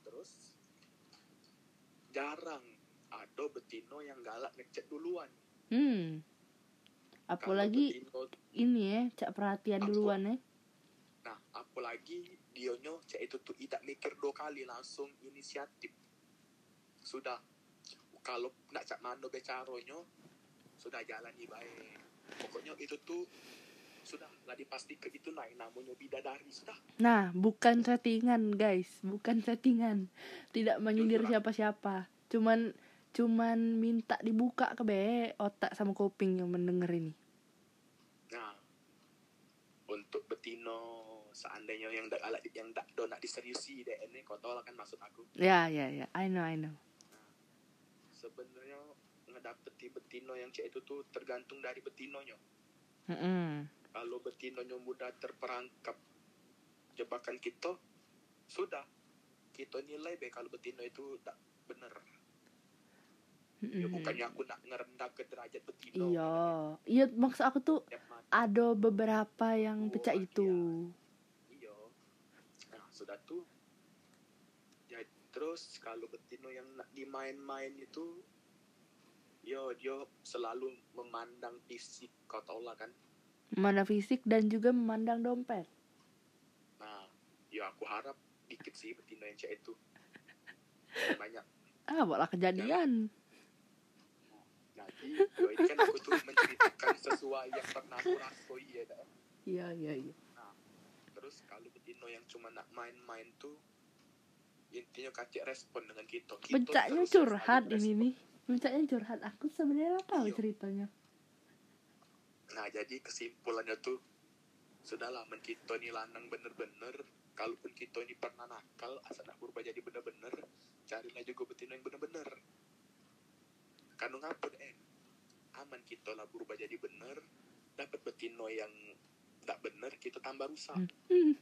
Terus jarang ada betino yang galak ngecek duluan hmm. Apalagi ini ya cak perhatian duluan ya nah apalagi dionyo cek itu tuh tidak mikir dua kali langsung inisiatif sudah kalau nak cak mano becaronyo sudah jalani baik pokoknya itu tuh sudah lah dipastikan itu naik namanya bidadari sudah Nah, bukan settingan, guys. Bukan settingan. Tidak menyindir siapa-siapa. Cuman cuman minta dibuka ke be otak sama kuping yang mendengar ini. nah untuk betino seandainya yang dak alat yang dak do nak diseriusi deh ini kau tahu lah kan maksud aku Ya, ya, ya. I know, I know. sebenarnya ngedapeti betino yang cek itu tuh tergantung dari betinonya Mm-mm. kalau betinonya mudah terperangkap jebakan kita sudah kita nilai be kalau betino itu tak bener ya bukannya aku nak ngerendah ke derajat betino Iya. Iya, maksud aku tuh ada beberapa yang Oh, pecah iya. itu. Iya. Nah, sudah tuh. Ya, terus kalau betino yang nak dimain-main itu yo dia selalu memandang fisik kau tau lah kan. Mana fisik dan juga memandang dompet. Nah, ya aku harap dikit sih betino yang cek itu. Banyak. Ah, malah kejadian. Jadi, yo ini kan aku tuh menceritakan sesuai yang pernah aku rasoi ya dah. Iya, iya, iya. Terus kalau betino yang cuma nak main-main tuh intinya kacik respon dengan kita. Puncaknya terus curhat ini nih. Puncaknya curhat. Aku sebenarnya tahu Iya. ceritanya. Nah jadi kesimpulannya tuh Sudahlah men kita ni lanang bener-bener Kalaupun kita ni pernah nakal Asal nak berubah jadi bener-bener Carilah juga betina yang bener-bener Kanu ngapun eh Aman kita lah berubah jadi bener Dapat betino yang Tak bener kita tambah rusak Hmm. Hmm,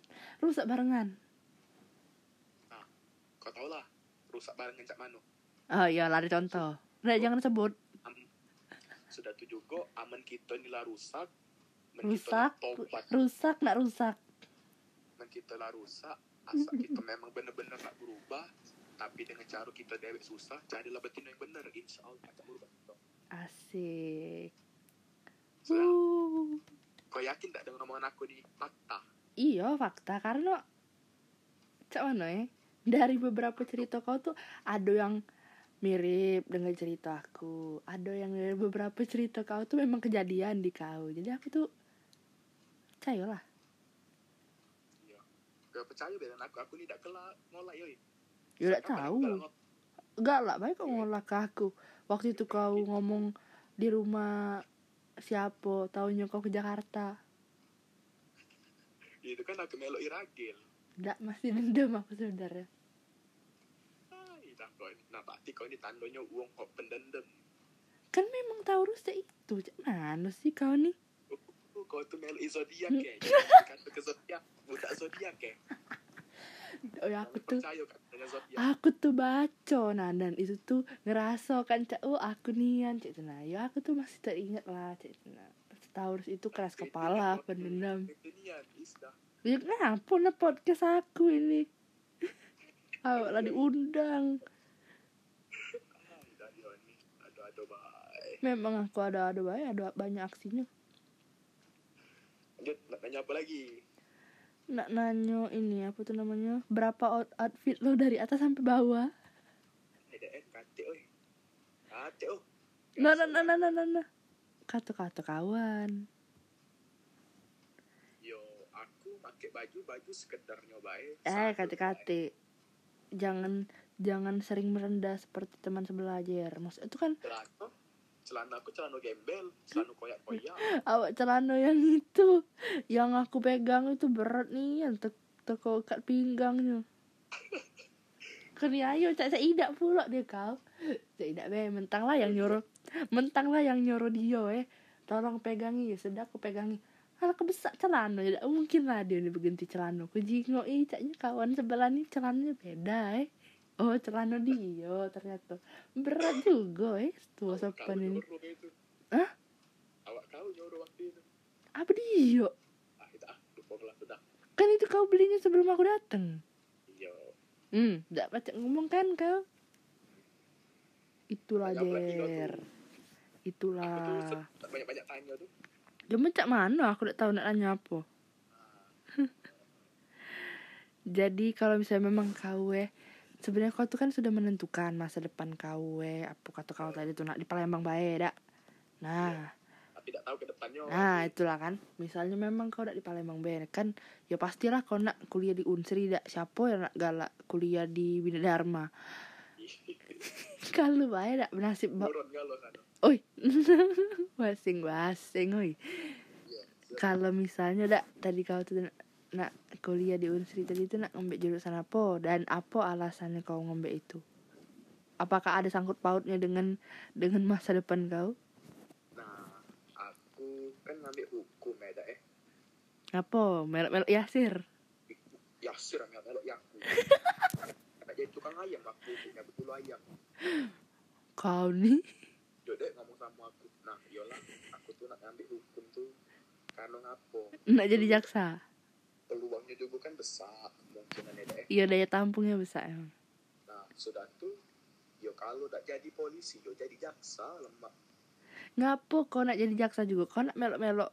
rusak barengan. Kau tau lah Rusak barengan cak mano Oh iya, lari contoh. Nah, jangan sebut. Am- Sudah tu juga Aman kita ni lah rusak Rusak, rusak, nak rusak. Men kita lah rusak Asal kita memang bener-bener nak berubah Tapi dengan cara kita dewek susah Carilah betina yang bener Insya Allah akan berubah Asik. Sudah Uh. Kau yakin tak dengan omongan aku ni? Fakta. Iya fakta. Karena cak mana ya dari beberapa cerita kau tuh ada yang mirip dengan cerita aku. Ada yang dari beberapa cerita kau tuh memang kejadian di kau. Jadi aku tuh percaya lah Iya. Kau percaya dengan aku. Aku ni tak kelak ngolak yoi ya udah aku tahu. enggak lah baik kau ngolah ke aku. Waktu itu kau ngomong di rumah siapa tahunya kau ke Jakarta. Itu kan aku melok iragil. Enggak masih dendam aku sebenarnya. Kau ni Nah berarti kau ni tandanya uang kau pendendam? Kan memang Taurus itu. Mana sih kau nih Oh, Kau tu melok zodiak ke Kata ke zodiak Budak zodiak ke oh ya aku tuh kan aku tuh baca nah dan itu tuh ngerasa kan cak oh aku nian cak nah ya aku tuh masih teringat lah cak nah Taurus itu keras kepala pendendam ya kenapa nah podcast aku ini. Awak lah diundang. Baik. Memang aku ada ada banyak ada banyak aksinya. Lanjut nak tanya apa lagi nak nanya ini apa tuh namanya? Berapa out- outfit lo dari atas sampai bawah? Katik oh nah nah nah nah nah nah, nah. kata kata kawan. Yo, aku pakai baju baju sekedarnya baik. eh kate-kate jangan jangan sering merendah seperti teman sebelah aja maksud itu kan celana aku celana gembel, celana koyak koyak. awak celana yang itu yang aku pegang itu berat nih yang te teko kat pinggangnya ya ayo cak cak idak pula dia kau. Cak idak be mentang lah yang nyuruh mentang lah yang nyuruh dia eh. Tolong pegangi ya sudah aku pegangi. Kalau kebesak celana tidak mungkin lah dia ini berganti celana. Aku jingok ih caknya kawan sebelah nih celananya beda eh oh celana dia ternyata. Berat juga eh. Tua sopan ini. Hah? Awak kau nyuruh waktu itu. apa dia? Ah, itu ah, lupa lah sudah. kan itu kau belinya sebelum aku datang Yo, hmm tidak baca ngomong kan kau? Itulah der itulah. Tak banyak-banyak tanya tuh. dia macam mana? Aku tidak tahu nak tanya apa. Jadi kalau misalnya memang kau eh sebenarnya kau tuh kan sudah menentukan masa depan kau eh apa kata kau tadi tuh nak di Palembang baik dak? Nah. Tapi tidak tahu ke depannya Nah itulah kan. Misalnya memang kau nak di Palembang Ben Kan ya pastilah kau nak kuliah di Unsri dak? Siapa yang nak galak kuliah di Bina Dharma Kalau bayar dak bernasib ba- Oi. Basing-basing oi. Iya Kalau misalnya dak Tadi kau tuh nak, kuliah di Unsri tadi itu nak ngambil jurusan apa? Dan apa alasannya kau ngambil itu? Apakah ada sangkut pautnya dengan dengan masa depan kau? nah aku kan ngambil hukum ya eh. Apa? Melok-melok Yasir? Yasir yang melok yaku jadi tukang ayam aku punya betul ayam. Kau nih Dodek ngomong sama aku. Nah yolah aku tuh nak ngambil hukum tuh. Karena ngapo nak jadi jaksa? Peluangnya juga kan besar kemungkinannya deh Iya daya tampungnya besar nah sudah tuh yo kalau tak jadi polisi yo jadi jaksa lemak Ngapo kau nak jadi jaksa juga? Kau nak melok-melok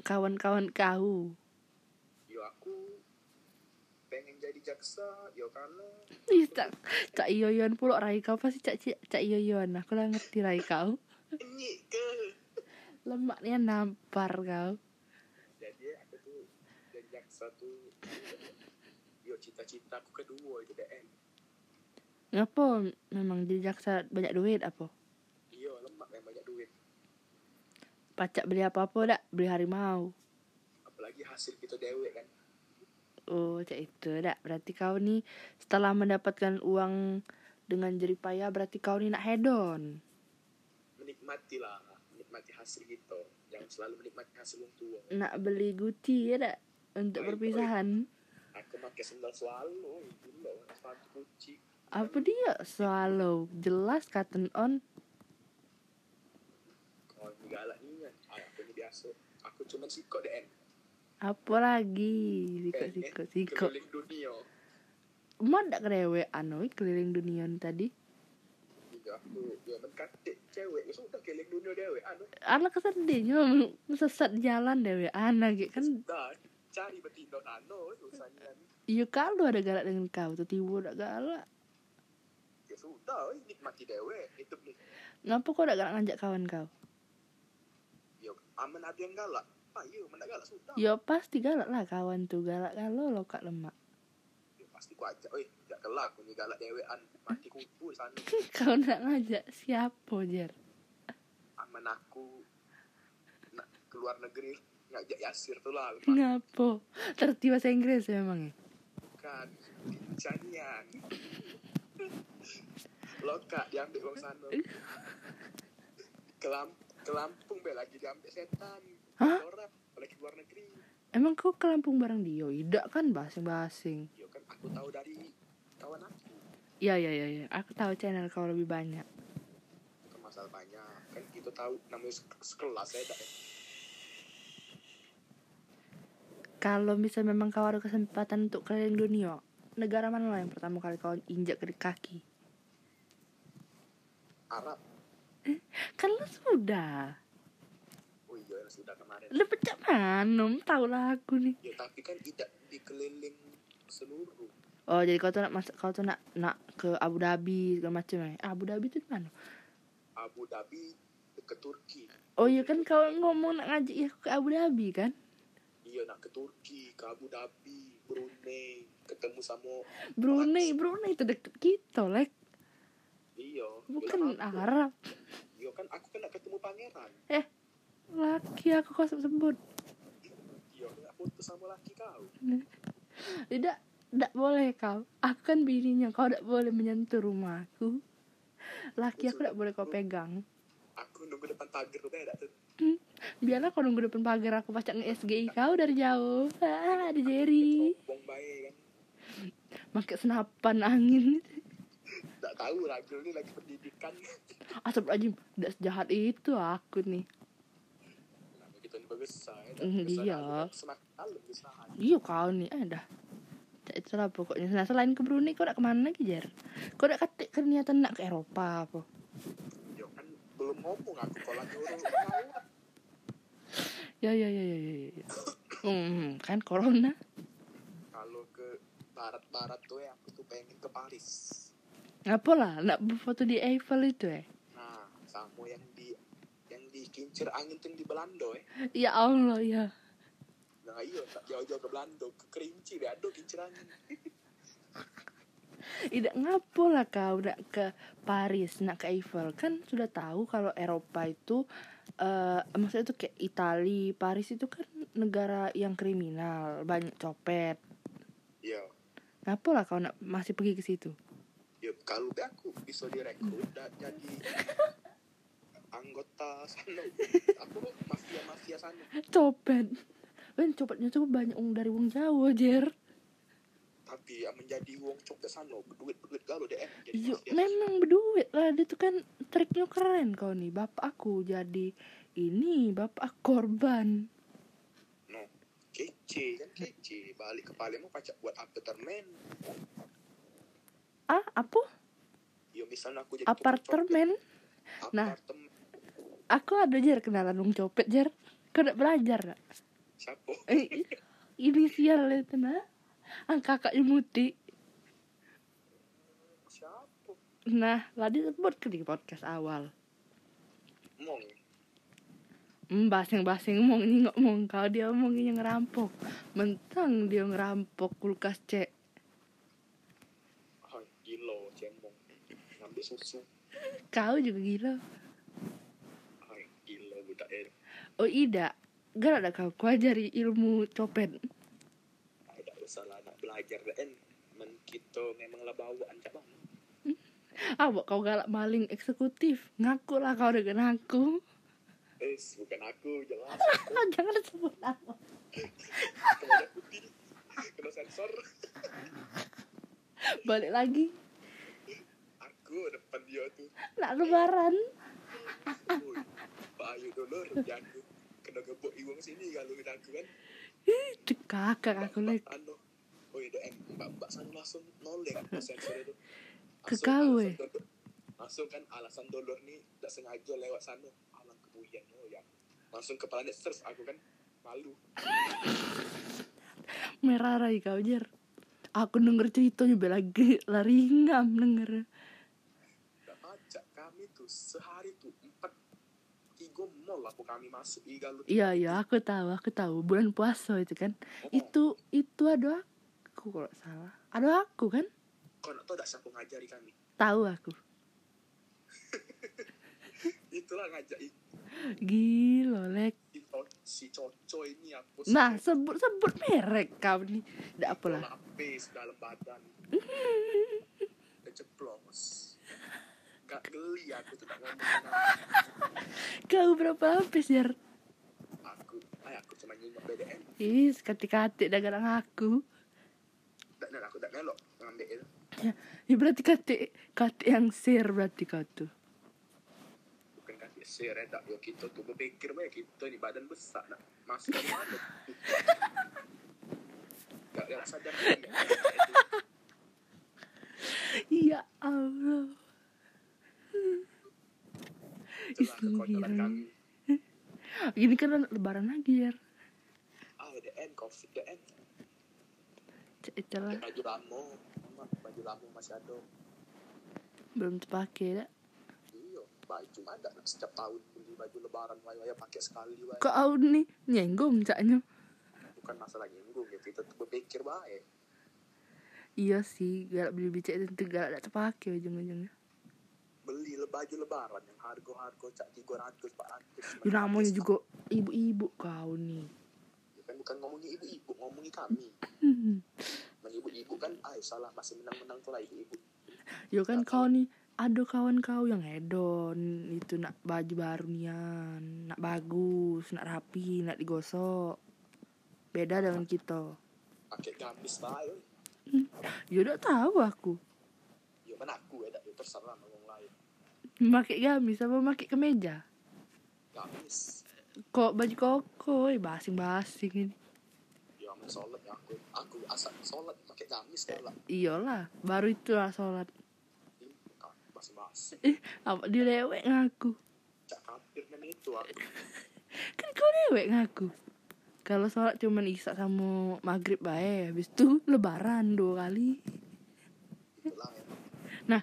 kawan-kawan kau? yo aku pengen jadi jaksa yo karena Ih, cak, cak iyoyon pula rai kau pasti cak cak, cak iyoyon. Aku lah ngerti rai kau. Lemaknya nampar kau. Tuh yo cita-cita aku kedua itu deh Ngapo memang jadi jaksa banyak duit apa? iya lemak yang banyak duit Pacak beli apa-apa dak? Beli harimau. apalagi hasil kita dewe kan Oh, cak itu dak. Berarti kau nih setelah mendapatkan uang dengan jerih payah berarti kau nih nak hedon. menikmati lah menikmati hasil gitu jangan selalu menikmati hasil tua Nak beli Gucci ya dak? Untuk perpisahan. aku pakai sendal swallow sepatu kucing Apa dia? Swallow. Jelas cotton on. kalau ini galak nih kan ah, aku ini biasa aku cuma sikok deh Apa lagi? Siko, Eh, siko, eh, siko. keliling dunia Mau ndak kerewean oi keliling dunia tadi? Aku ya menkatik cewek ya sudah keliling dunia dewe anu Anak kesedihnya sesat jalan dewe anak gitu kan. Cari betina anu urusannya Iya kalau ada galak dengan kau tuh tiba udah galak. ya sudah oi, nikmati dewe itu nih Ngapa kau udah galak ngajak kawan kau? ya aman ada yang galak ah iya mana galak sudah Ya pasti galak lah kawan tuh galak kalau lo kak lemak. ya, pasti ku ajak oi tidak kelak nih galak dewean mati kupu sana Kau nak ngajak siapa jer? aman aku nak keluar negeri ngajak Yasir tuh lah Ngapo? Terti bahasa Inggris memang ya? kan pincangnya loka diambil wong sana kelam ke Lampung be lagi diambil setan Hah? orang lagi luar negeri Emang kau ke Lampung bareng dia? Tidak kan basing-basing. yo kan aku tahu dari kawan aku Iya iya iya iya. Aku tahu channel kau lebih banyak. masalah banyak kan kita tahu namanya sek- sekelas ya dak Kalau bisa memang kau ada kesempatan untuk keliling dunia, negara mana lah yang pertama kali kau injak ke kaki? Arab Kan lu sudah. oh iya sudah kemarin Lu pecah mana? Tahu lah aku nih. ya tapi kan tidak dikeliling seluruh Oh jadi kau tuh nak masuk kau tuh nak nak ke Abu Dhabi segala macam ya? Abu Dhabi itu di mana? Abu Dhabi ke Turki Oh iya kan kau ngomong nak ngajak ya ke Abu Dhabi kan? Iya nak ke Turki ke Abu Dhabi Brunei ketemu sama Brunei, Brunei itu deket kita, lek. iya Bukan aku. Arab. iya kan aku kan nak ketemu pangeran Laki aku kau sebut. iya nak foto sama laki kau Tidak, tidak boleh kau. Aku kan bininya, kau tidak boleh menyentuh rumahku. Laki aku tidak boleh kau pegang. aku nunggu depan pagar tuh beda tuh Biarlah kau nunggu depan pagar aku pacak nge-SGI kau dari jauh. Ah, ada Jerry. Pakai senapan angin. tak tahu Ragil ini lagi pendidikan Astagfirullahaladzim, tidak sejahat itu aku nih. saya Mm, iya. Iya kau nih, eh dah. Tak itulah pokoknya. Nah selain ke Brunei, kau nak ke mana lagi Jer? Kau nak kata kerniatan nak ke Eropa apa? yo kan belum ngomong aku kalau nyuruh Ya ya ya ya ya. ya. Hmm, kan corona. kalau ke barat-barat tuh ya aku tuh pengen ke Paris Apa lah, nak berfoto di Eiffel itu eh? nah sama yang di yang di kincir angin tuh di Belanda eh ya Allah ya nah iya tak jauh-jauh ke Belanda ke kerinci deh aduh kincir angin tidak ngapo lah kau nak ke Paris nak ke Eiffel kan sudah tahu kalau Eropa itu eh maksudnya itu kayak Itali Paris itu kan negara yang kriminal banyak copet. Iya. Ngapo lah kau nak masih pergi ke situ? Ya kalau aku bisa direkrut dan jadi anggota sana. Aku mafia mafia sana. Copet. Kan copetnya tuh banyak dari wong Jawa jer tapi ya menjadi wong cok ke sana berduit berduit galau deh eh jadi Iya, memang berduit lah dia tuh kan triknya keren kau nih bapak aku jadi ini bapak korban. No kece kan kece balik ke Palembang pacak buat apartemen. Ah apa? Ya misalnya aku jadi apartemen? Nah. aku ada jer kenalan wong copet jer. Kau nak belajar nak siapa? Eh, inisial itu nah ang kakaknya muti siapa nah lah disebut ke di podcast awal. Mong Hmm, basing-basing ngomong ini ngomong. Kau dia ngomongnya ngerampok. Mentang dia ngerampok kulkas cek. Hai, gila cemong ngambil susu. Kau juga gila. Hai, gila budak oh ida. Gak ada kau kau ajari ilmu copet nak belajar deh men kita memang lah bawaan cak bang. Ah buat kau galak maling eksekutif. Ngaku lah kau dengan aku. Eh bukan aku jelas. Jangan sebut nama kena sensor. Balik lagi. Aku depan dia tuh nak lebaran. Woi, Pak Ayu dulu aku. Kena gebuk iwang sini kalau aku kan. Ih, cekakak aku lagi. Anu oh itu em mbak mbak sana langsung noleh ke sensor itu. Ke Langsung eh? kan alasan dolor nih tak sengaja lewat sana. Alang kebuyan oh ya. Langsung kepalanya stres aku kan malu. Merah rai kau jer. Aku denger cerita juga lagi lari ngam denger. Gak pacak kami tuh sehari tuh empat tiga mall aku kami masuk iya iya aku tahu aku tahu. Bulan puasa itu kan. Oh, itu itu ada aku kalau salah. Ada aku kan? Kau nak tahu tak siapa ngajari kami? Tahu aku. Itulah ngajak gila lek. Si, Co- si Coco ini aku nah sebut sebut merek kau nih tidak apalah lapis dalam badan. Keceplos gak geli aku tuh tak ngomong. Kau berapa lapis jar? Aku ay aku cuma nyimak BDM ih kati-kati dagang aku dan dan aku tak ngelok ngambil itu ya, ya berarti kati kati yang share berarti kau tuh bukan kasih share ya tak. Yo kita tuh berpikir banyak kita ni badan besar nak masuk ke mana gak gak sadar ya Allah. Itulah kami. Ini kan lebaran lagi ya ah the end covid the end celah baju lama Mama, baju lama masih ada belum terpakai dah iya baju cuma ada setiap tahun beli baju lebaran waya waya pakai sekali waya kau nih? Nyenggong caknya bukan masalah nyinggung ya kita tuh berpikir baik. Iya sih galak beli bicak tentu galak tak terpakai ujung-ujungnya. Beli le- baju lebaran yang harga harga cak tiga ratus empat ratus ya, namanya juga ibu-ibu kau nih. Kan bukan ngomongin ibu-ibu ngomongin kami. Men ibu-ibu kan ay salah masih menang-menang tuh lah ibu-ibu. Ya kan kau nih ada kawan kau yang hedon itu nak baju baru nian nak bagus nak rapi nak digosok. Beda dengan kita. pakai gamis lah yo ya udah tahu aku. Yo kan aku ya yo terserah sama orang lain. Pakai gamis apa pakai kemeja? Gamis. Kok baju koko eh, basing-basing ini. yo aman sholat ya aku aku asal sholat pakai gamis lah. Iyalah baru itulah sholat. Ih, aku basi-basi eh apa dilewek ngaku cak itu aku. Kan kau lewek ngaku kalau sholat cuman isak sama maghrib bae habis itu lebaran dua kali. Itulah ya. Nah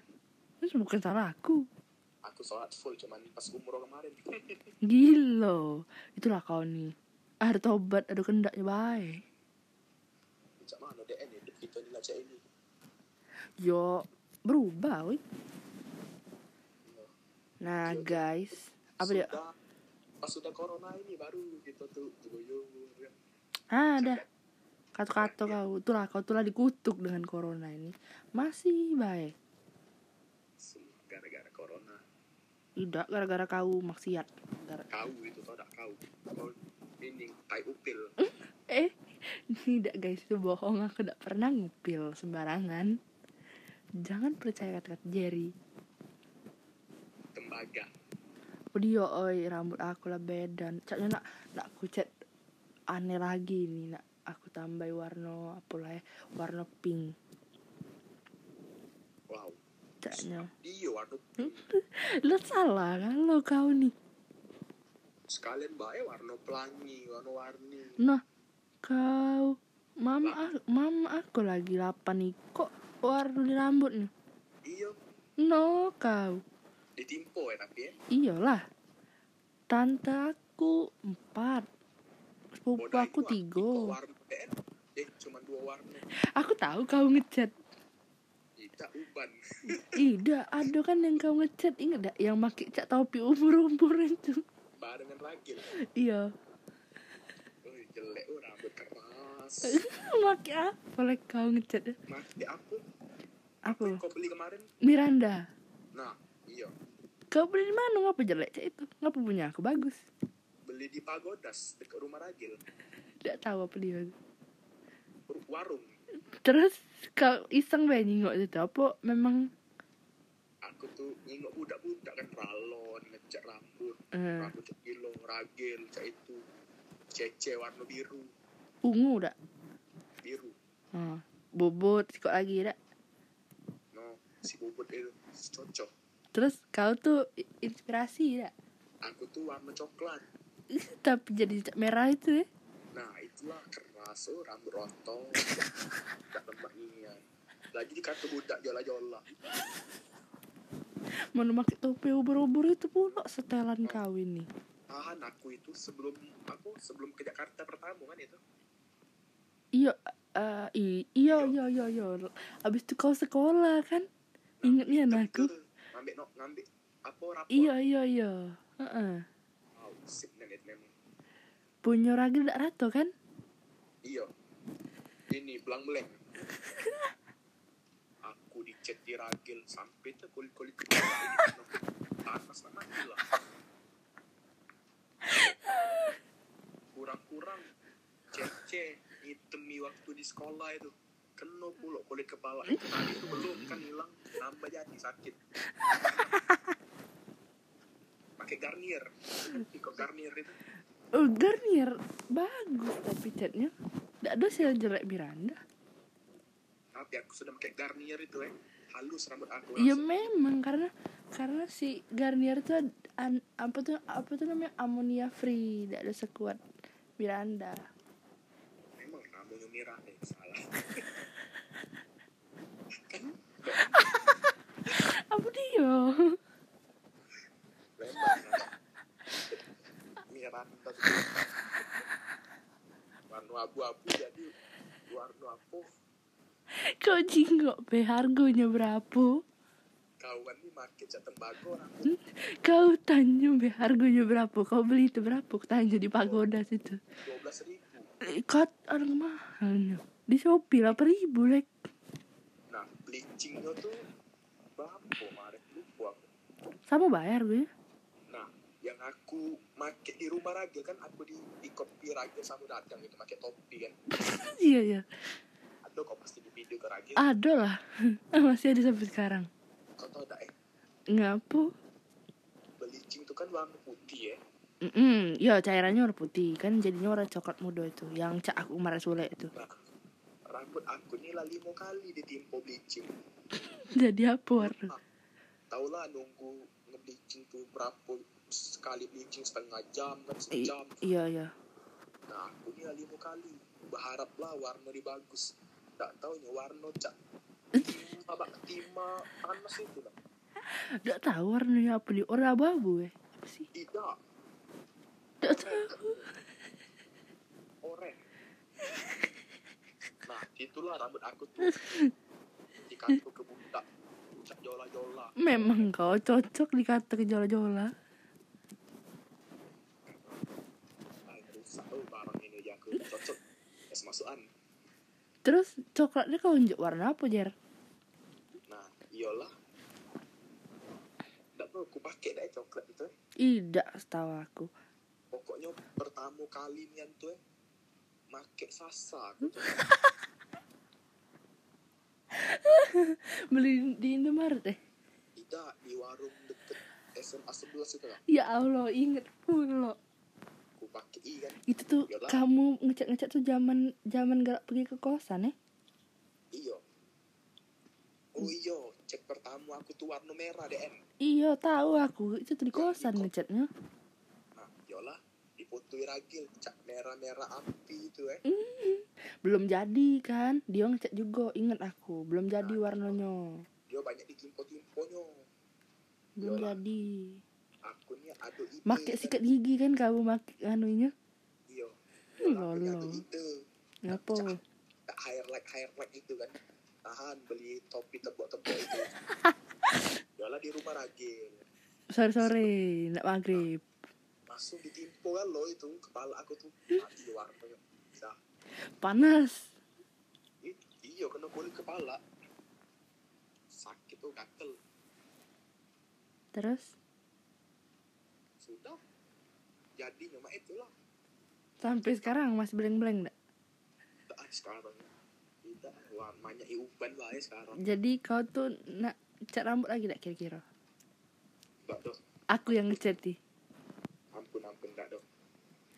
itu bukan salah aku. Aku sholat full cuman pas umroh kemarin. Gila. Itulah kau nih. Ada tobat, ada kendaknya baik. Cak mana DN ya hidup kita ini cak ini Yo, berubah, wih. Iya. Nah, Yo, guys. Apa dia? Sudah- pas sudah corona ini baru gitu tuh goyo ya. Ah, ada. Kata-kata kau. Itulah, kau tulah dikutuk dengan corona ini. Masih baik. Gara-gara corona Tidak, gara-gara kau maksiat. Gara- kau itu tau tak kau kau ini tai upil Eh, tidak guys, itu bohong. Aku tidak pernah ngupil sembarangan. Jangan percaya kata-kata Jerry. tembaga dia, oi, rambut aku lah beda. Caknya nak, nak aku cat aneh lagi nih. Nak aku tambah warna apa lah ya, warna pink. wow Caknya. iya warna Lo salah kalau kau nih. sekalian bae warna pelangi warna-warni Nah, kau mama mama aku lagi lapan nih. Kok warna di rambut nih? iya No, kau. ditimpo ya tapi ya Iyalah. Tante aku empat. Sepupu aku tiga. Eh cuma dua warna Aku tahu kau ngechat. tidak uban Tidak, ada kan yang kau ngechat inget gak? Yang pakai cat topi umur-umur itu. barengan lagi lah Iya. oh jelek rambut keras Pakai apa? Boleh kau ngechat ya? mati aku Apa? kau beli kemarin Miranda. nah iya Kau beli di mana? Ngapa jelek cak itu? Ngapa punya aku bagus? beli di Pagodas dekat rumah Ragil Tidak tahu apa dia. warung Terus kau iseng bae nyingok itu apa? Memang aku tuh nyingok budak-budak kan ralon ngecat rambut eh, rambut kilo ragil cat itu cece warna biru ungu dak? biru Oh, bobot kok lagi dak? no si bobot itu cocok Terus kau tuh inspirasi dak? aku tuh warna coklat Tapi jadi merah itu ya? nah itulah keras oh rambut rontok tak lemak ini lagi dikata budak jola-jola Mana pakai topi ubur-ubur itu pula setelan kau ini. tahan aku itu sebelum aku sebelum ke Jakarta pertama kan itu Iya, i- iya, iya, iya, iya. Abis itu kau sekolah kan? Ingatnya aku. Betul. ngambil no, ngambil apa rapor Iya, iya, iya. Heeh. wow, sip nenek memang Punya ragil dak rato kan? iya ini belang beleng aku dicet di ragil sampai tuh kulit kulit no. panas lah mati lah kurang-kurang cece waktu di sekolah itu kena pula kulit kepala itu tadi itu belum kan hilang nambah jadi sakit pakai garnier kok garnier itu Oh, Garnier bagus tapi catnya. Dak ada sih jelek Miranda. tapi aku sudah pakai garnier itu eh halus rambut aku Iya langsung. memang karena karena si Garnier ad- an- apa tuh apa tuh namanya amonia free, tidak ada sekuat Miranda. Rambutnya merah eh salah kan Apa dia? tuh warna abu-abu jadi warna apa Kau jingok be harganya berapa? kawan nih market cat tembago rambut Kau tanya be harganya berapa? Kau beli itu berapa? Kau tanya di pagoda situ. dua belas ribu Ikat orang mahalnya. Di Shopee lah ribu lek. nah bleachingnya tuh berapa kemarin lupa Sama bayar gue. nah yang aku make di rumah ragil kan aku di di kopi ragil sama datang gitu pakai topi kan iya iya. ada kok pasti di video ke ragil Ada lah. Masih ada sampai sekarang. kau tau tak eh Ngapu? bleaching tuh kan warna putih ya Mm ya cairannya warna putih. Kan jadinya warna coklat muda itu yang cak aku marah sule itu. rambut aku nih lah lima kali ditimpo bleaching. Jadi apa warna? tau lah nunggu nge-bleaching tuh berapa sekali bleaching setengah jam kan I- sejam. iya iya. nah aku nih lah lima kali. Berharap lah warna di bagus. Tak taunya warna cak. Timah bak timah panas itu lah. Gak tahu warnanya apa dia Warna abu-abu ya Apa sih? tidak Tahu oren nah itulah rambut aku tuh. Dikatu ke budak cak jola jola Memang kau cocok dikata rusak oh barang ini aja aku cocok. Es masukan. Terus coklatnya kau unjuk warna apa Jer? nah iyalah. Nggak perlu aku pakai deh coklat itu. Tidak setahu aku pokoknya pertama kali nian tuh eh make sasa aku tuh. Beli di Indomaret eh tidak di warung deket SMA 11 itu lah Ya Allah inget pula. Aku pakai i kan. Itu tuh Yalah. kamu ngecat-ngecat tuh zaman zaman gak pergi ke kosan ya? Iyo oh iyo cek pertama aku tuh warna merah DN Iya tahu aku. Itu tuh di kosan ngecatnya nah yolah dipotoi ragil cak merah-merah api itu eh. Belum jadi kan? Dia ngecat juga inget aku. Belum jadi warnanya. dia banyak ditimpo-timponya Belum Yalah. jadi. aku nih ada ide Make kan. sikat gigi kan kamu make anunya? Lolo. Yolah, aku ada ide. Ngapa? tak highlight highlight itu kan. Tahan beli topi tebok-tebok itu. Yolah di rumah ragil. Sore-sore Nak maghrib langsung ditimpo kan lo itu kepala aku tuh. Mati warnanya dah Panas. I- iya kena kulit kepala. Sakit tuh gatel. Terus? Sudah. Jadi cuma itulah. Sampai sekarang masih beleng-beleng gak? tak ada sekarang tidak. Warnanya iuban lah ya sekarang. Jadi kau tuh nak cat rambut lagi gak kira-kira? enggak dong Aku yang ngecat nih ampun ampun enggak dong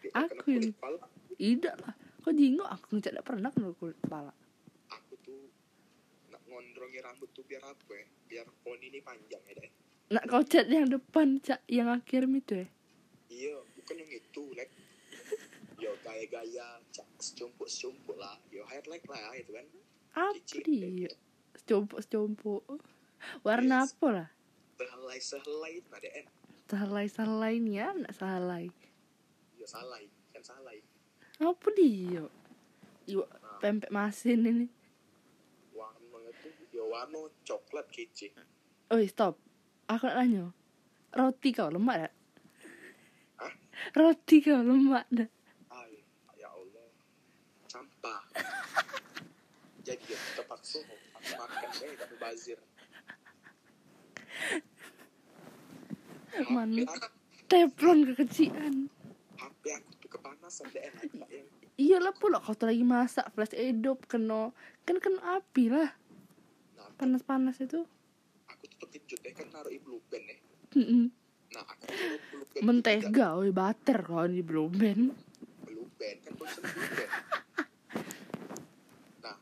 Aku yang- kepala. Tidak lah. Kau jingok aku gak pernah kena kulit kepala. Aku tuh nak ngondrongi rambut tuh biar apa ya biar poni ini panjang ya deh Nak kau cat yang depan cat yang akhir itu ya iya bukan yang itu like yo gaya-gaya cak secumpuk secumpuk lah. Yo highlight lah itu kan. Apa Cicik. dia? Secompok-secompok Warna Yes. apa lah? sehelai sehelai nah deh Salai-salai nih ya Nak salai yo salai kan salai Apa dia? Iwa nah pempek masin ini. Warna itu yo warna coklat kece. Oh stop. Aku nak tanya Roti kau lemak tak? Hah? Roti kau lemak dah ay ya Allah. Sampah. Jadi ya terpaksa aku makan deh tapi bazir HP aku, Teflon kekecilan HP aku tuh kepanasan deh Iyalah pula kau tuh lagi masak flash hidup kena kan kena api lah. Nah panas-panas itu. aku tuh terkejut deh kan naruh blue band ya Mm-mm. nah aku blue band mentega oi butter kau di belum ben blue band kan bosan blue band nah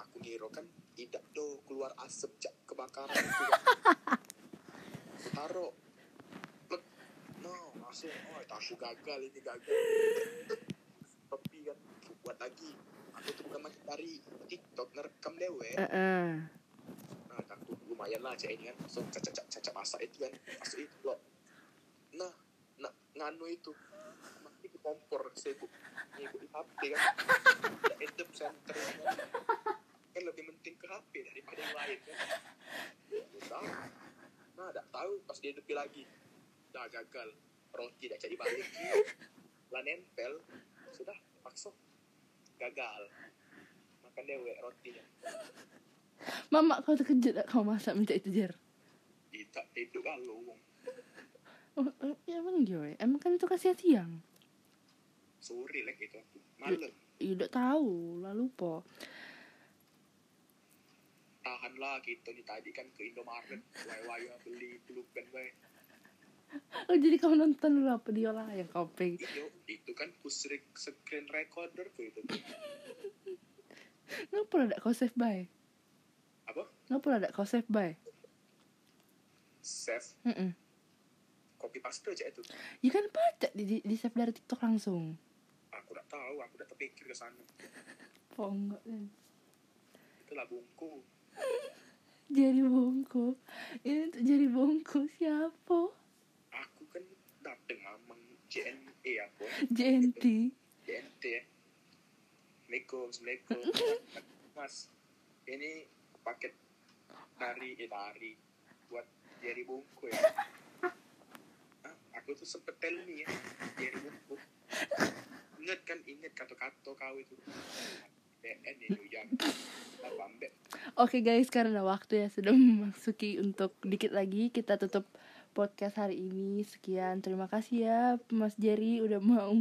aku ngira kan tidak do keluar asap cak kebakaran taruh langsung oh aku gagal ini gagal. Tapi kan buat lagi. Aku tuh bukan makin dari tiktok ngerekam dewe Heeh. nah aku lumayan lah cak ini kan. Langsung caca caca caca masak itu kan. Masuk itu loh nah nah nganu itu. Mati ke kompor sibuk ngikut di HP kan. Edep center kan. kan lebih penting ke HP daripada yang lain kan. Udah nah tak tahu pas dia lagi. Dah gagal roti dah jadi balik. Lah nempel. Sudah paksa. Gagal. Makan dewe rotinya. Mama kau terkejut tak kau masak minta itu jer? Tidak hidup kalau oh, oh, ya emang dia weh. emang kan itu kasih siang? Sore lah gitu malam. Udah tahu. Lalu po tahan lah gitu nih tadi kan ke Indomaret. Waya-waya beli pulpen wae oh jadi kau nonton dulu apa dia lah yang iyo itu kan ku screen recorder tuh itu. Ngapa lah tak kau save by apa? Ngapa lah tak kau save by save? Mm-mm. copy paste aja itu. Ya kan pacak di, di, di save dari tiktok langsung. Aku udah tahu aku udah terpikir ke sana. Po enggak kan itulah bungku. Jari bongko Ini tuh jari bongko siapa? Aku dateng mamang JNE aku JNT JNT ya Assalamualaikum Assalamualaikum Mas ini paket dari eh dari buat Jerry Bungku ya. Ah, aku tuh sempet tell me ya Jerry Bungku inget kan inget kata-kata kau itu. Ya Oke guys, karena waktu ya sudah memasuki untuk dikit lagi kita tutup podcast hari ini. Sekian, terima kasih ya Mas Jerry udah mau